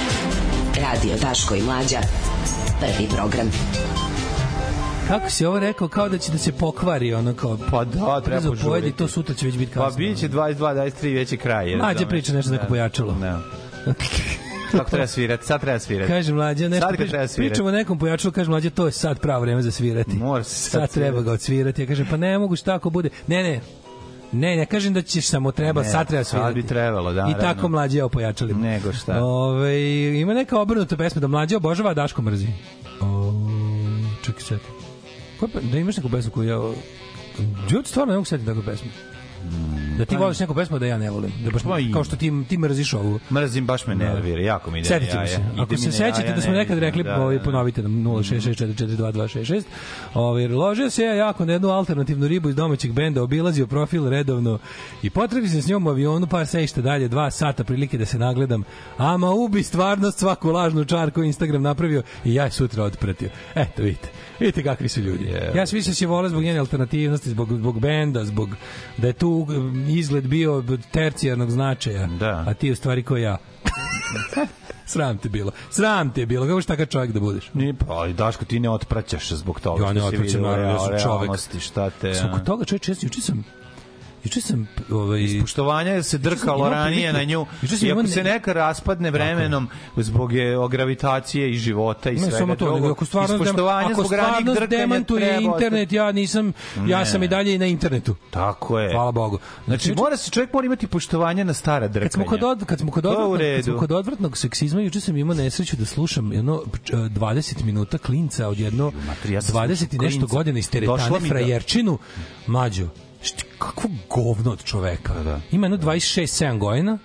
Radio Daško i Mlađa. Prvi program. Kako si ovo rekao, kao da će da se pokvari, ono kao... Pa da, treba požuriti. Pojedi, to sutra će već biti kasno. Pa bit će 22, 23, već je kraj. Mlađa priča nešto neko da. pojačalo. Ne. Kako treba svirati? Sad treba svirati. Kaže mlađa, nešto sad treba svirati. pričamo o nekom pojačalu, kaže mlađa, to je sad pravo vreme za svirati. Mora se sad, sad treba ga odsvirati. Ja kaže, pa ne mogu šta ako bude. Ne, ne, Ne, ne kažem da ćeš samo treba, ne, sad treba svirati. Sad bi trebalo, da. I tako mlađi je pojačali. Nego šta. Ove, ima neka obrnuta pesma da mlađi obožava, a Daško mrzi. O, čekaj sad. Koja, da imaš neku pesmu koju ja... Ja stvarno ne mogu setiti takvu pesmu. Mm. Da ti pa voliš neku pesmu da ja ne volim. Da baš, pa kao što ti, ti mrziš ovu. Mrzim, baš me da. nervira, jako mi ide Sjetite jaja. Se. Ako se sećate da smo nekad rekli, da, ovaj, ponovite nam 066442266. Ovaj, ložio se ja jako na jednu alternativnu ribu iz domaćeg benda, obilazio profil redovno i potrebi se s njom u avionu par sejšta dalje, dva sata prilike da se nagledam. Ama ubi stvarnost svaku lažnu čarku Instagram napravio i ja je sutra odpratio. Eto, vidite. Vidite kakvi su ljudi. Yeah. Ja se više se vole zbog njene alternativnosti, zbog, zbog benda, zbog da je tu mm, izgled bio tercijarnog značaja, da. a ti u stvari ko ja. Sram ti bilo. Sram te bilo. Kako šta takav čovjek da budeš? Ni, pa ali Daško ti ne otpraćaš zbog toga. Ja ne otpraćam, naravno, ja sam čovjek. Šta te, a... Zbog toga čovjek često, juče sam Juče sam ovaj ispoštovanja se drkalo ranije na nju. Juče se Ivan se neka raspadne vremenom zbog je gravitacije i života i ne, svega samo to, drugog. ako stvarno ispoštovanje ako zbog ranijih demantuje internet, ja nisam ja sam i dalje na internetu. Tako je. Hvala Bogu. Znači, znači mora se čovjek mora imati poštovanje na stara drkanja. Kad smo kod od, kad smo kod odvratnog, kad smo kod odvratnog seksizma, juče sam imao nesreću da slušam jedno 20 e, minuta klinca od jedno 20 i nešto godina iz teretane da- frajerčinu mlađo Šti, kako govno od čoveka. Da, da. Ima jedno 26-7 godina,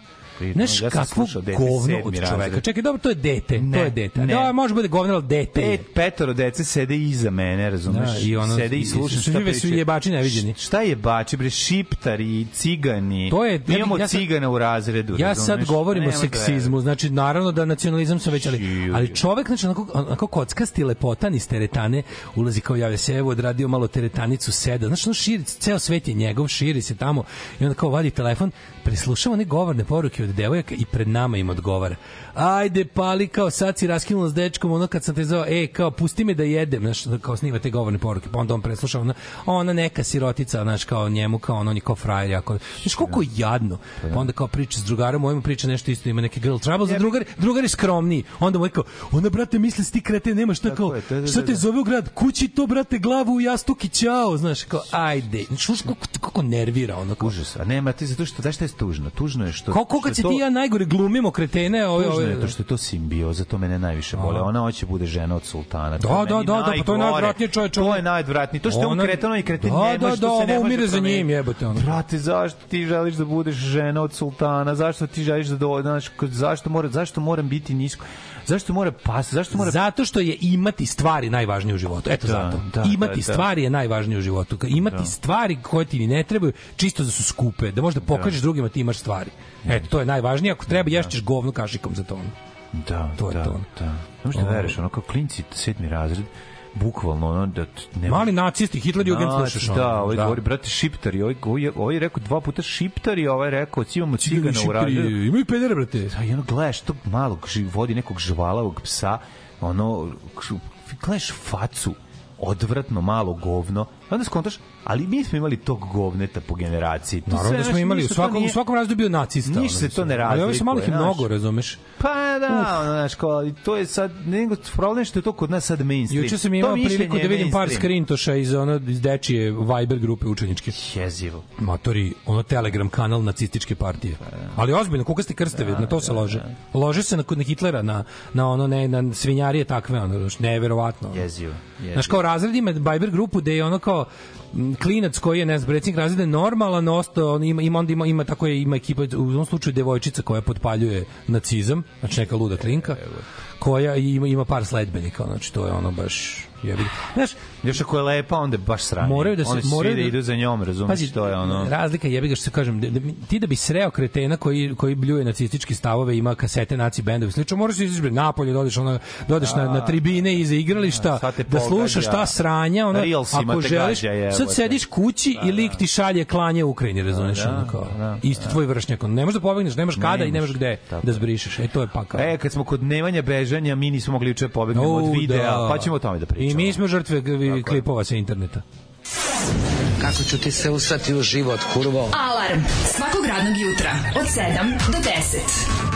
Znaš ja kakvo govno od čoveka. Razred. Čekaj, dobro, to je dete. Ne, to je dete. Ne. Da, može bude govno, ali dete Pet, petoro dece sede iza mene, razumeš? Da, i ono, sede i slušam šta priče. su jebači neviđeni. Šta je bači, bre, šiptari, cigani. To je, ja, imamo ja sad, u razredu. Ja razumeš? sad govorim o seksizmu, znači naravno da nacionalizam se već, ali, ali čovek, znači, onako, onako kockasti lepotan iz teretane, ulazi kao javlja se, evo, odradio malo teretanicu, seda. Znači, ono širi, ceo svet je njegov, širi se tamo i onda kao vadi telefon, preslušava one govorne poruke od devojaka i pred nama im odgovara ajde pali kao sad si raskinula s dečkom ono kad sam te zvao e kao pusti me da jedem znaš da kao snima te govorne poruke pa onda on presluša ona, ona neka sirotica znaš kao njemu kao on, on je kao frajer jako znaš koliko je jadno pa, da. pa onda kao priča s drugarom mojemu priča nešto isto ima neke girl trouble za drugar drugari je skromniji onda moj kao onda brate misli ti krete nema šta kao šta te da. zove u grad kući to brate glavu u jastuk i ćao znaš kao ajde znaš kako, kako nervira ono kao. užas a nema ti zato što da šta je tužno tužno je što kako kad se ti ja najgore glumimo kretene ove ove da, da. što je to simbioza, to mene najviše boli. Ona hoće bude žena od sultana. Da, da, da, da, pa to je najodvratnije čoveče. To je najodvratnije. To što je on kretano i kreten da, da, da, ovo umire za njim, jebote ono. Brate, zašto ti želiš da budeš žena od sultana? Zašto ti želiš da do, znaš, zašto mora, zašto moram biti nisko? Zašto mora pas? Zašto mora Zato što je imati stvari najvažnije u životu. Eto da, zato. Da, imati da, da. stvari je najvažnije u životu. Imati da. stvari koje ti ne trebaju, čisto da su skupe, da možda da. pokažeš da. drugima ti imaš stvari. Eto, to je najvažnije. Ako treba, da. ješćeš govno kašikom za to. Da, to je da, to. Da. Ne možeš da veruješ, ono kao klinci, sedmi razred, bukvalno ono da nema... mali nacisti Hitler Jugend slušaš da, ono. da ovaj da. govori brate šiptari ovaj ovaj, ovaj rekao dva puta šiptari ovaj rekao imamo cigana u radu imaju pedere brate a pa i ono gledaš tog malog vodi nekog žvalavog psa ono gledaš facu odvratno malo govno onda skontaš ali mi smo imali tog govneta po generaciji. To Naravno da smo imali, u svakom, nije, u svakom razdoblju nacista. Ništa se to ne radi. Ali ovi su malo i mnogo, razumeš? Pa da, ono, znaš, kao, to je sad, nego problem što je to kod nas sad mainstream. Juče sam imao priliku da vidim par skrintoša iz, ono, iz dečije Viber grupe učeničke. Jezivo. Matori, ono Telegram kanal nacističke partije. Pa da. Ali ozbiljno, kako kukaste krsteve, da, na to se da, lože. Da. Lože se na, kod Hitlera, na, na ono, ne, na svinjarije takve, ono, neverovatno. Jezivo. jezivo. Znaš, kao razredima Viber grupu da je ono kao klinac koji je ne znam predsjednik razreda normalan ostao on ima ima onda ima, ima tako je ima ekipa u tom slučaju devojčica koja potpaljuje nacizam znači neka luda klinka koja ima, ima par sledbenika, znači to je ono baš jebi. Znaš, još ako je lepa, onda baš sranje. Moraju da se moraju da, da, idu za njom, razumeš pazi, to je ono. Razlika jebi ga što se kažem, da, da, ti da bi sreo kretena koji koji bljuje nacistički stavove, ima kasete naci bendova, slično, moraš da na polje, dođeš da ona dođeš na na tribine iza igrališta da, da slušaš šta sranja, ona ako želiš, gađa, sad sediš kući da, i lik ti šalje klanje u Ukrajini, razumeš da, ono kao. Da, isti tvoj vršnjak, ne možeš da pobegneš, nemaš kada i nemaš gde da zbrišeš. E to je pakao. E kad smo kod nemanja bež bežanja, mi nismo mogli juče pobegnemo oh, od videa, da. pa ćemo o tome da pričamo. I mi smo žrtve Tako klipova sa interneta. Kako ću ti se usrati u život, kurvo? Alarm svakog radnog jutra od 7 do 10.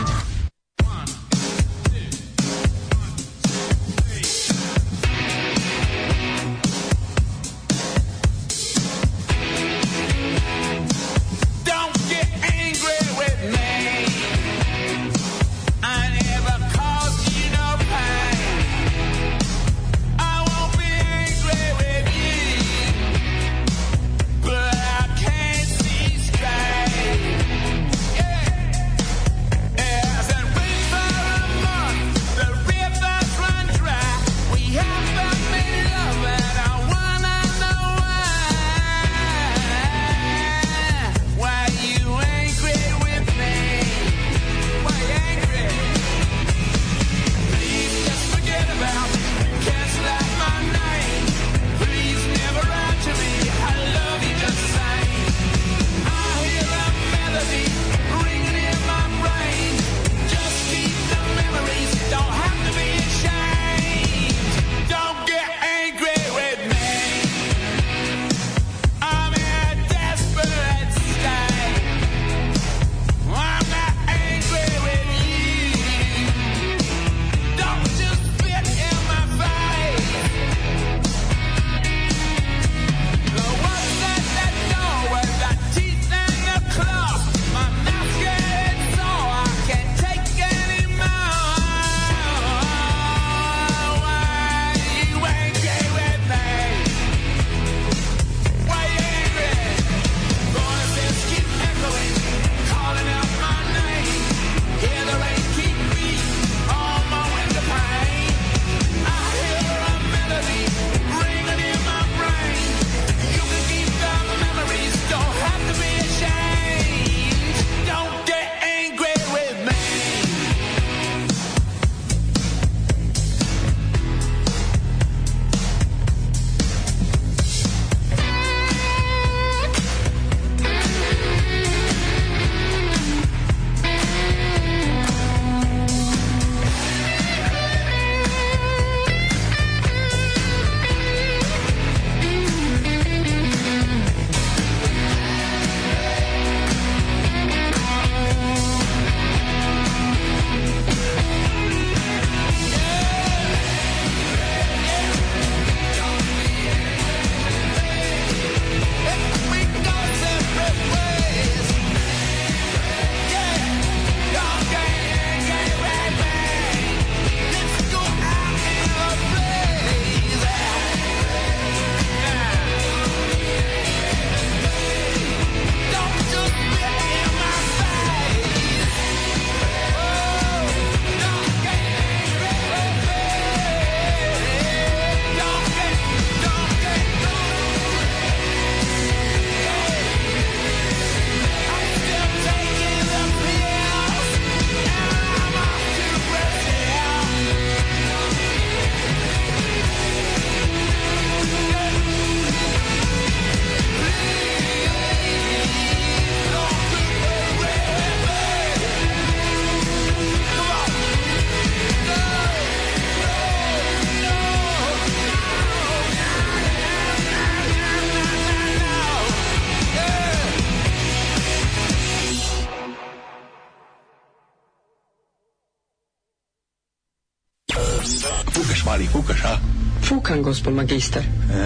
gospel magistar. E.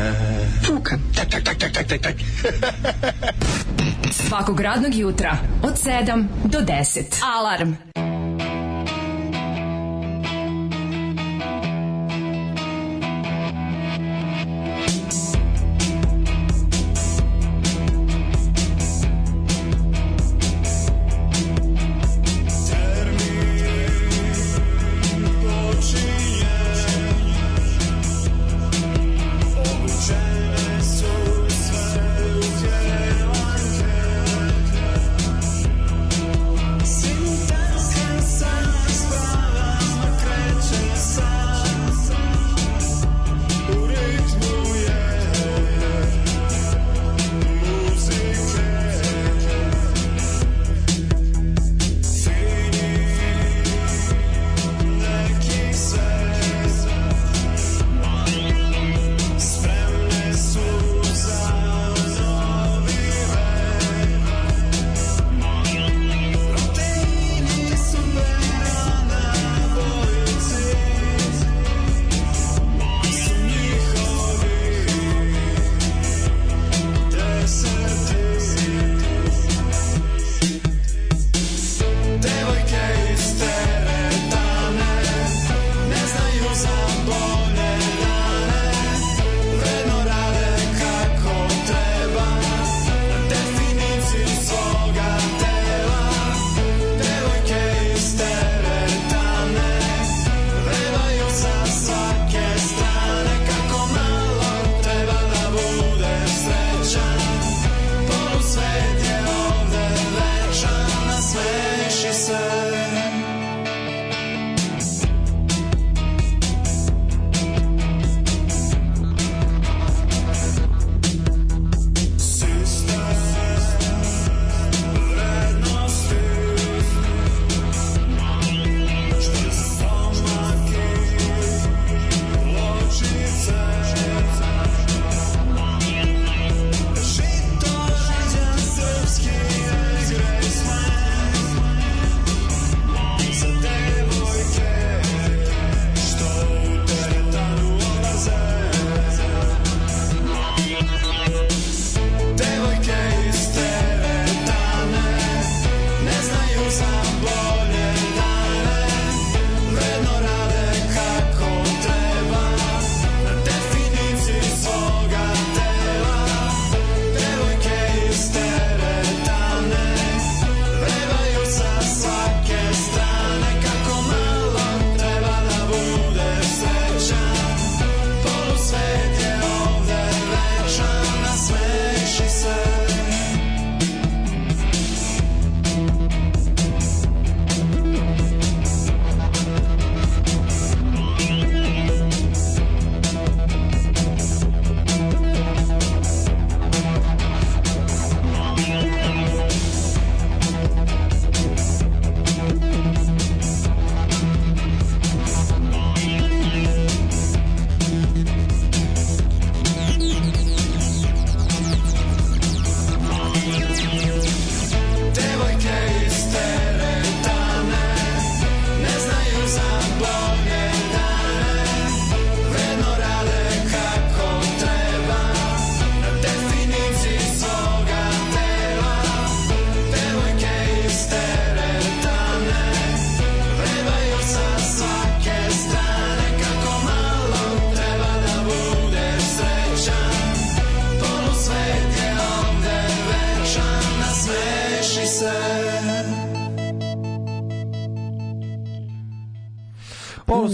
Fukam. Tak, tak, tak, tak, tak, tak, tak. Svakog radnog jutra od 7 do 10. Alarm.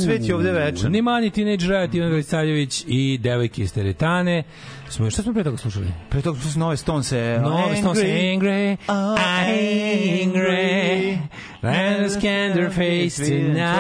cveć je ovde večer. Nimani Teenage Riot, Ivan Velisavljević i devojke iz Teretane. Smo, šta smo pre toga slušali? Pre toga su nove Stonese. Nove Stonese. Oh, angry, angry, and a scander face tonight.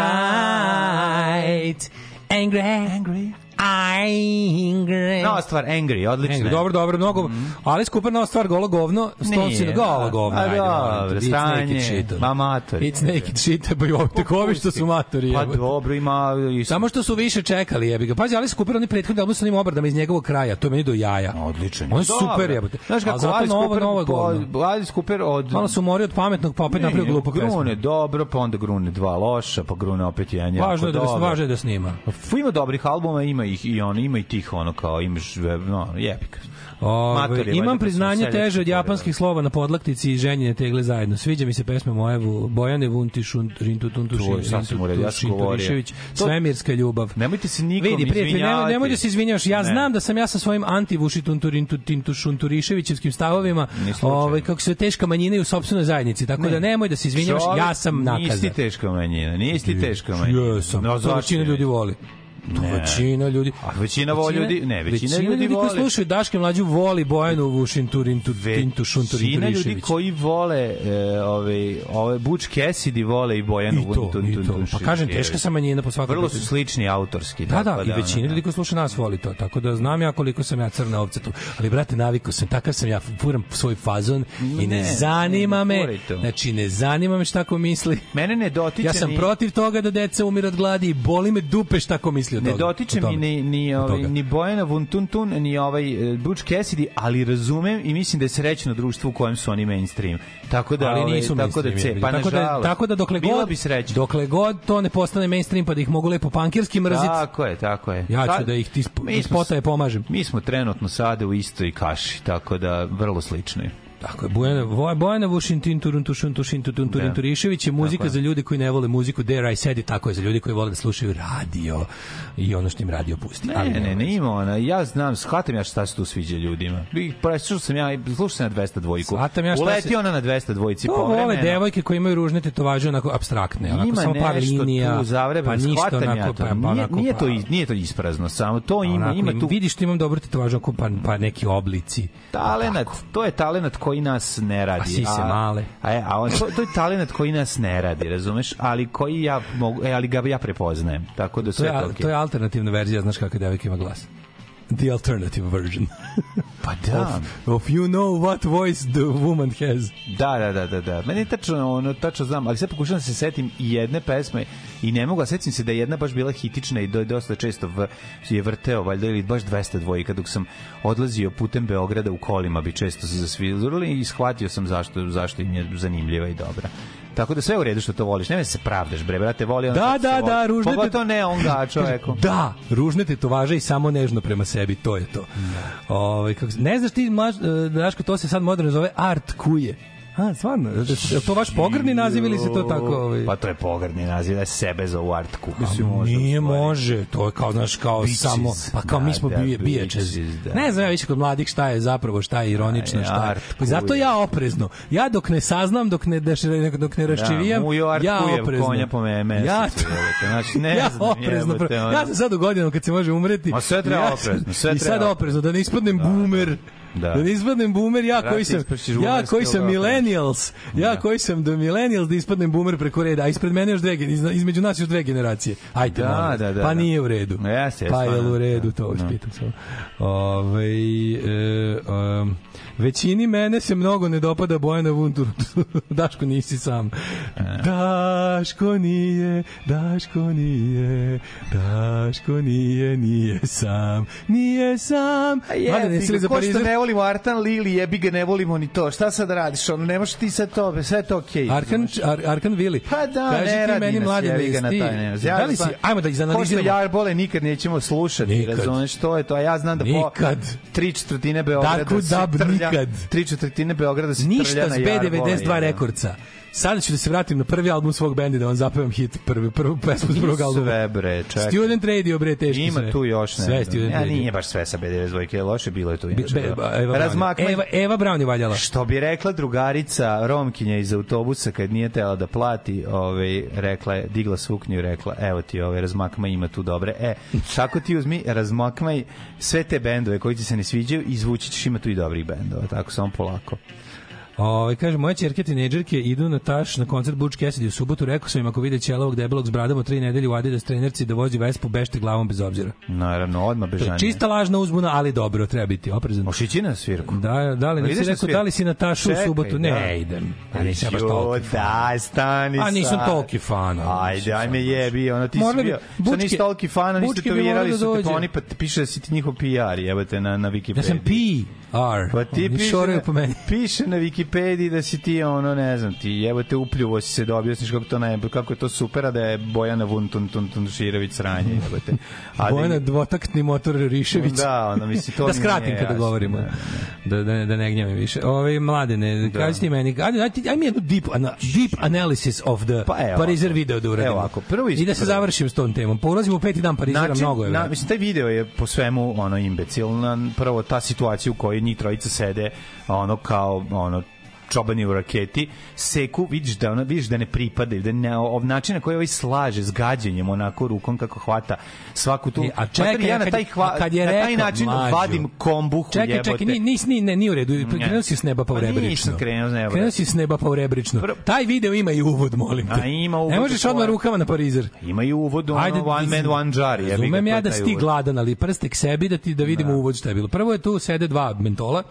Angry, angry. Angry. Nova stvar, Angry, odlično. Angry, dobro, dobro, mnogo. Mm -hmm. Ali skupa nova stvar, golo govno, stonci na golo da. govno. A, pa dobro, stranje, ma matori. It's naked shit, pa i ovdje kovi što su matori. Pa dobro, ima... I... Samo što su više čekali, jebi ga. Pazi, ali Cooper, oni prethodni album sa njim obradama iz njegovog kraja, to je meni do jaja. Odlično. On je super, jebote. Znaš kako, zato Alice novo, novo govno. Alice Cooper od... Malo su mori od pametnog, pa opet napravio glupo pesmu. Grune, dobro, pa onda grune dva loša, pa grune opet jedan jako da- dobro. Važno je da snima. Ima dobrih albuma, ima i, i on ima i tih ono kao imaš no, jebik. Ove, imam priznanje teže od japanskih slova na podlaktici i ženjene tegle zajedno. Sviđa mi se pesma moje Bojane Vuntiš, Rintu Tuntuš, Turišević, Svemirska ljubav. Nemojte se nikom Vidi, prijatelj, izvinjavati. Nemoj, da se izvinjavaš. Ja ne. znam da sam ja sa svojim antivuši Tunturintu Turiševićevskim stavovima, ovaj kako se teška manjina i u sopstvenoj zajednici. Tako ne. da nemoj da se izvinjavaš. Ja sam nakaza. Nisi teška manjina, nisi teška manjina. Jesam. No, ljudi voli. Ne. Većina ljudi. A većina voli ljudi, ne, većina, većina ljudi, ljudi koji slušaju Daške mlađu voli Bojanu Vušin Turin tu Tintu Šunturin Većina ljudi koji vole e, ove ove Buč Cassidy vole i Bojanu Vušin Turin Turin. Pa kažem teška sam manjina po svakom. Vrlo su slični autorski. Da, da, i da, većina da, ljudi da. koji sluša nas voli to. Tako da znam ja koliko sam ja crna ovca tu. Ali brate, navikao sam, takav sam ja, furam svoj fazon i ne, zanima me. Znači ne zanima me šta ko misli. Mene ne dotiče. Ja sam protiv toga da deca umiru od gladi i boli me dupe šta ko misli misli toga. Ne dotiče mi ni, ni, ovaj, ni Bojana Vuntuntun, ni ovaj e, Butch Cassidy, ali razumem i mislim da je srećno društvo u kojem su oni mainstream. Tako da, ali ovaj, nisu ovaj, tako da će, pa tako da, tako da dokle god, bi srećno. dokle god to ne postane mainstream pa da ih mogu lepo pankirski mrziti. Tako je, tako je. Ja ću da ih ti spotaje pomažem. Mi smo trenutno sade u istoj kaši, tako da vrlo slično je. Tako je, Bojana, Bojana Vušintin, Turun, Tušun, Tušin, Tutun, Turin, da. Turišević je muzika za ljude koji ne vole muziku, There I Said It, tako je, za ljude koji vole da slušaju radio i ono što im radio pusti. Ne, Ali ne, ne, ne ima ona, ja znam, shvatam ja šta se tu sviđa ljudima. Preslušao sam ja, slušao sam na 202 dvojku. Shvatam ja šta Uleti se... ona na 200 dvojici to vole devojke koje imaju ružne tetovaže onako abstraktne, onako ima samo par linija. Tu zavrebe, pa ništa onako, ja to. Pa, pa onako, nije, nije, to, pa- nije to isprazno, samo to ima, onako, ima tu. Vidiš što imam dobro tetovaže, onako, pa, pa neki oblici. Talenat, to je talenat koji koji nas ne pa radi. A sise male. A, a, a on, to, to je talenat koji nas ne radi, razumeš? Ali koji ja mogu, e, ali ga ja prepoznajem. Tako da sve to je, okay. to je alternativna verzija, znaš kako devojka ima glas the alternative version. pa da. Of, of you know what voice the woman has. Da, da, da, da. da. Meni je tačno, ono, tačno znam, ali sad pokušam da se setim jedne pesme i ne mogu, sećam se da je jedna baš bila hitična i da dosta često v, je vrteo, valjda, ili baš 200 dvojka dok sam odlazio putem Beograda u kolima bi često se zasvizurili i shvatio sam zašto, zašto im je zanimljiva i dobra. Tako da sve u redu što to voliš. Nema da se pravdaš, bre, brate, voli on. Da, da, da, ružne. Pa to ne on ga, čoveku. da, ružne te tovaže i samo nežno prema sebi, to je to. Mm. Ovaj kako ne znaš ti, mlaš, e, Daško, to se sad moderno zove art kuje. A, stvarno? Je to vaš pogrdni naziv ili se to tako... Ovaj... Pa to je pogrdni naziv, da sebe za art kuha. Mislim, možda, nije može, to je kao, znaš, kao bitches, samo... Pa kao da, mi smo da, bije, bijačez. Da. Ne znam ja više kod mladih šta je zapravo, šta je ironično, šta je... Pa zato ja oprezno. Ja dok ne saznam, dok ne, deš, dok ne da, raščivijam, da, ja oprezno. Konja po me, me ja, znači, ne ja znam, oprezno. Jebate, ja sam sad u godinu kad se može umreti. Ma sve treba ja, oprezno, sve treba. I sad oprezno, da ne ispadnem da, boomer. Da da, da ne boomer ja koji sam pa ja koji sam da millennials, da. ja koji sam do millennials da ispadnem boomer preko reda, a ispred mene još dve između nas još dve generacije. Ajde, da, molim. da, da, pa da. nije u redu. Ja, jes, pa je u redu da, to, da. pitam samo. Ovaj e, um, Većini mene se mnogo ne dopada Bojana Vuntur. Daško nisi sam. E. Daško nije, Daško nije, Daško nije, nije sam, nije sam. A je, Mada, ne, ne, volimo Artan Lili, jebi ga ne volimo ni to. Šta sad radiš? Ono ne možeš ti sve to, sve to okej. Okay, Arkan Ar, Arkan Vili. Pa da, Kaži ne ti meni mladi da na taj ne. Ja, da li si, ajmo da izanaliziramo. Pošto ja bole nikad nećemo slušati, nikad. razumeš to je to. A ja znam da nikad. po 3 četvrtine Beograda Darku se dab, trlja. Nikad. 3 četvrtine Beograda se Ništa trlja na Ništa s B92 rekordca. Sad ću da se vratim na prvi album svog benda da vam zapevam hit prvi, prvu pesmu iz prvog albuma. Sve bre, čekaj. Student Radio bre, teško Ima sve. tu još ne. Sve Student ja, Radio. Nije baš sve sa BDV je loše bilo je tu. Inače, Be, Eva, Eva, Razmakme, Eva, Eva Brown je valjala. Što bi rekla drugarica Romkinja iz autobusa kad nije tela da plati, ovaj, rekla je, digla suknju i rekla, evo ti ovaj, razmakma ima tu dobre. E, tako ti uzmi, razmakmaj sve te bendove koji ti se ne sviđaju, izvući ćeš ima tu i dobrih bendova, tako samo polako. Ovaj kaže moje ćerke tinejdžerke idu na taš na koncert Butch Cassidy u subotu, rekao sam im ako vide ćelovog debelog s bradom od 3 nedelje u Adidas trenerci da vozi Vespu bešte glavom bez obzira. Naravno, odma bežanje. Čista lažna uzbuna, ali dobro, treba biti oprezan. Ošići na svirku. Da, da li nisi rekao svirku? da li si na tašu Čekaj, u subotu? Ne, da. idem. A pa nisam baš toliki. Da, stani A nisam toliko fan. Ajde, ajme jebi, ono ti si bio. Bučke, nisi toliki fan, niste to vjerali, su te pa oni pa piše da si ti njihov PR, jebate na, na Wikipedia. Ja sam PR. Pa ti piše, piše na Wikipediji Wikipediji da si ti ono, ne znam, ti jebote upljuvo si se da objasniš kako to ne, kako je to super, a da je Bojana Vuntun Tun Tun Širović sranje, jebote. A da Bojana dvotaktni motor Rišević. Da, ona misli to. da skratim kada govorimo. Da, da, da, ne da gnjavim više. Ove mladene, da. kaži ti meni, ajde, ajde, ajde mi jednu deep, ana, deep analysis of the pa, evo, Parizer video da uradimo. Evo ovako, prvo I da se završim s tom temom. porazimo peti dan Parizera, znači, mnogo je. Na, mislim, taj video je po svemu ono imbecilna. Prvo, ta situacija u kojoj njih trojica sede, ono kao, ono, čobani u raketi, seku, vidiš da, ona, vidiš da ne pripadaju, da ne, ov način na koji ovaj slaže s gađenjem, onako rukom kako hvata svaku tu... E, a čekaj, čekaj ja na taj, hva, kad je na taj način mađu. vadim kombuh čekaj, jebote. Čekaj, čekaj, nis, ni, ne, nije u redu, krenuo si s neba pa u pa rebrično. Pa krenuo s neba. Krenuo si s neba pa u rebrično. Pr... Taj video ima i uvod, molim te. A ima uvod. Ne možeš odmah rukama na parizer. Ima i uvod, ono, Ajde, one man, one jar. Razumem ja da si ti gladan, ali prstek sebi da ti da vidimo da. uvod šta je bilo. Prvo je tu sede dva mentola,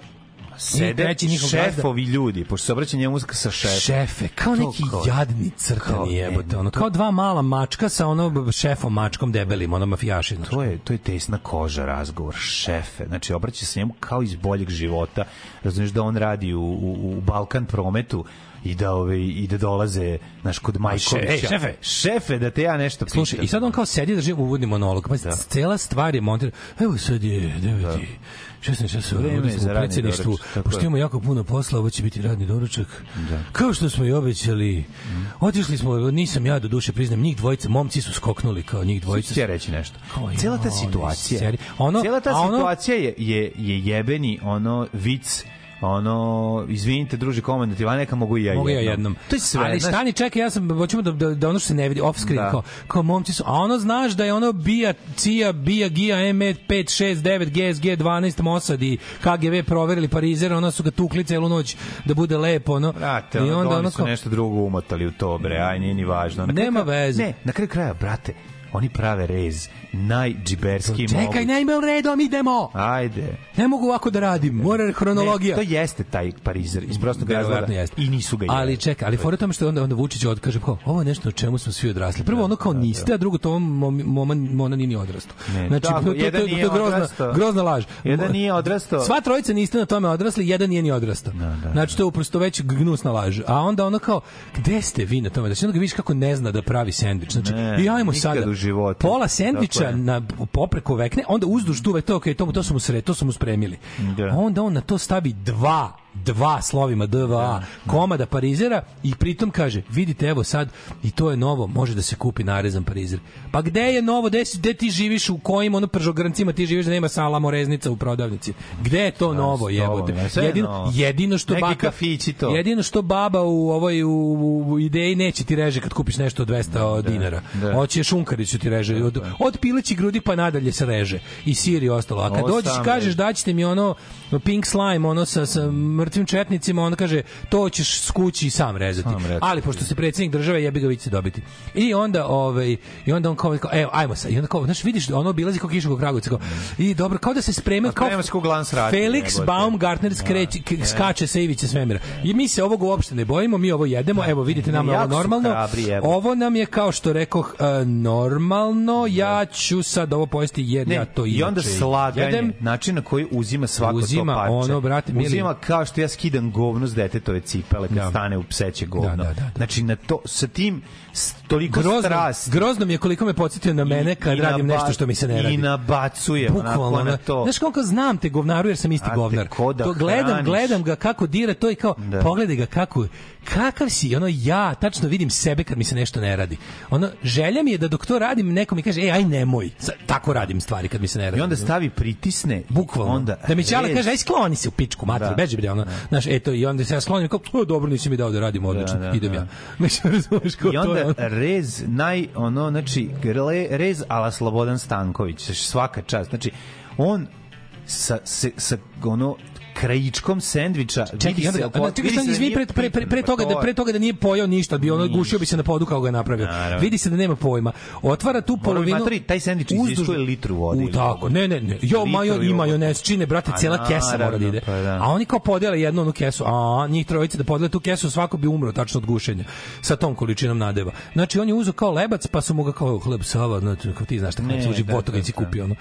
sede treći njihov šefovi gazda. ljudi, pošto se obraća njemu sa šefom. Šefe, kao neki kao, jadni crtani jebote, ono, kao dva mala mačka sa ono šefom mačkom debelim, ono mafijašinom. Znači. To je, to je tesna koža razgovor, šefe. Znači, obraća se njemu kao iz boljeg života. Razumiješ da on radi u, u, u Balkan prometu, i da ove i da dolaze naš kod Majkovića. Še, šefe, šefe da te ja nešto pitam. Slušaj, i sad on kao sedi drži uvodni monolog, pa da. cela stvar je montirana. Evo sad je, da. Šta sam, šta sam, vreme sam u predsjedništvu, pošto imamo jako puno posla, ovo će biti radni doručak. Da. Kao što smo i obećali, mm. otišli smo, nisam ja do duše, priznam, njih dvojica, momci su skoknuli kao njih dvojica. Sve reći nešto. Kao, cela ta situacija, ono, cela ta situacija je, je, je jebeni ono vic ono izvinite druže komandant Ivan neka mogu i ja mogu jednom. ja jednom to je sve ali stani čekaj ja sam hoćemo da, da, da ono što se ne vidi off screen da. kao, kao momci su a ono znaš da je ono bija cija, bija gija, M5 6 GSG 12 Mossad i KGB proverili Parizer ono su ga tukli celu noć da bude lepo ono brate, i onda ono, ono su kao... nešto drugo umotali u to bre aj nije ni važno na nema kraju, veze ne na kraju kraja brate oni prave rez najdžiberski mogući. Čekaj, najmel redom idemo. Ajde. Ne mogu ovako da radim, mora hronologija. Ne, to jeste taj Parizer, iz prostog razloga. Jeste. I nisu ga jeli. Ali čekaj, ali fora tome što onda, onda Vučić odkaže, kao, ovo je nešto o čemu smo svi odrasli. Prvo da, ono kao da, niste, da. a drugo to mom, mom, ona nije ni odrastao. Znači, tako, to, to, to, to, je grozna, odrasto. grozna laž. Jedan nije odrastao. Sva trojica niste na tome odrasli, jedan nije ni odrastao. Da, da, znači, to je uprosto već gnusna laž. A onda ono kao, gde ste vi na tome? Znači, onda ga vidiš kako ne zna da pravi sendvič. Znači, ne, i ajmo sada, života. Pola sendviča dakle. na popreko vekne, onda uzduž duve to, okay, to, to su mu sre, to su mu spremili. Da. Onda on na to stavi dva dva slovima DVA da, da. komada parizera i pritom kaže vidite evo sad i to je novo može da se kupi narezan parizer pa gde je novo gde, si, gde ti živiš u kojim ono pržograncima ti živiš da nema salamo reznica u prodavnici gde je to da, novo jebote jedino, jedino što Neki baka kafići to jedino što baba u ovoj u, u ideji neće ti reže kad kupiš nešto od 200 da, dinara da. hoće šunkariću ti reže od, od pileći grudi pa nadalje se reže i sir i ostalo a kad Ovo dođeš kažeš da mi ono pink slime ono sa, sa mrtvim četnicima, on kaže to ćeš s kući sam rezati. Sam rezati. Ali pošto se da. predsednik države jebi ga vi će dobiti. I onda ovaj i onda on kao, kao evo ajmo sa. I onda kao znači vidiš ono obilazi kao kišu Kragujevca kao. I dobro kao da se sprema kao Felix Baumgartner skreći da, da. skače sa ivice svemira. I mi se ovog uopšte ne bojimo, mi ovo jedemo. Evo vidite nam ovo normalno. ovo nam je kao što rekoh e, normalno. Ja ću sad ovo pojesti jer ne, ja to i onda slaganje, način na koji uzima svako uzima to parče. Ono, brate, uzima kao što ja skidam govno s detetove cipele kad da. stane u pseće govno. Da, da, da, da. Znači, na to, sa tim toliko grozno, strast. Grozno mi je koliko me podsjetio na mene kad I, radim nešto što mi se ne radi. I nabacuje onako na to. Znaš koliko znam te govnaru jer sam isti govnar. Da to gledam, hraniš. gledam ga kako dira to i kao da. pogledaj ga kako kakav si, ono ja tačno vidim sebe kad mi se nešto ne radi. Ono želja mi je da dok to radim neko mi kaže ej aj nemoj. tako radim stvari kad mi se ne radi. I onda stavi pritisne. Bukvalno. Onda da mi ćala kaže aj skloni se u pičku mater, da. beži bre ono. Da. Znaš, eto i onda se ja sklonim kao dobro nisi mi dao da radim da, odlično. Da, da, Idem ja. Mislim da. razumeš I onda rez naj ono znači rez ala Slobodan Stanković znači, svaka čast znači on sa, sa, sa ono krajičkom sendviča. Čekaj, onda, onda, čekaj, da vidi se, izvini, pre, pre, pre, pre, pa toga, da, pre toga da nije pojao ništa, bi ono gušio bi se na podu kao ga je napravio. Naravno. Vidi se da nema pojma. Otvara tu polovinu... Matri, taj sendvič izdiskuje litru vode. U, tako, ne, ne, ne. Jo, majo, i majonez čine, brate, pa cela kesa mora da ide. Pa da. A oni kao podele jednu onu kesu, a njih trojice da podele tu kesu, svako bi umro tačno od gušenja sa tom količinom nadeva. Znači, on je uzeo kao lebac, pa su mu ga kao hleb sava, znači, kao ti znaš šta hleb služi, da, botogac i kupio, ono,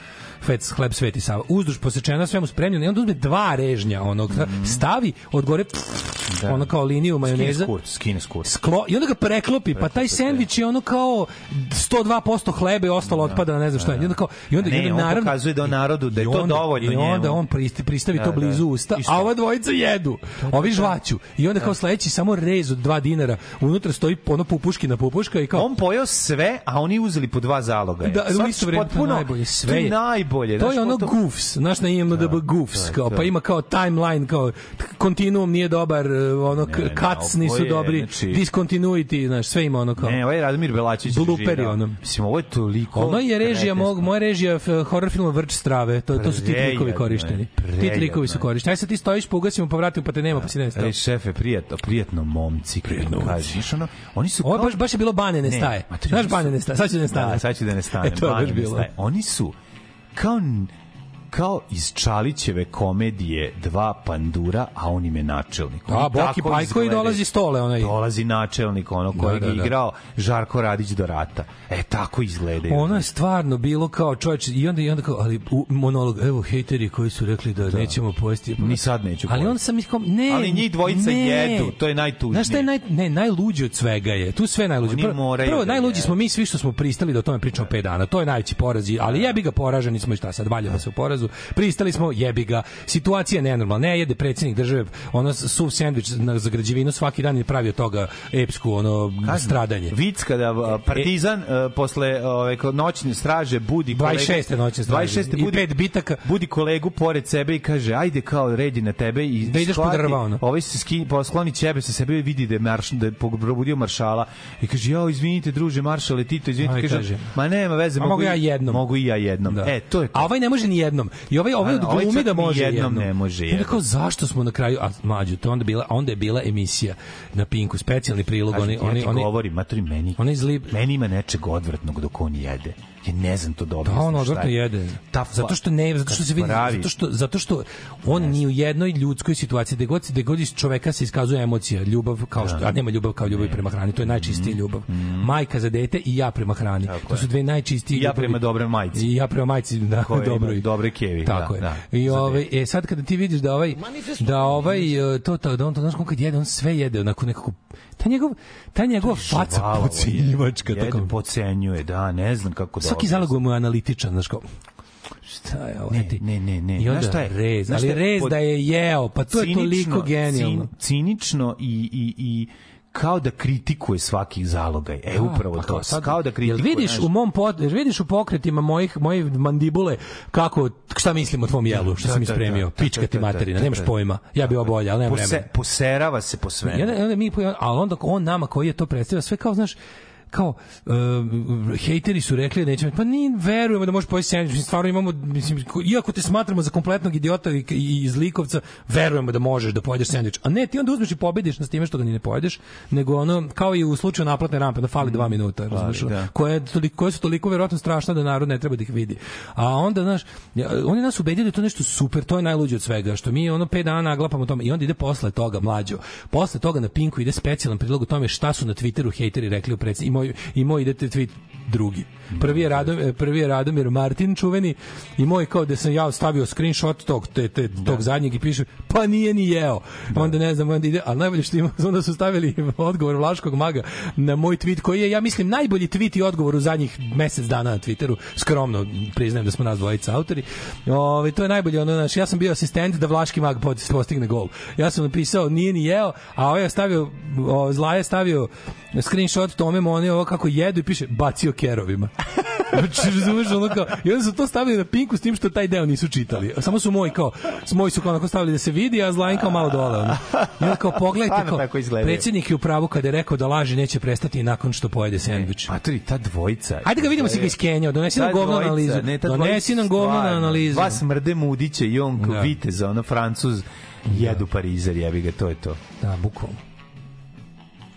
hleb sveti sava. Uzduž posečena, svemu spremljeno, i onda uzme dva režnja mržnja onog mm. stavi od gore pff, da. ono kao liniju majoneza skine skurt, skine skurt. Sklo, i onda ga preklopi pa taj da. sendvič je ono kao 102% hleba i ostalo da. otpada ne znam šta da. i onda kao i onda, ne, i onda on naravno pokazuje da narodu da je to dovoljno i onda on pristi, pristavi da, to da. blizu da. usta a ova dvojica jedu da, da, ovi žvaću i onda da. kao sledeći samo rez od 2 dinara unutra stoji ono pupuški na pupuška i kao on pojeo sve a oni uzeli po dva zaloga je. da, u isto vreme najbolje sve je najbolje to je ono goofs znaš na IMDb goofs kao pa ima kao timeline kao kontinuum nije dobar, e, ono cuts nisu je, dobri, znači, discontinuity, znaš, sve ima ono kao. Ne, ovaj Radomir Belačić bluperi ono. Mislim ovo je toliko. Ono je režija mog, moja režija horror filma Vrč strave, to to su ti likovi korišteni. Ti likovi su korišteni. Aj sad ti stojiš, pogasimo, pa vratimo, pa te nema, pa si ne stao. šefe, prijatno, prijatno momci, prijatno. Kažeš ono, oni su Ovo baš baš je bilo bane ne staje. Znaš bane ne staje. Sad će da ne stane. Da, sad će da ne stane. Bane ne staje. Oni su kao kao iz Čalićeve komedije Dva pandura, a on im je načelnik. Da, on a, Boki Pajko i dolazi stole. Onaj. Dolazi načelnik, ono koji da, da, da. je igrao Žarko Radić do rata. E, tako izgleda. Ono je stvarno bilo kao čovječ, i onda, i onda kao, ali u, monolog, evo, hejteri koji su rekli da, da. nećemo pojesti. Ni sad neću Ali on sam iskom, ne, ali njih dvojica ne, jedu, to je najtužnije. Znaš šta je naj, ne, najluđe od svega je, tu sve najluđe. Prvo, prvo da najluđi smo mi svi što smo pristali da o tome pričamo 5 dana, to je najveći poraz, ali da. jebi ga poraženi smo i šta sad, valjamo se u poraz obavezu. Pristali smo, jebi ga. Situacija nenormalna. Ne jede predsednik države ono suv sendvič na zagrađevinu svaki dan je pravio toga epsku ono Kažem, stradanje. Vic kada e, e, Partizan e, posle ove noćne straže budi 26. noćne straže 26. budi pet bitaka budi kolegu pored sebe i kaže ajde kao redi na tebe i da ideš pod drva ono. Ovaj se skin poskloni ćebe sa sebe vidi da je marš da je probudio maršala i kaže ja izvinite druže maršale Tito izvinite Aj, kaže, kaže ma nema veze mogu, mogu ja jednom mogu i ja jednom. Da. E to je to. A ovaj ne može ni jednom. I ovaj ovaj od ovaj glumi da može jednom. jednom. Ne može jednom. Kao, zašto smo na kraju a mlađu, to onda bila onda je bila emisija na Pinku specijalni prilog oni oni oni govori matri meni. Oni zli meni ima nečeg odvratnog dok on jede ja ne znam to dobro. Da, on odvratno jede. Ta, zato što ne, zato što se vidi, zato što, zato što on ni u jednoj ljudskoj situaciji, gde god, gde god iz čoveka se iskazuje emocija, ljubav kao što, da. a nema ljubav kao ljubav ne. prema hrani, to je najčistija mm-hmm. ljubav. Mm. Majka za dete i ja prema hrani. Tako to su dve najčistije. ljubavi. Ja prema dobre majci. I ja prema majci, da, Koje dobro. Dobre kevi. Tako da, je. Da, I ovaj, e, sad kada ti vidiš da ovaj, da ovaj, e, to, to, da on to, znaš, kad jede, on sve jede, onako nekako, ta njegov, ta njegova faca pocenjivačka. Jede, pocenjuje, da, ne znam kako da svaki zalog mu je analitičan, znaš kao, šta je ovo? Ne, ti... ne, ne, ne. I onda šta je? rez, znaš ali rez pod... da je jeo, pa to cinično, je toliko genijalno. Cin, cinično i, i, i kao da kritikuje svaki zalogaj. E da, upravo pa, to, sad, kao da kritikuje. Jel vidiš u mom pod, jel vidiš u pokretima mojih mojih mandibule kako šta mislim o tvom da, jelu, što da, sam ispremio. Pička ti materina, nemaš pojma. Ja bih obolja, al nemam vremena. Poserava se po svemu. mi, ali onda on nama koji je to predstavio, sve kao znaš kao uh, hejteri su rekli da neće pa ni verujemo da može pojesti sandvič mislim stvarno imamo mislim iako te smatramo za kompletnog idiota i, i iz likovca verujemo da možeš da pojedeš sandvič a ne ti onda uzmeš i pobediš na time što ga ni ne pojedeš nego ono kao i u slučaju naplatne rampe da fali 2 mm, minuta razumeš da. koje toliko koje su toliko verovatno strašna da narod ne treba da ih vidi a onda znaš oni nas ubedili da je to nešto super to je najluđe od svega što mi ono 5 dana glapamo tome i onda ide posle toga mlađo posle toga na Pinku ide specijalan prilog o tome šta su na Twitteru hejteri rekli u predstavljanju imao, imao idete tweet drugi. Prvi je, da, Rado, prvi je Radomir Martin čuveni i moj kao da sam ja stavio screenshot tog, te, te, da. tog zadnjeg i piše pa nije ni jeo. Da. Onda ne znam, onda ide, ali najbolje što ima, onda su stavili odgovor Vlaškog maga na moj tweet koji je, ja mislim, najbolji tweet i odgovor u zadnjih mesec dana na Twitteru. Skromno priznajem da smo nas dvojica autori. Ove, ovaj, to je najbolje, ono, naš, ja sam bio asistent da Vlaški mag postigne gol. Ja sam napisao nije ni jeo, a ovaj je stavio, o, zla je stavio screenshot Tome Mone najbolje ovo kako jedu i piše bacio kerovima. Znači, razumeš, ono kao, i onda su to stavili na pinku s tim što taj deo nisu čitali. Samo su moji kao, s moji su kao onako stavili da se vidi, a zlajn kao malo dole. Ono. I onda kao, pogledajte, kao, predsjednik je u pravu kada je rekao da laži neće prestati nakon što pojede e, sandvič. Maturi, ta dvojica. Ajde ga vidimo si ga iz iskenjao, donesi nam govno analizu. Ne, donesi nam govno na analizu. Vas mrde mudiće i on kao da. viteza, ono francuz, jedu da. parizer, jebi ga, to je to. Da, bukvalno.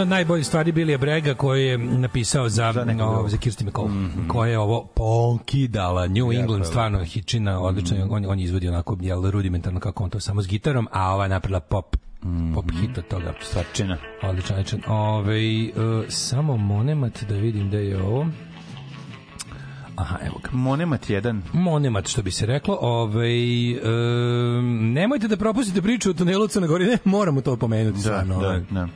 jedna od najboljih stvari Billy Brega koju je napisao za, za, no, za Kirsty McCall, mm -hmm. koja je ovo ponkidala. New ja, England, stvarno, hičina, odlično. Mm -hmm. on, on izvodi onako, jel, rudimentarno kako on to samo s gitarom, a ova je napravila pop mhm. pop hit od toga. Stvarčina. Odličan, odličan. Ove, ovaj, uh, samo monemat da vidim da je ovo. Aha, evo ga. Monemat 1. Monemat, što bi se reklo. Ove, ovaj, um, nemojte da propustite priču o tunelu Crne Gore. Ne, moramo to pomenuti. Da, stvarno, da, ovaj. da.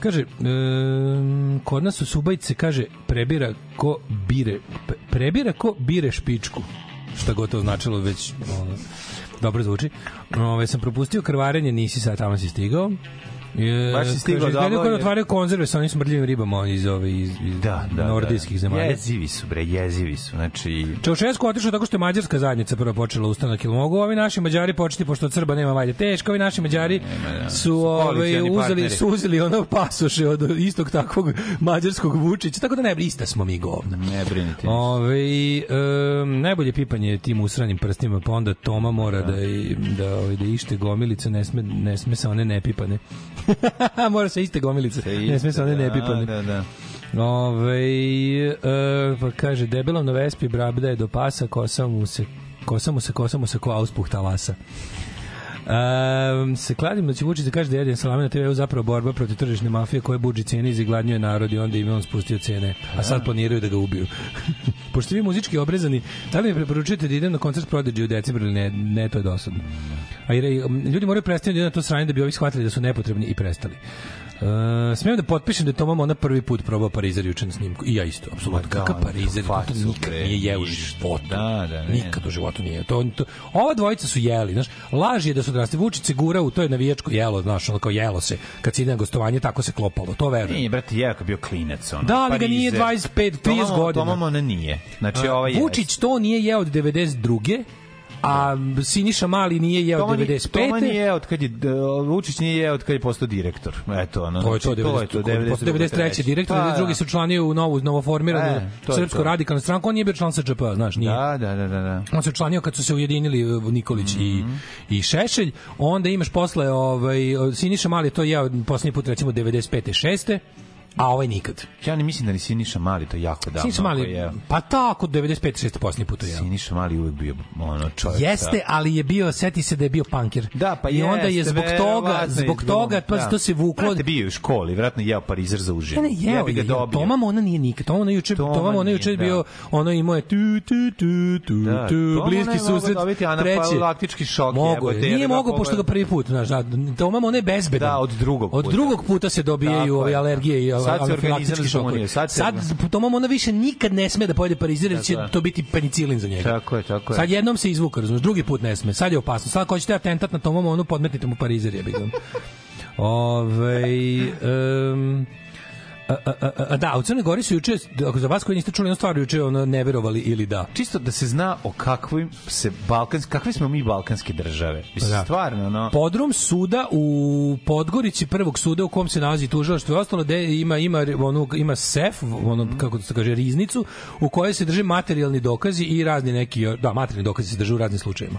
Kaže, um, kod nas u Subajce, kaže, prebira ko bire, prebira ko bire špičku. Šta god to značilo već, ono, dobro zvuči. Ove, sam propustio krvarenje, nisi sad tamo si stigao. Je, Baš si stigao dobro. Izgledaju kada otvaraju konzerve sa onim smrdljivim ribama iz, ove, iz, iz da, da, da. nordijskih da, da. zemalja. Jezivi su, bre, jezivi su. Znači... Čaušesku otišao tako što je mađarska zajednica prvo počela ustanak. Ili mogu ovi naši mađari početi, pošto od Srba nema valje teško, ovi naši mađari nema, da. su, ove, ovaj, uzeli, su uzeli ono pasoše od istog takvog mađarskog Vučića, tako da ne, ista smo mi govna. Ne brinite. Ove, um, najbolje pipanje je tim usranim prstima, pa onda Toma mora da, da, da, ovaj, da ište gomilice, ne sme, ne sme sa one nepipane. Mora se iste gomilice. Se iste, ne smije se one ne da, bi pa... Da, da. Ove, e, eh, pa kaže, debelom na vespi brabda je do pasa, kosa mu se kosa mu se kosa mu se ko auspuh talasa. Um, se kladim da će Vučić da kaže da jedan salame na TV-u zapravo borba protiv tržišne mafije koja buđi cene i zagladnjuje narod i onda im on spustio cene, a sad planiraju da ga ubiju. Pošto vi muzički obrezani, da li mi preporučujete da idem na koncert Prodigy u decembru ili ne, ne, to je dosadno. A jer, ljudi moraju prestati da na to sranje da bi ovi shvatili da su nepotrebni i prestali. Uh, smijem da potpišem da je Toma Mona prvi put probao parizer juče na snimku. I ja isto, apsolutno. da, Kakav parizer? To, to nikad bre, nije jeo u životu. Da, da, ne, nikad u životu nije. To, to, ova dvojica su jeli, znaš. Laž je da su odrasli. Vučić se gura u to je navijačko jelo, znaš, ono kao jelo se. Kad se ide na gostovanje, tako se klopalo. To verujem. Nije, brate, ja kao bio klinec. Ono, da, ali ga nije 25, 30 godina. Toma Mona nije. Znači, ovaj Vučić to nije jeo od 92 a Siniša Mali nije jeo od 95. Toma nije od kad je Vučić nije jeo od kad je postao direktor. Eto ono. Znači, to je to, 90, to, je to 93. direktor, pa, drugi da. se učlanio u novu novoformiranu e, srpsku radikalnu stranku, on nije bio član SDžP, znaš, nije. Da, da, da, da. da. On se članio kad su se ujedinili e, Nikolić mm -hmm. i mhm. i Šešelj, onda imaš posle ovaj Siniša Mali to jeo poslednji put recimo 95. 6 a ovaj nikad. Ja ne mislim da ni Siniša Mali to jako davno. Siniša Mali, je... pa tako, 95 6 posljednji put je. Siniša Mali uvek bio ono čovjek. Da. Jeste, da. ali je bio, seti se da je bio panker. Da, pa I jeste, onda je zbog toga, zbog toga, pa da. to se vuklo. Vrate bio u školi, vjerojatno jeo parizer za uživo. Pa ne, ne, jeo, ja bi ga dobio. Toma ona nije nikad, Toma ona juče, Toma, Toma ona juče da. bio, ono imao je tu, tu, tu, tu, da, tu, bliski susret, treći. Anafilaktički šok. Mogo je, nije mogo, pošto ga prvi put, znaš, da, Toma ona je bezbedan. Da, od drugog puta. Od drugog puta se dobijaju ove alergije i sad se organizirali šokovi. Sad, sad Tomo ona više nikad ne sme da pojede parizir, jer da, će da. to biti penicilin za njega. Tako je, tako je. Sad jednom se izvuka, razumiješ, drugi put ne sme. Sad je opasno. Sad ako hoćete atentat da na Tomo onu podmetnite mu parizir, ja bih Ove, um, A, a, a, da, u Crnoj Gori su juče, ako za vas koji niste čuli jednu stvar, juče ono ne verovali ili da. Čisto da se zna o kakvim se Balkans, kakve smo mi balkanske države. Mislim, da. stvarno, no. Podrum suda u Podgorici prvog suda u kom se nalazi tužilaštvo i ostalo gde ima ima ono ima sef, ono mm. kako se kaže riznicu u kojoj se drže materijalni dokazi i razni neki da materijalni dokazi se drže u raznim slučajevima.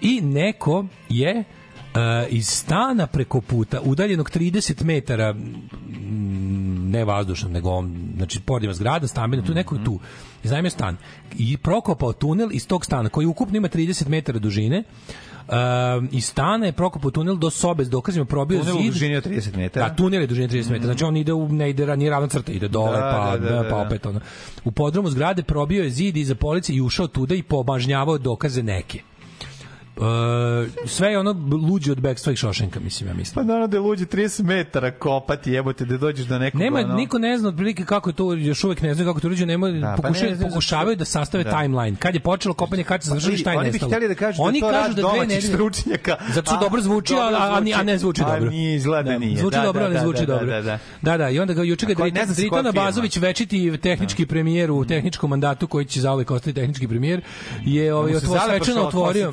I neko je Eh, iz stana preko puta, udaljenog 30 metara, ne vazdušno, nego znači, podima zgrada, stambena, tu neko je mhm. tu, iznajmio stan i prokopao tunel iz tog stana, koji ukupno ima 30 metara dužine, Uh, iz stana je prokopao tunel do sobe s dokazima probio tunel zid. Tunel dužine 30 metara. Da, tunel je dužine 30 metara. Znači on ide u ne ide ni ravna crta, ide dole da, pa da, da, da, pa da. opet ono. U podromu zgrade probio je zid iza police i ušao tuda i pobažnjavao dokaze neke. Uh, sve je ono luđe od Backstreet Šošenka, mislim, ja mislim. Pa naravno da je luđe 30 metara kopati, jebote, da dođeš do nekog... Nema, ono... niko ne zna otprilike kako je to, još uvek ne zna kako to urađeno, nema, da, pokušaju, pa ne, pokušavaju da sastave da. timeline. Kad je počelo kopanje, kad se pa završilo, šta je oni nestalo. Oni bi htjeli da kažu da oni da to kažu da dve nedelje, stručnjaka. Zato što pa, dobro zvuči, a, a, a, ne zvuči pa dobro. A nije, izgleda da, nije. Zvuči da, dobro, da, ne zvuči da, da, dobro. Da, da, da. da, i onda ga juče ga Dritona Bazović, večiti da. tehnički premijer u mhm. tehničkom mandatu, koji će zauvek ostati ovaj tehnički premijer, je ovaj, svečano otvorio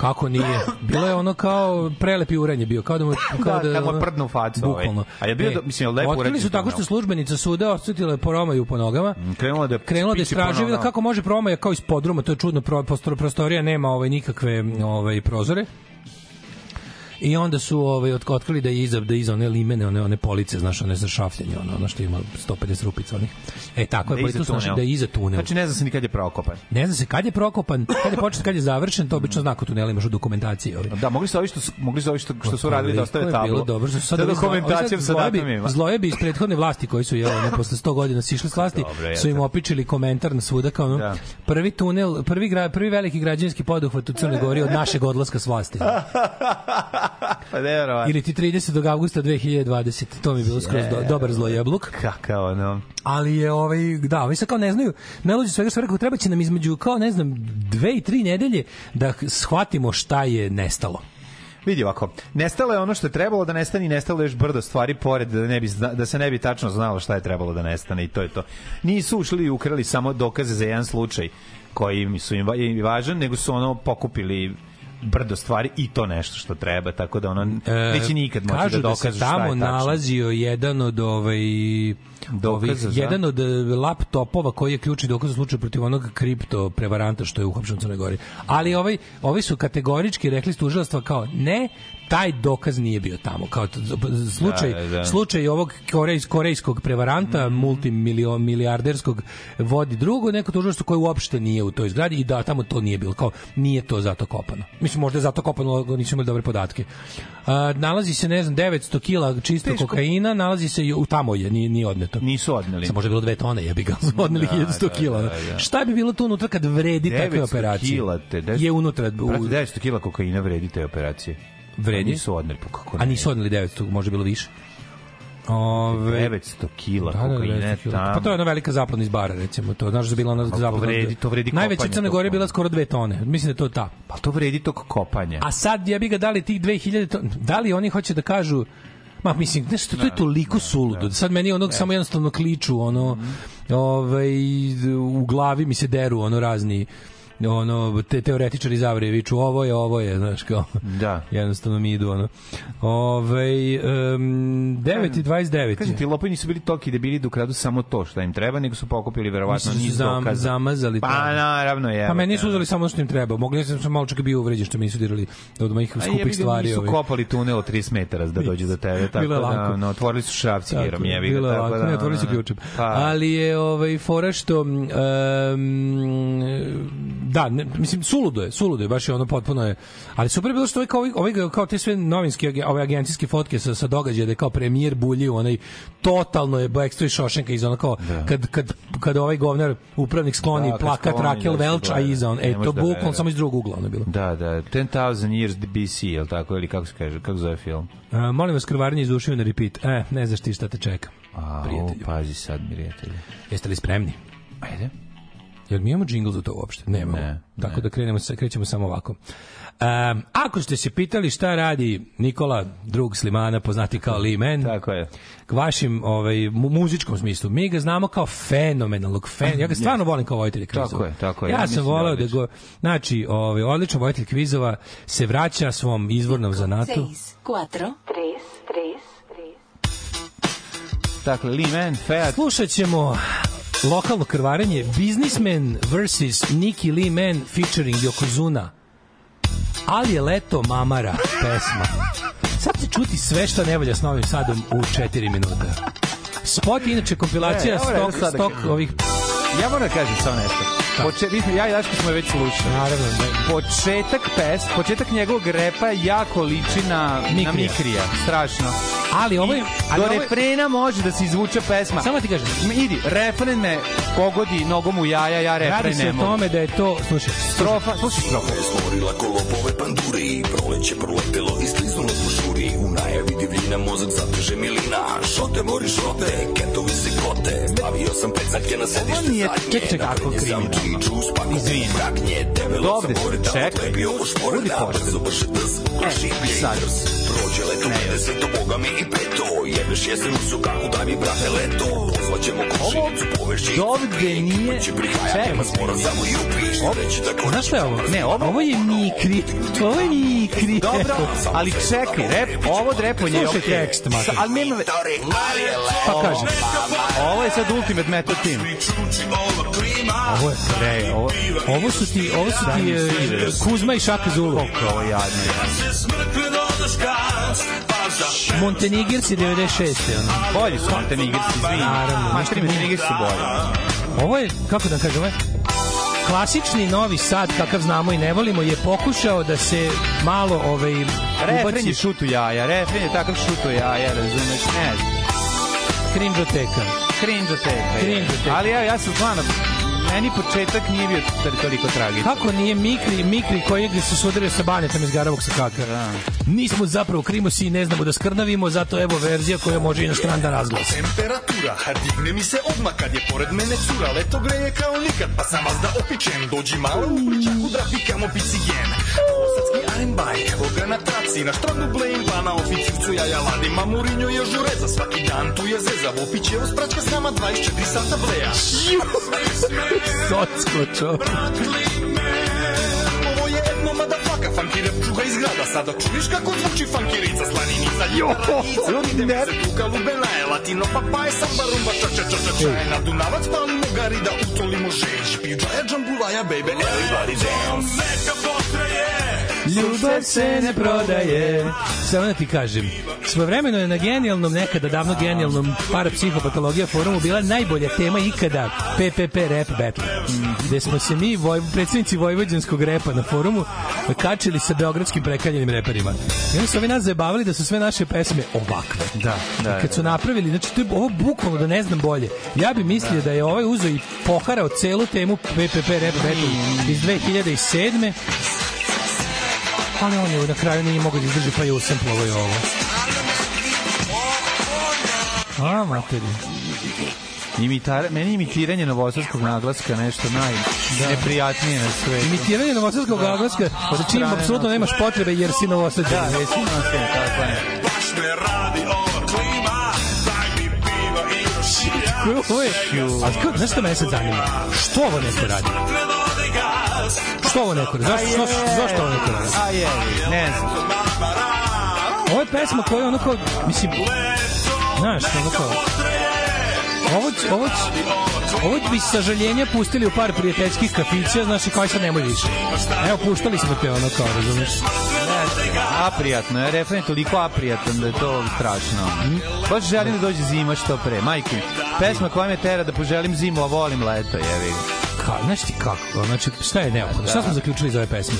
Kako nije? Bilo je ono kao prelepi uranje bio, kao da mu kao da, da, da prdnu facu. Ovaj. Bukvalno. Ovaj. A je bio, e, da, mislim, je lepo uranje. Otkrili su tako što službenica suda osetila je promaju po nogama. Mm, krenula da krenula da istražuje kako može promaja kao iz podruma, to je čudno, prostor prostorija nema ovaj nikakve ovaj prozore. I onda su ovaj otkotkali da je iz da iz one limene, one one police, znaš, one za šafljanje, ono, ono što ima 150 rupica onih. E tako da je, pa tu znači da je iza tunela. Znači ne zna se ni kad je prokopan. Ne zna se kad je prokopan, kad je počet, kad je završen, to obično znak u tunelu imaš u dokumentaciji, ovaj. Da, mogli su ovi što mogli su ovi što, što su pa, radili da ostave tablo. Bilo dobro, što sad dokumentacijom sa datumima. Zlojebi iz prethodne vlasti koji su je ono posle 100 godina sišli s vlasti, Dobre, su im opičili komentar na svuda kao da. prvi tunel, prvi grad prvi veliki građanski poduhvat u Crnoj Gori od našeg odlaska s vlasti. pa nevjerovatno. Ili ti 30. augusta 2020. To mi je bilo skroz do, dobar zlo jabluk. Kakav ono. Ali je ovaj, da, ovaj sad kao ne znaju, najluđe svega što rekao, treba će nam između kao, ne znam, dve i tri nedelje da shvatimo šta je nestalo vidi ovako, nestalo je ono što je trebalo da nestane i nestalo je još brdo stvari pored da, ne bi, da se ne bi tačno znalo šta je trebalo da nestane i to je to. Nisu ušli i ukrali samo dokaze za jedan slučaj koji su im važan, nego su ono pokupili brdo stvari i to nešto što treba, tako da ono e, neće nikad moći da, da dokažu da tamo šta je tačno. nalazio jedan od ovaj, ovaj Dokaz, ovih, jedan od e, laptopova koji je ključni dokaz u slučaju protiv onog kripto prevaranta što je uhapšen u Crnoj Gori. Ali ovaj, ovi ovaj su kategorički rekli iz tužilaštva kao ne, taj dokaz nije bio tamo. Kao slučaj, da, da. slučaj ovog korejs, korejskog prevaranta, mm -hmm. multimilijarderskog, vodi drugo neko tužilaštvo koje uopšte nije u toj zgradi i da tamo to nije bilo. Kao, nije to zato kopano. Mislim, možda je zato kopano, nisu imali dobre podatke. A, nalazi se, ne znam, 900 kila čistog kokaina, nalazi se, u tamo je, nije, nije odneto. Nisu odneli. Samo možda je bilo 2 tone, jebi ga, su odneli da, 1100 da, kila. Da, da, da. Šta bi bilo tu unutra kad vredi takve operacije? kila te, 10, je unutra. U... Brate, 900 kila kokaina vredi te operacije. Vredi? su nisu odneli, pa kako ne? A nisu odneli 900, može bilo više. Ove, 900 kila da, kokaine da, tamo. Pa to je ona velika zapadna iz bara, recimo. To, znaš da je bila ona zaplana. Pa vredi, to vredi Najveća Crna Gora je bila skoro dve tone. Mislim da je to ta. Pa to vredi tog kopanja. A sad, ja bi ga dali tih 2000 tona. Da li oni hoće da kažu Ma mislim, nešto to je toliko ne, suludo. Ne, Sad meni onog ne. samo jednostavno kliču, ono, mm. ovaj u glavi mi se deru ono razni ono te teoretičari zavre viču ovo je ovo je znaš kao da jednostavno mi idu ono ovaj um, 29. kažem ti lopovi nisu bili toki da bili da ukradu samo to što im treba nego su pokupili verovatno niz zam, dokaza zamazali pa to. naravno je pa meni nisu uzeli samo što im treba mogli sam sam malo čak bio uvređen što mi nisu dirali da od mojih skupih stvari nisu ovaj. kopali tunel od 3 metara da dođu do tebe tako da no, otvorili su šrafci hirom je bilo tako da ne otvorili su ključem pa. ali je ovaj fora što um, da, ne, mislim, suludo je, suludo je, baš je ono potpuno je. Ali super je bilo što ovaj, kao, ovaj, kao te sve novinske, ove agencijske fotke sa, sa događaja da je kao premijer bulji u onaj, totalno je Backstreet iz Šošenka iz ono kao, da. kad, kad, kad ovaj govnar upravnik skloni da, plakat Rakel znači, Velč, a iza on, e, to da bukvalno samo da. iz drugog ugla ono bilo. Da, da, 10,000 years BC, je tako, ili kako se kaže, kako zove film? A, molim vas, krvarnje iz na repeat. E, ne znaš ti šta te čeka. A, o, pazi sad, prijatelji. Jeste li spremni? Ajde. Jel mi imamo jingle za to uopšte? Nemamo. Ne, Tako ne. da krenemo, krećemo samo ovako. Um, ako ste se pitali šta radi Nikola drug Slimana, poznati kao Lee Man, Tako je. k vašim ovaj, muzičkom smislu, mi ga znamo kao fenomenalnog fen. Ja ga stvarno volim kao vojitelj kvizova. Tako je, tako je. Ja, ja sam da voleo da go... Znači, ovaj, odličan vojitelj kvizova se vraća svom izvornom zanatu. 6, 4, 3, 3, Dakle, Lee Man, Feat. Slušat ćemo Lokalno krvarenje, Businessman vs. Nicky Lee Man featuring Yokozuna. Ali je leto mamara pesma. Sad će čuti sve što ne valja s Novim Sadom u 4 minuta. Spot je inače kompilacija e, stok, stok ovih... Ja moram da kažem samo nešto. Poče, vi smo, ja i Daško smo već slušali. Naravno, da. Početak pes, početak njegovog repa jako liči na Mikrija. Na Mikrija. Strašno. Ali ovo je... Ali do ovo refrena može da se izvuče pesma. Samo ti kažem. Idi, refren me pogodi nogom u jaja, ja refren Radi se o tome da je to... Slušaj, strofa, slušaj strofa. Je stvorila kolopove panduri, i proleće proletelo i sliznulo smo šuri. U najavi divljina mozak zateže milina. Šote, mori, šote, ketovi se kote. Bavio sam pecake na sedište zadnje. Ček, ček, ako krimi. Pa izvini. Dobre da se, čekaj. Budi pošten. E, sad. Prođe leto, glede sve to boga mi i to Jebeš jesen su kako daj mi brate leto. Pozvaćemo komšinicu, povešći. Dovde nije... Čekaj. Da znaš što je ovo? Ne, ovo, ovo je mikri. Ovo je mikri. Dobro, ali čekaj, rep, ovo drepovanje pa je okej. Slušaj tekst, Ali nema... Pa kaže. Ovo je sad Ultimate Metal Team. Ovo je Ne, ovo, ovo su ti, ovo su ti uh, Kuzma i Šaka Zulu. Koliko ovo jadno je. Montenegirci 96. Ono. Bolji su Montenegirci, svi. Naravno. Maštri Montenegirci su bolji. Ovo je, kako da kažem, ovo je klasični Novi Sad, kakav znamo i ne volimo, je pokušao da se malo ovaj, ubaci... Refren je šutu jaja, refren je takav šutu jaja, razumeš, ne znam. Krinđoteka. Krinđoteka. Krinđoteka. Ali ja, ja sam stvarno meni početak nije bio toliko tragičan. Kako nije Mikri, Mikri koji gde se sudare sa banetom iz Garavog sakaka? Da. Nismo zapravo krimosi i ne znamo da skrnavimo, zato evo verzija koja može i na štran da razglasa. Temperatura, digne mi se odmah kad je pored mene cura, leto greje kao nikad, pa sam vas da opičem, dođi malo u pličaku da pikamo picijen. Novosadski Aimbaj, evo ga na traci, na štranu blame, pa na oficivcu ja ja ladim, a Murinjo je žureza, svaki dan tu je zeza, vopiće ospračka s nama 24 sata bleja. Juuu! Socko čovjek motherfucker, funkirep čuga iz grada, sada čuješ kako zvuči funkirica, slaninica, ljubanica, ide mi se tuga, lubena je latino, papaje, samba, rumba, ča, ča, ča, ča, ča, na Dunavac palimo garida, utolimo žeć, pivđaja, džambulaja, baby, everybody dance. Neka potraje, Ljubav se ne prodaje. Samo da ti kažem, svojevremeno je na genijalnom, nekada davno genijalnom parapsihopatologija forumu bila najbolja tema ikada PPP rap battle. Mm. Gde smo se mi, voj, predsednici vojvođanskog repa na forumu, kačili sa beogradskim prekaljenim reperima. I onda su ovi nas zabavili da su sve naše pesme ovakve. Da da, da, da. I kad su napravili, znači to je ovo bukvalno da ne znam bolje. Ja bi mislio da, da je ovaj uzo i poharao celu temu PPP rap battle iz 2007 ali on je na kraju nije mogu da izdrži pa je usemplovao i ovo. A, materi. Imitar, meni imitiranje novosadskog naglaska nešto naj da. neprijatnije na svetu. Imitiranje novosadskog da. naglaska pa za čim apsolutno nemaš potrebe jer si novosadski. Da, jesi novosadski, tako je. Baš me radi ova klima, daj mi pivo i još i ja. A kako, znaš što mene sad zanima? Što ovo neko radi? Što ovo neko radi? Zašto, zašto ovo neko radi? A je, ne znam. Ovo je pesma koja je onako, mislim, znaš, onako, ovo, ovo, ovo bi sažaljenja pustili u par prijateljskih kafića, znaš i koji sad nemoj više. Evo, puštali smo te ono kao, razumiješ? aprijatno je, refren je toliko aprijatan da je to strašno. Hm? Baš želim da dođe zima što pre, majke. Pesma koja me tera da poželim zimu, a volim leto, jevi. Ka, znaš ti kako, znači, šta je neophodno? Šta smo da. zaključili iz ove pesme?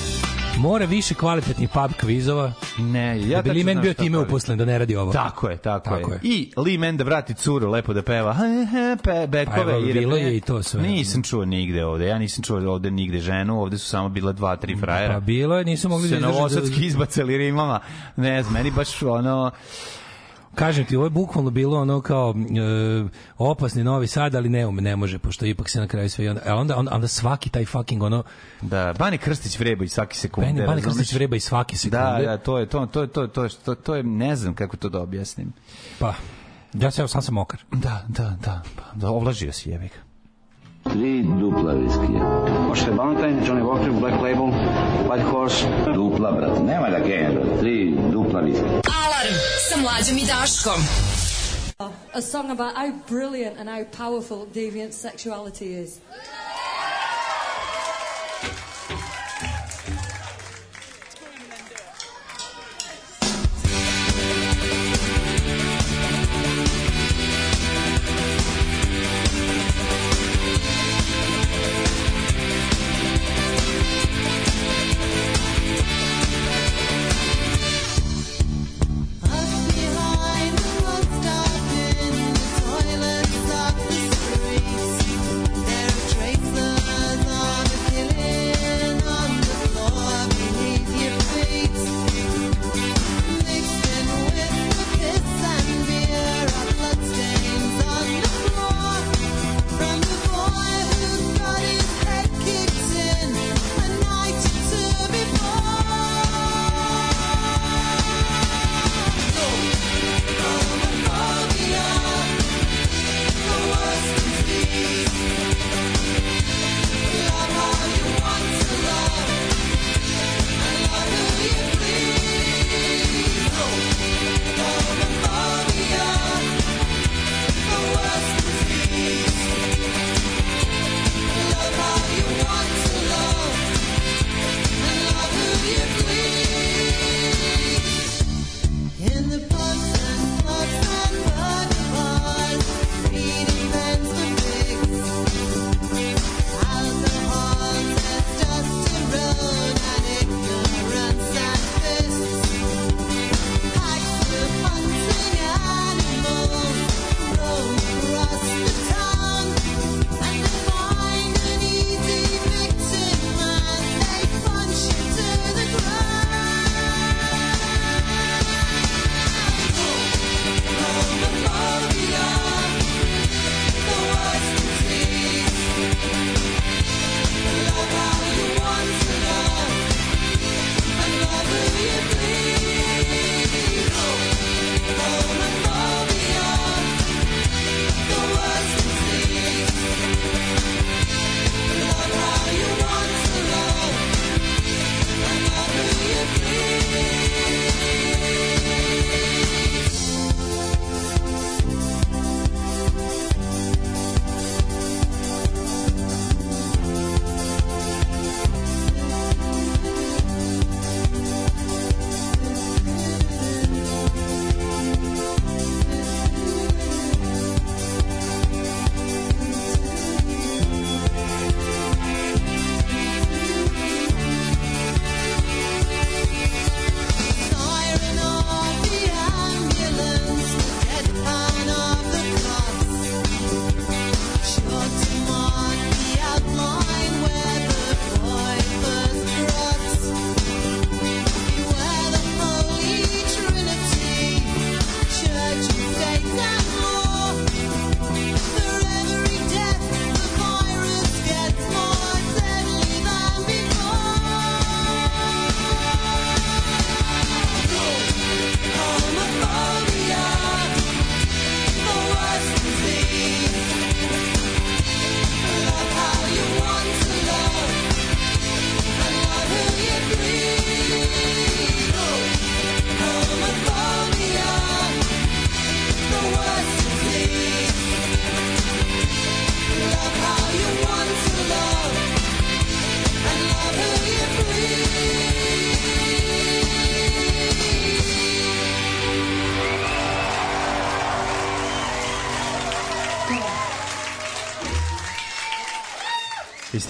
Mora više kvalitetnih pub kvizova. Ne, ja da bi Limen bio time uposlen da ne radi ovo. Tako je, tako, tako je. je. I Limen da vrati curu lepo da peva. He, he, pe, bekove pa evo, i bilo je i to sve. Nisam čuo nigde ovde. Ja nisam čuo ovde nigde ženu. Ovde su samo bila dva, tri frajera. Pa bilo je, nisu mogli da izdržati. Se da- novosadski izbacali rimama. Ne znam, meni baš ono Kažem ti, ovo je bukvalno bilo ono kao e, opasni Novi Sad, ali ne, ne može, pošto ipak se na kraju sve... Onda, onda, e, onda, onda svaki taj fucking ono... Da, Bani Krstić vreba i svaki sekunde. Bani, Bane Krstić vreba i svaki sekunde. Da, da, to je, to, to, to, to, to, to je, ne znam kako to da objasnim. Pa, ja se, evo, sam sam mokar. Da, da, da, pa, da, ovlažio si jebik. Tri dupla viskija. Možete Valentine, Johnny Walker, Black Label, White Horse. Dupla, brate, nema da genja, Tri dupla viskija. Alarm sa mlađom i Daškom. A song about how brilliant and how powerful deviant sexuality is.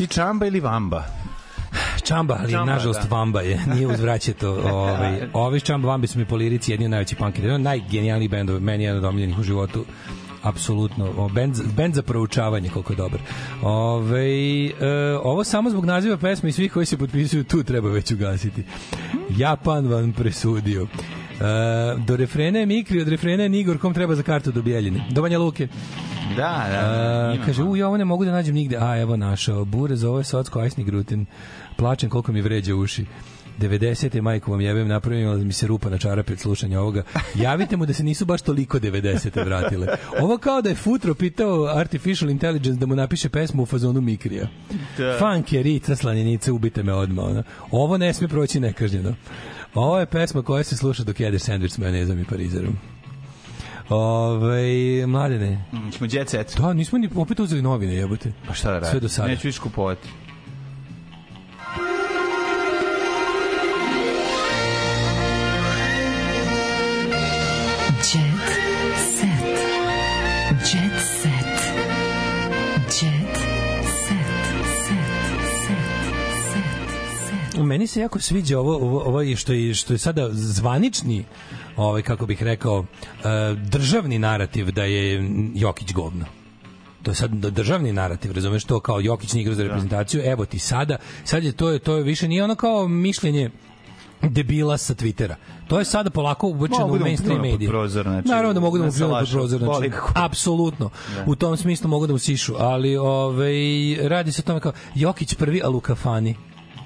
ti čamba ili vamba? Čamba, ali čamba, nažalost da. Vamba je, nije uzvraćeto. ovaj, da. ovi Čamba Vambi su mi po lirici jedni od najvećih punk idejona, najgenijalniji bendova, meni je jedan od omiljenih u životu apsolutno. bend band, za proučavanje, koliko je dobar. Ove, e, ovo samo zbog naziva pesme i svih koji se potpisuju, tu treba već ugasiti. Japan vam presudio. E, do refrena je Mikri, od refrena je Nigor, kom treba za kartu do Bijeljine. Do Banja Luke. Da, da. Uh, kaže, u, ja ovo ne mogu da nađem nigde. A, evo našao. Bure, ovo je socko ajsni gluten. Plačem koliko mi vređa uši. 90. majku vam jebem napravim, ali da mi se rupa na čarape od slušanja ovoga. Javite mu da se nisu baš toliko 90. vratile. Ovo kao da je Futro pitao Artificial Intelligence da mu napiše pesmu u fazonu Mikrija. Da. Funk je rica, slanjenice, ubite me odmah. Ona. Ovo ne sme proći nekažnjeno. Ovo je pesma koja se sluša dok jedeš sandvič s majonezom i parizerom. Ove, mladine. Mm, smo jet set. Da, nismo ni opet uzeli novine, jebote. Pa šta da radim? Sve do sada. Neću ići kupovati. meni se jako sviđa ovo, ovo, ovo što, je, što je sada zvanični ovaj, kako bih rekao, e, državni narativ da je Jokić govno to je sad državni narativ, razumeš to kao Jokić nije igrao za da. reprezentaciju, evo ti sada, sad je to, to je više nije ono kao mišljenje debila sa Twittera. To je sada polako uvučeno u da mainstream medije. Prozor, znači, Naravno da mogu da mu pljunu pod prozor, znači, apsolutno. Da. U tom smislu mogu da mu sišu, ali ovaj, radi se o tome kao Jokić prvi, a Luka Fani.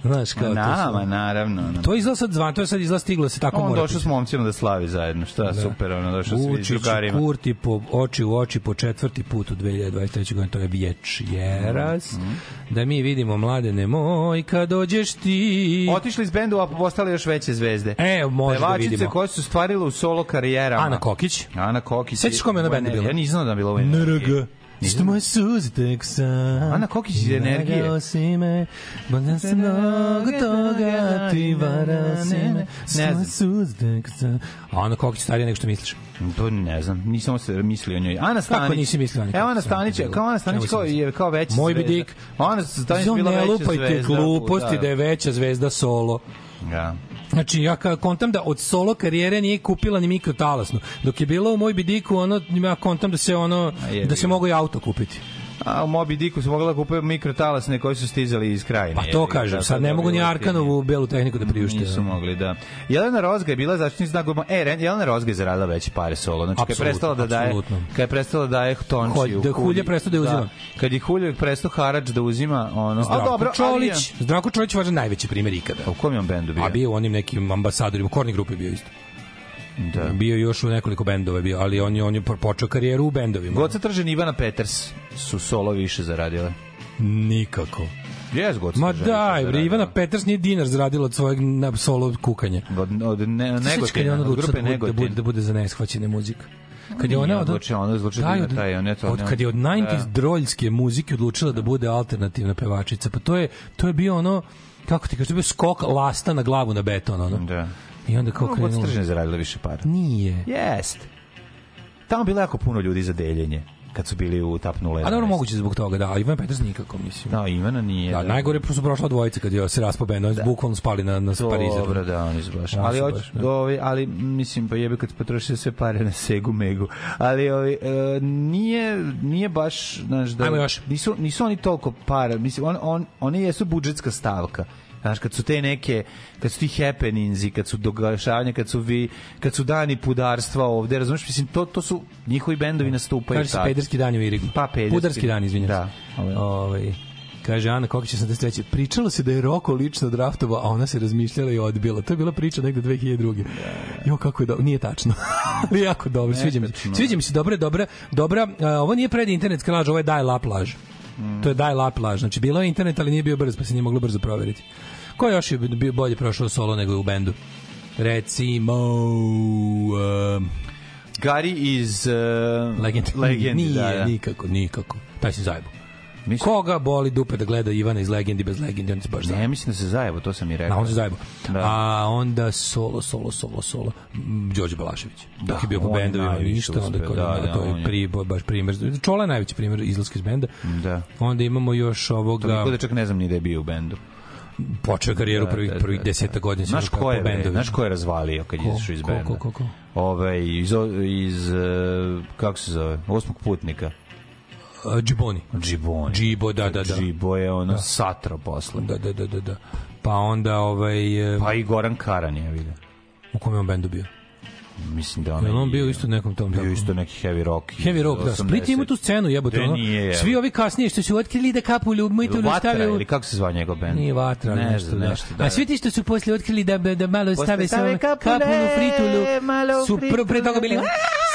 Znaš, kao na, to. naravno. Na. To je izlaz sad zvan, to je sad izlaz stiglo da se tako On mora. On došao s momcima da slavi zajedno, šta da. super, ono došao s drugarima. Kurti po oči u oči po četvrti put u 2023. godine, to je vječjeras. Mm -hmm. Da mi vidimo mladene moj, kad dođeš ti. Otišli iz bendu, a postale još veće zvezde. E, može da vidimo. Pevačice koje su stvarile u solo karijerama. Ana Kokić. Ana Kokić. Sećaš kome je na bendu bila? Ja nisam da bilo u NRG. Isto moje suze tek sam. Ana Kokić iz energije. Varao si me, bolja sam mnogo toga, ti varao si me, svoje suze tek sam. Ana Kokić starija nego što misliš. To ne znam, nisam se mislio o njoj. Ana Stanić. Kako nisi mislio? Evo Ana Stanić, kao Ana Stanić kao, je, kao veća Moj zvezda. Moj bidik. Ana Stanić bila veća zvezda. Ne lupajte da, gluposti da. da je veća zvezda solo. Ja. Da. Znači, ja kontam da od solo karijere nije kupila ni mikrotalasnu. Dok je bila u moj bidiku, ono, ja kontam da se ono, da se mogu i auto kupiti. A u Moby Dicku su mogla da kupe mikrotalasne koji su stizali iz krajine. Pa to kažem, sad da ne mogu ni Arkanovu belu tehniku da priušte. Nisu da. mogli, da. Jelena Rozga je bila zaštitnik znak golmana. E, Jelena Rozga je zaradila veće pare solo. Znači, kad je prestala da daje, kad je prestala da daje tončiju. Da hulje prestao da, da. uzima. Da. Kad je hulje prestao harač da uzima, ono... Zdravko a, dobro, Čolić, ali je... Zdravko Čolić je važan najveći primjer ikada. A u kom je on bendu bio? A bio u onim nekim ambasadorima, korni grupi bio isto. Da. Bio još u nekoliko bendova bio, ali on je on je počeo karijeru u bendovima. Goca Tržan Ivana Peters su solo više zaradile. Nikako. Jes, Goca Ma daj, bre, Ivana Peters nije dinar zaradila od svojeg na solo kukanja. Od, od ne, Negotina, od da grupe Negotin. Da bude, da bude za neshvaćene muzika kad je ona odlučila, ona odlučila da, od, taj, on je to, od, kad je od 90 da. droljske muzike odlučila da bude alternativna pevačica, pa to je to je bio ono kako ti kažeš, skok lasta na glavu na beton ono. Da. I onda kao krenulo. Kako je zaradila više para? Nije. Jest. Tamo bilo jako puno ljudi za deljenje kad su bili u tap 0. A dobro moguće zbog toga, da, Ivan Peters nikako mislim. Da, Ivana nije. Da, da. najgore su prošla dvojica kad je se raspao bend, da. bukvalno spali na na Parizer. Dobro, da, oni su baš. Oni ali hoć da. ovi, ali mislim pa jebe kad potrošio sve pare na Segu Megu. Ali ovi e, nije nije baš, znaš da. Ajmo još. Nisu nisu oni toliko para, mislim on on oni jesu budžetska stavka Znaš, kad su te neke, kad su ti happeningsi, kad su dogašavanja, kad su, vi, kad su dani pudarstva ovde, razumiješ, mislim, to, to su njihovi bendovi da. nastupaju. Kaže se pederski dan u Irigu. Pa, pederski. Pudarski dan, izvinjam da. se. Ovaj. ovaj. Kaže Ana Kokić 73. Pričalo se da je Roko lično draftovao, a ona se razmišljala i odbila. To je bila priča negde 2002. Da. Jo, kako je dobro. Nije tačno. Ali jako dobro. Sviđa mi se. Sviđa mi se. Dobra, dobro, dobra. ovo nije pred internet laž, ovo je dial-up laž. Mm. To je dial-up laž. Znači, bilo je internet, ali nije bio brzo, pa se nije moglo brzo proveriti. Ko još je bio bolje prošao solo nego u bendu? Recimo... Uh, Gary iz uh, Legend. Legend Nije, da, da, nikako, nikako. Taj si zajebo. Mislim... Koga boli dupe da gleda Ivana iz Legendi bez Legendi, on se baš zajebo. Ne, mislim da se zajebo, to sam i rekao. Na, on se zajebo. Da. A onda solo, solo, solo, solo. Đorđe Balašević. Da, je bio po bendovima ništa, onda kao da, da, to je pri, baš primer. Čola je najveći primer izlaska iz benda. Da. Onda imamo još ovoga... To da čak ne znam ni da je bio u bendu počeo karijeru da, prvih da, prvih 10 da, godina znaš ko je znaš ko je razvalio kad je izašao iz benda ko, ko, ko? ovaj iz iz e, kako se zove osmog putnika Džiboni. Džiboni. Džibo, da, da, da. Džibo je ono da. satra posle. Da, da, da, da, da. Pa onda ovaj... E, pa i Goran Karan je vidio. U kom je on bendu bio? mislim da ona je on bio isto nekom tom bio isto neki heavy rock heavy rock da Split ima tu scenu jebote ono nije, svi ovi kasnije što su otkrili da kapu ljubmitu ili stavljaju ili kako se zva njegov bend nije vatra ne, nešto, da. nešto da. a svi ti što su posle otkrili da da, da malo stave sa kapu u fritulu su pre, pre toga bili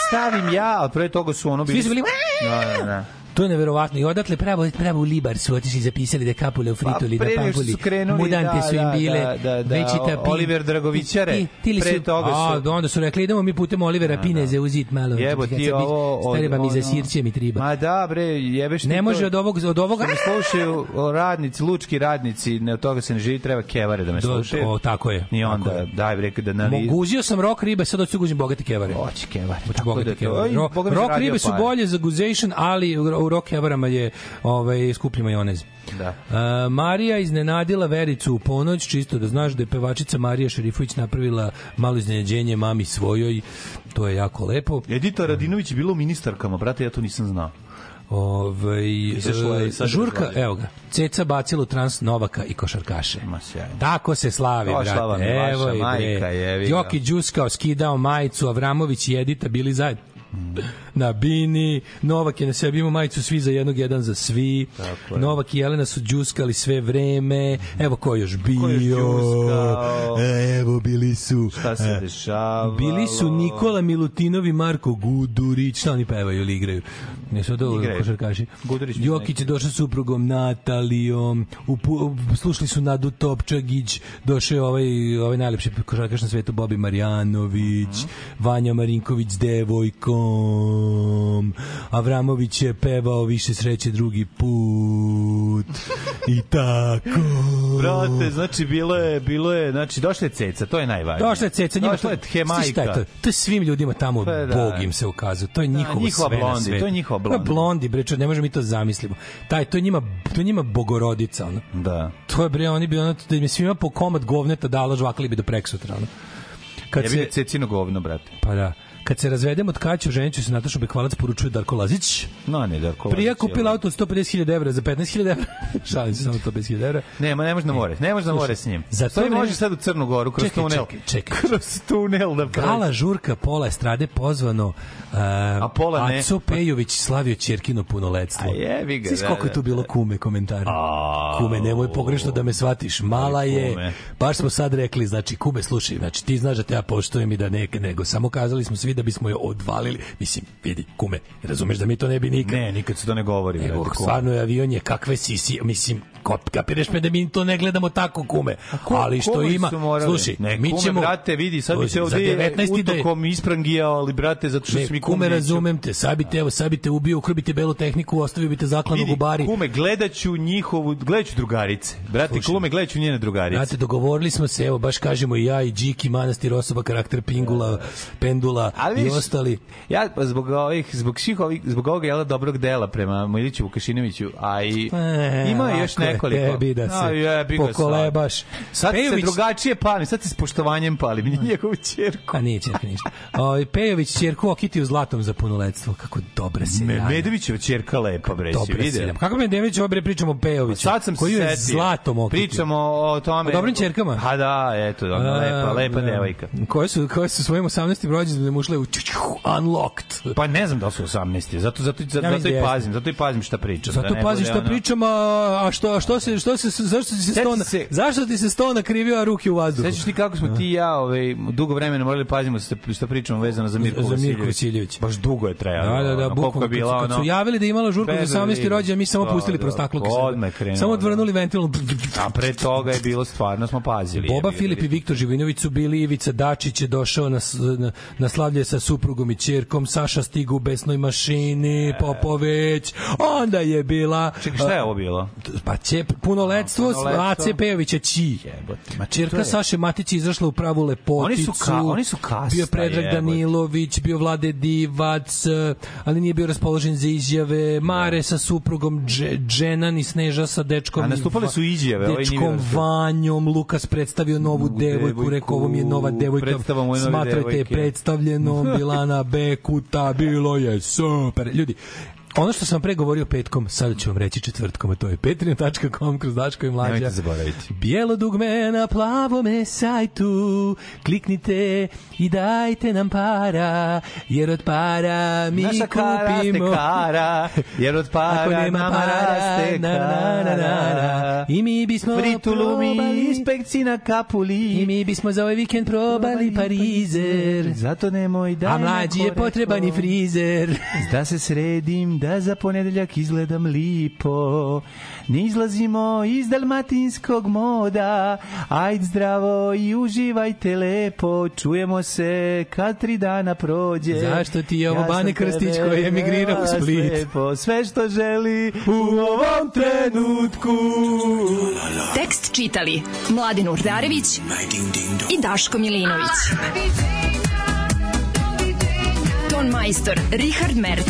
stavim ja a pre toga su ono bili svi su bili da da da To je neverovatno. I odatle pravo, pravo u Libar su otišli zapisali da kapule u pa frituli, pa, da pampuli. Su krenuli, mudante da, su im da, bile. Da, da, da, da, već i pin, Oliver Dragovićare. Ti, ti, ti su, toga su... A, onda su rekli, idemo mi putem Olivera da, Pineze da. uzit malo. Jebo ti ovo... Stareba mi za sirće mi triba. Ma da, bre, jebeš ti Ne može od ovog... Od ovoga... Ne slušaju radnici, lučki radnici, ne od toga se ne živi, treba kevare da me slušaju. O, tako je. I onda, daj, bre, da analiz... Moguzio sam rok ribe, sad hoću da guzim bogate kevare. Hoće kevare. Hoću da kevare. Rok ribe su bolje za guzation, ali u rock evarama je ovaj, skuplji majonez. Da. Uh, Marija iznenadila Vericu u ponoć, čisto da znaš da je pevačica Marija Šerifović napravila malo iznenađenje mami svojoj, to je jako lepo. Edita Radinović je bila u ministarkama, brate, ja to nisam znao. Ovaj e, žurka, izlazi. evo ga. Ceca bacilo trans Novaka i košarkaše. Tako se slavi, Došla brate. Evo je, majka, je. Joki đuskao, skidao majicu, Avramović i Edita bili zajedno na Bini, Novak je na sebi imao majicu svi za jednog, jedan za svi. Tako je. Novak i Jelena su džuskali sve vreme. Evo ko još bio. Ko još e, Evo bili su. Šta se e, dešavalo? Bili su Nikola Milutinovi i Marko Gudurić. Šta oni pevaju ili igraju? Ne su dobro košarkaši. Gudurić. Jokić je došao suprugom Natalijom. Upu, slušali su Nadu Topčagić. Došao je ovaj, ovaj najlepši košarkaš na svetu Bobi Marjanović. Mm -hmm. Vanja Marinković s devojkom dom. Avramović je pevao više sreće drugi put. I tako. Brate, znači bilo je, bilo je, znači došla je ceca, to je najvažnije. Došla je ceca, njima došla je hemajka. to? to je svim ljudima tamo pa, da. Bog im se ukazao. To je da, njihovo da, njihova sve blondi, na svetu. To je njihova pa blondi. Na blondi, bre, ne možemo mi to zamislimo. Taj, to je njima, to je njima bogorodica, ono. Da. To je bre, oni bi ono, da im svima po komad govneta dala, žvakali bi do preksutra, ono. Kad ja se... Cecino govno, brate. Pa da. Kad se razvedemo od kaću, ženiću se Natašu Bekvalac, poručuje Darko Lazić. No, ne, Darko Lazić. Prija kupila auto od 150.000 evra za 15.000 evra. Šalim se samo 150.000 evra. Ne, ma ne može na da e, more. Ne može na da more s njim. Za to vreme... može sad u Crnu Goru, kroz čekaj, tunel. Čekaj, čekaj. Kroz tunel da pravi. Gala žurka pola estrade pozvano uh, A pola ne. Aco Pejović slavio Čerkino punoletstvo. A jevi ga. Sviš da, koliko je tu bilo kume komentara. Kume, nemoj pogrešno da me shvatiš. Mala je, baš smo sad rekli, znači kume, slušaj, znači ti znaš da te ja poštujem i da neke, nego samo kazali smo svi svi da bismo je odvalili. Mislim, vidi, kume, razumeš da mi to ne bi nikad. Ne, nikad se to ne govori. Nego, stvarno je avion je kakve si mislim, kapiraš me da mi to ne gledamo tako, kume. Ko, ali što ima, slušaj, ne, mi kume, ćemo... brate, vidi, sad bi se ovde utokom da je, isprangijao, ali brate, zato što ne, mi kume... Kume, razumem te, sad bi te, evo, sad bi te ubio, ukrobite belu tehniku, ostavio bi te zaklanog u bari. Kume, gledaću njihovu, gledaću drugarice. Brate, Slušaj, kume, gledaću njene drugarice. Brate, dogovorili smo se, evo, baš kažemo i ja i Džiki, Manastir, osoba, karakter Pingula, Pendula, Ali i ostali. Ja pa zbog ovih zbog svih ovih zbog ovog jela dobrog dela prema Miliću Vukašinoviću, a i e, ima još nekoliko. Tebi da se no, je, pokolebaš. Sad Pejović... se drugačije pali, sad se s poštovanjem pali, mi njegovu ćerku. A nije ćerka ništa. Oj ovaj, Pejović ćerku u zlatom za punoletstvo, kako dobra se. Me, Medovićeva ćerka lepa bre, si vidi. Kako me Dević obre pričamo o Pejoviću. Sad sam koju je zlatom okitio. Pričamo o tome. O dobrim ćerkama. Ha da, eto, ona lepa, lepa da. devojka. Koje su koje su svojim 18. rođendanom ušle u ču, ču, unlocked. Pa ne znam da su 18. Zato zato zato, ja zato i da pazim, zato i pazim šta pričam. Zato da pazim šta ono... pričam, a, a što a što se što se zašto ti se stona se... zašto ti se stona krivio a ruke u vazduhu. Sećaš ti kako smo ti i ja ovaj dugo vremena morali da pazimo šta, šta pričamo vezano za Mirko za Mirko Vasiljević. Baš dugo je trajalo. Da, da, da, bukvalno je bila ono. Su javili da imala žurku za 18. rođendan, mi samo da, pustili prostakluk. Samo odvrnuli ventil. A pre toga je bilo stvarno smo pazili. Boba Filip i Viktor Živinović su bili Ivica Dačić je došao na na, na slavlje divlje sa suprugom i ćerkom, Saša stigu u besnoj mašini, e. Popović, onda je bila... Čekaj, šta je ovo bilo? Pa će, puno letstvo, Ace Pejović je Či. Jebote. Ma čerka je... Saše Matić izašla u pravu lepoticu. Oni su, ka, oni su kasta, Bio Predrag jebote. Danilović, bio Vlade Divac, ali nije bio raspoložen za izjave, Mare da. sa suprugom, Dž, Dženan i Sneža sa dečkom... A nastupale su izjave. Ovaj dečkom ovaj Vanjom, Lukas predstavio novu devojku, devojku rekao, ovo mi je nova devojka, smatrajte, devojke. predstavljeno jednom, bila na beku, ta, bilo je super. Ljudi, Ono što sam pregovorio petkom, sad ću vam reći četvrtkom, a to je patreon.com kroz Daško i Mlađa. Nemojte zaboraviti. Bijelo dugme na plavome sajtu, kliknite i dajte nam para, jer od para mi Naša kupimo. Naša kara jer od para Ako nema para, raste na, na, na, na, na. I mi bismo Fritulumi, probali ispekci na kapuli. I mi bismo za ovaj vikend probali, probali parizer. Zato nemoj da A mlađi je potreban i frizer. Da se sredim, da da za ponedeljak izgledam lipo. Ne izlazimo iz dalmatinskog moda, ajd zdravo i uživajte lepo, čujemo se kad tri dana prođe. Zašto ti je ovo ja Bane Krstić koji je emigrirao u Split? Lepo, sve što želi u ovom trenutku. Tekst čitali Mladin Urdarević i Daško Milinović. Ton majstor Richard Merc.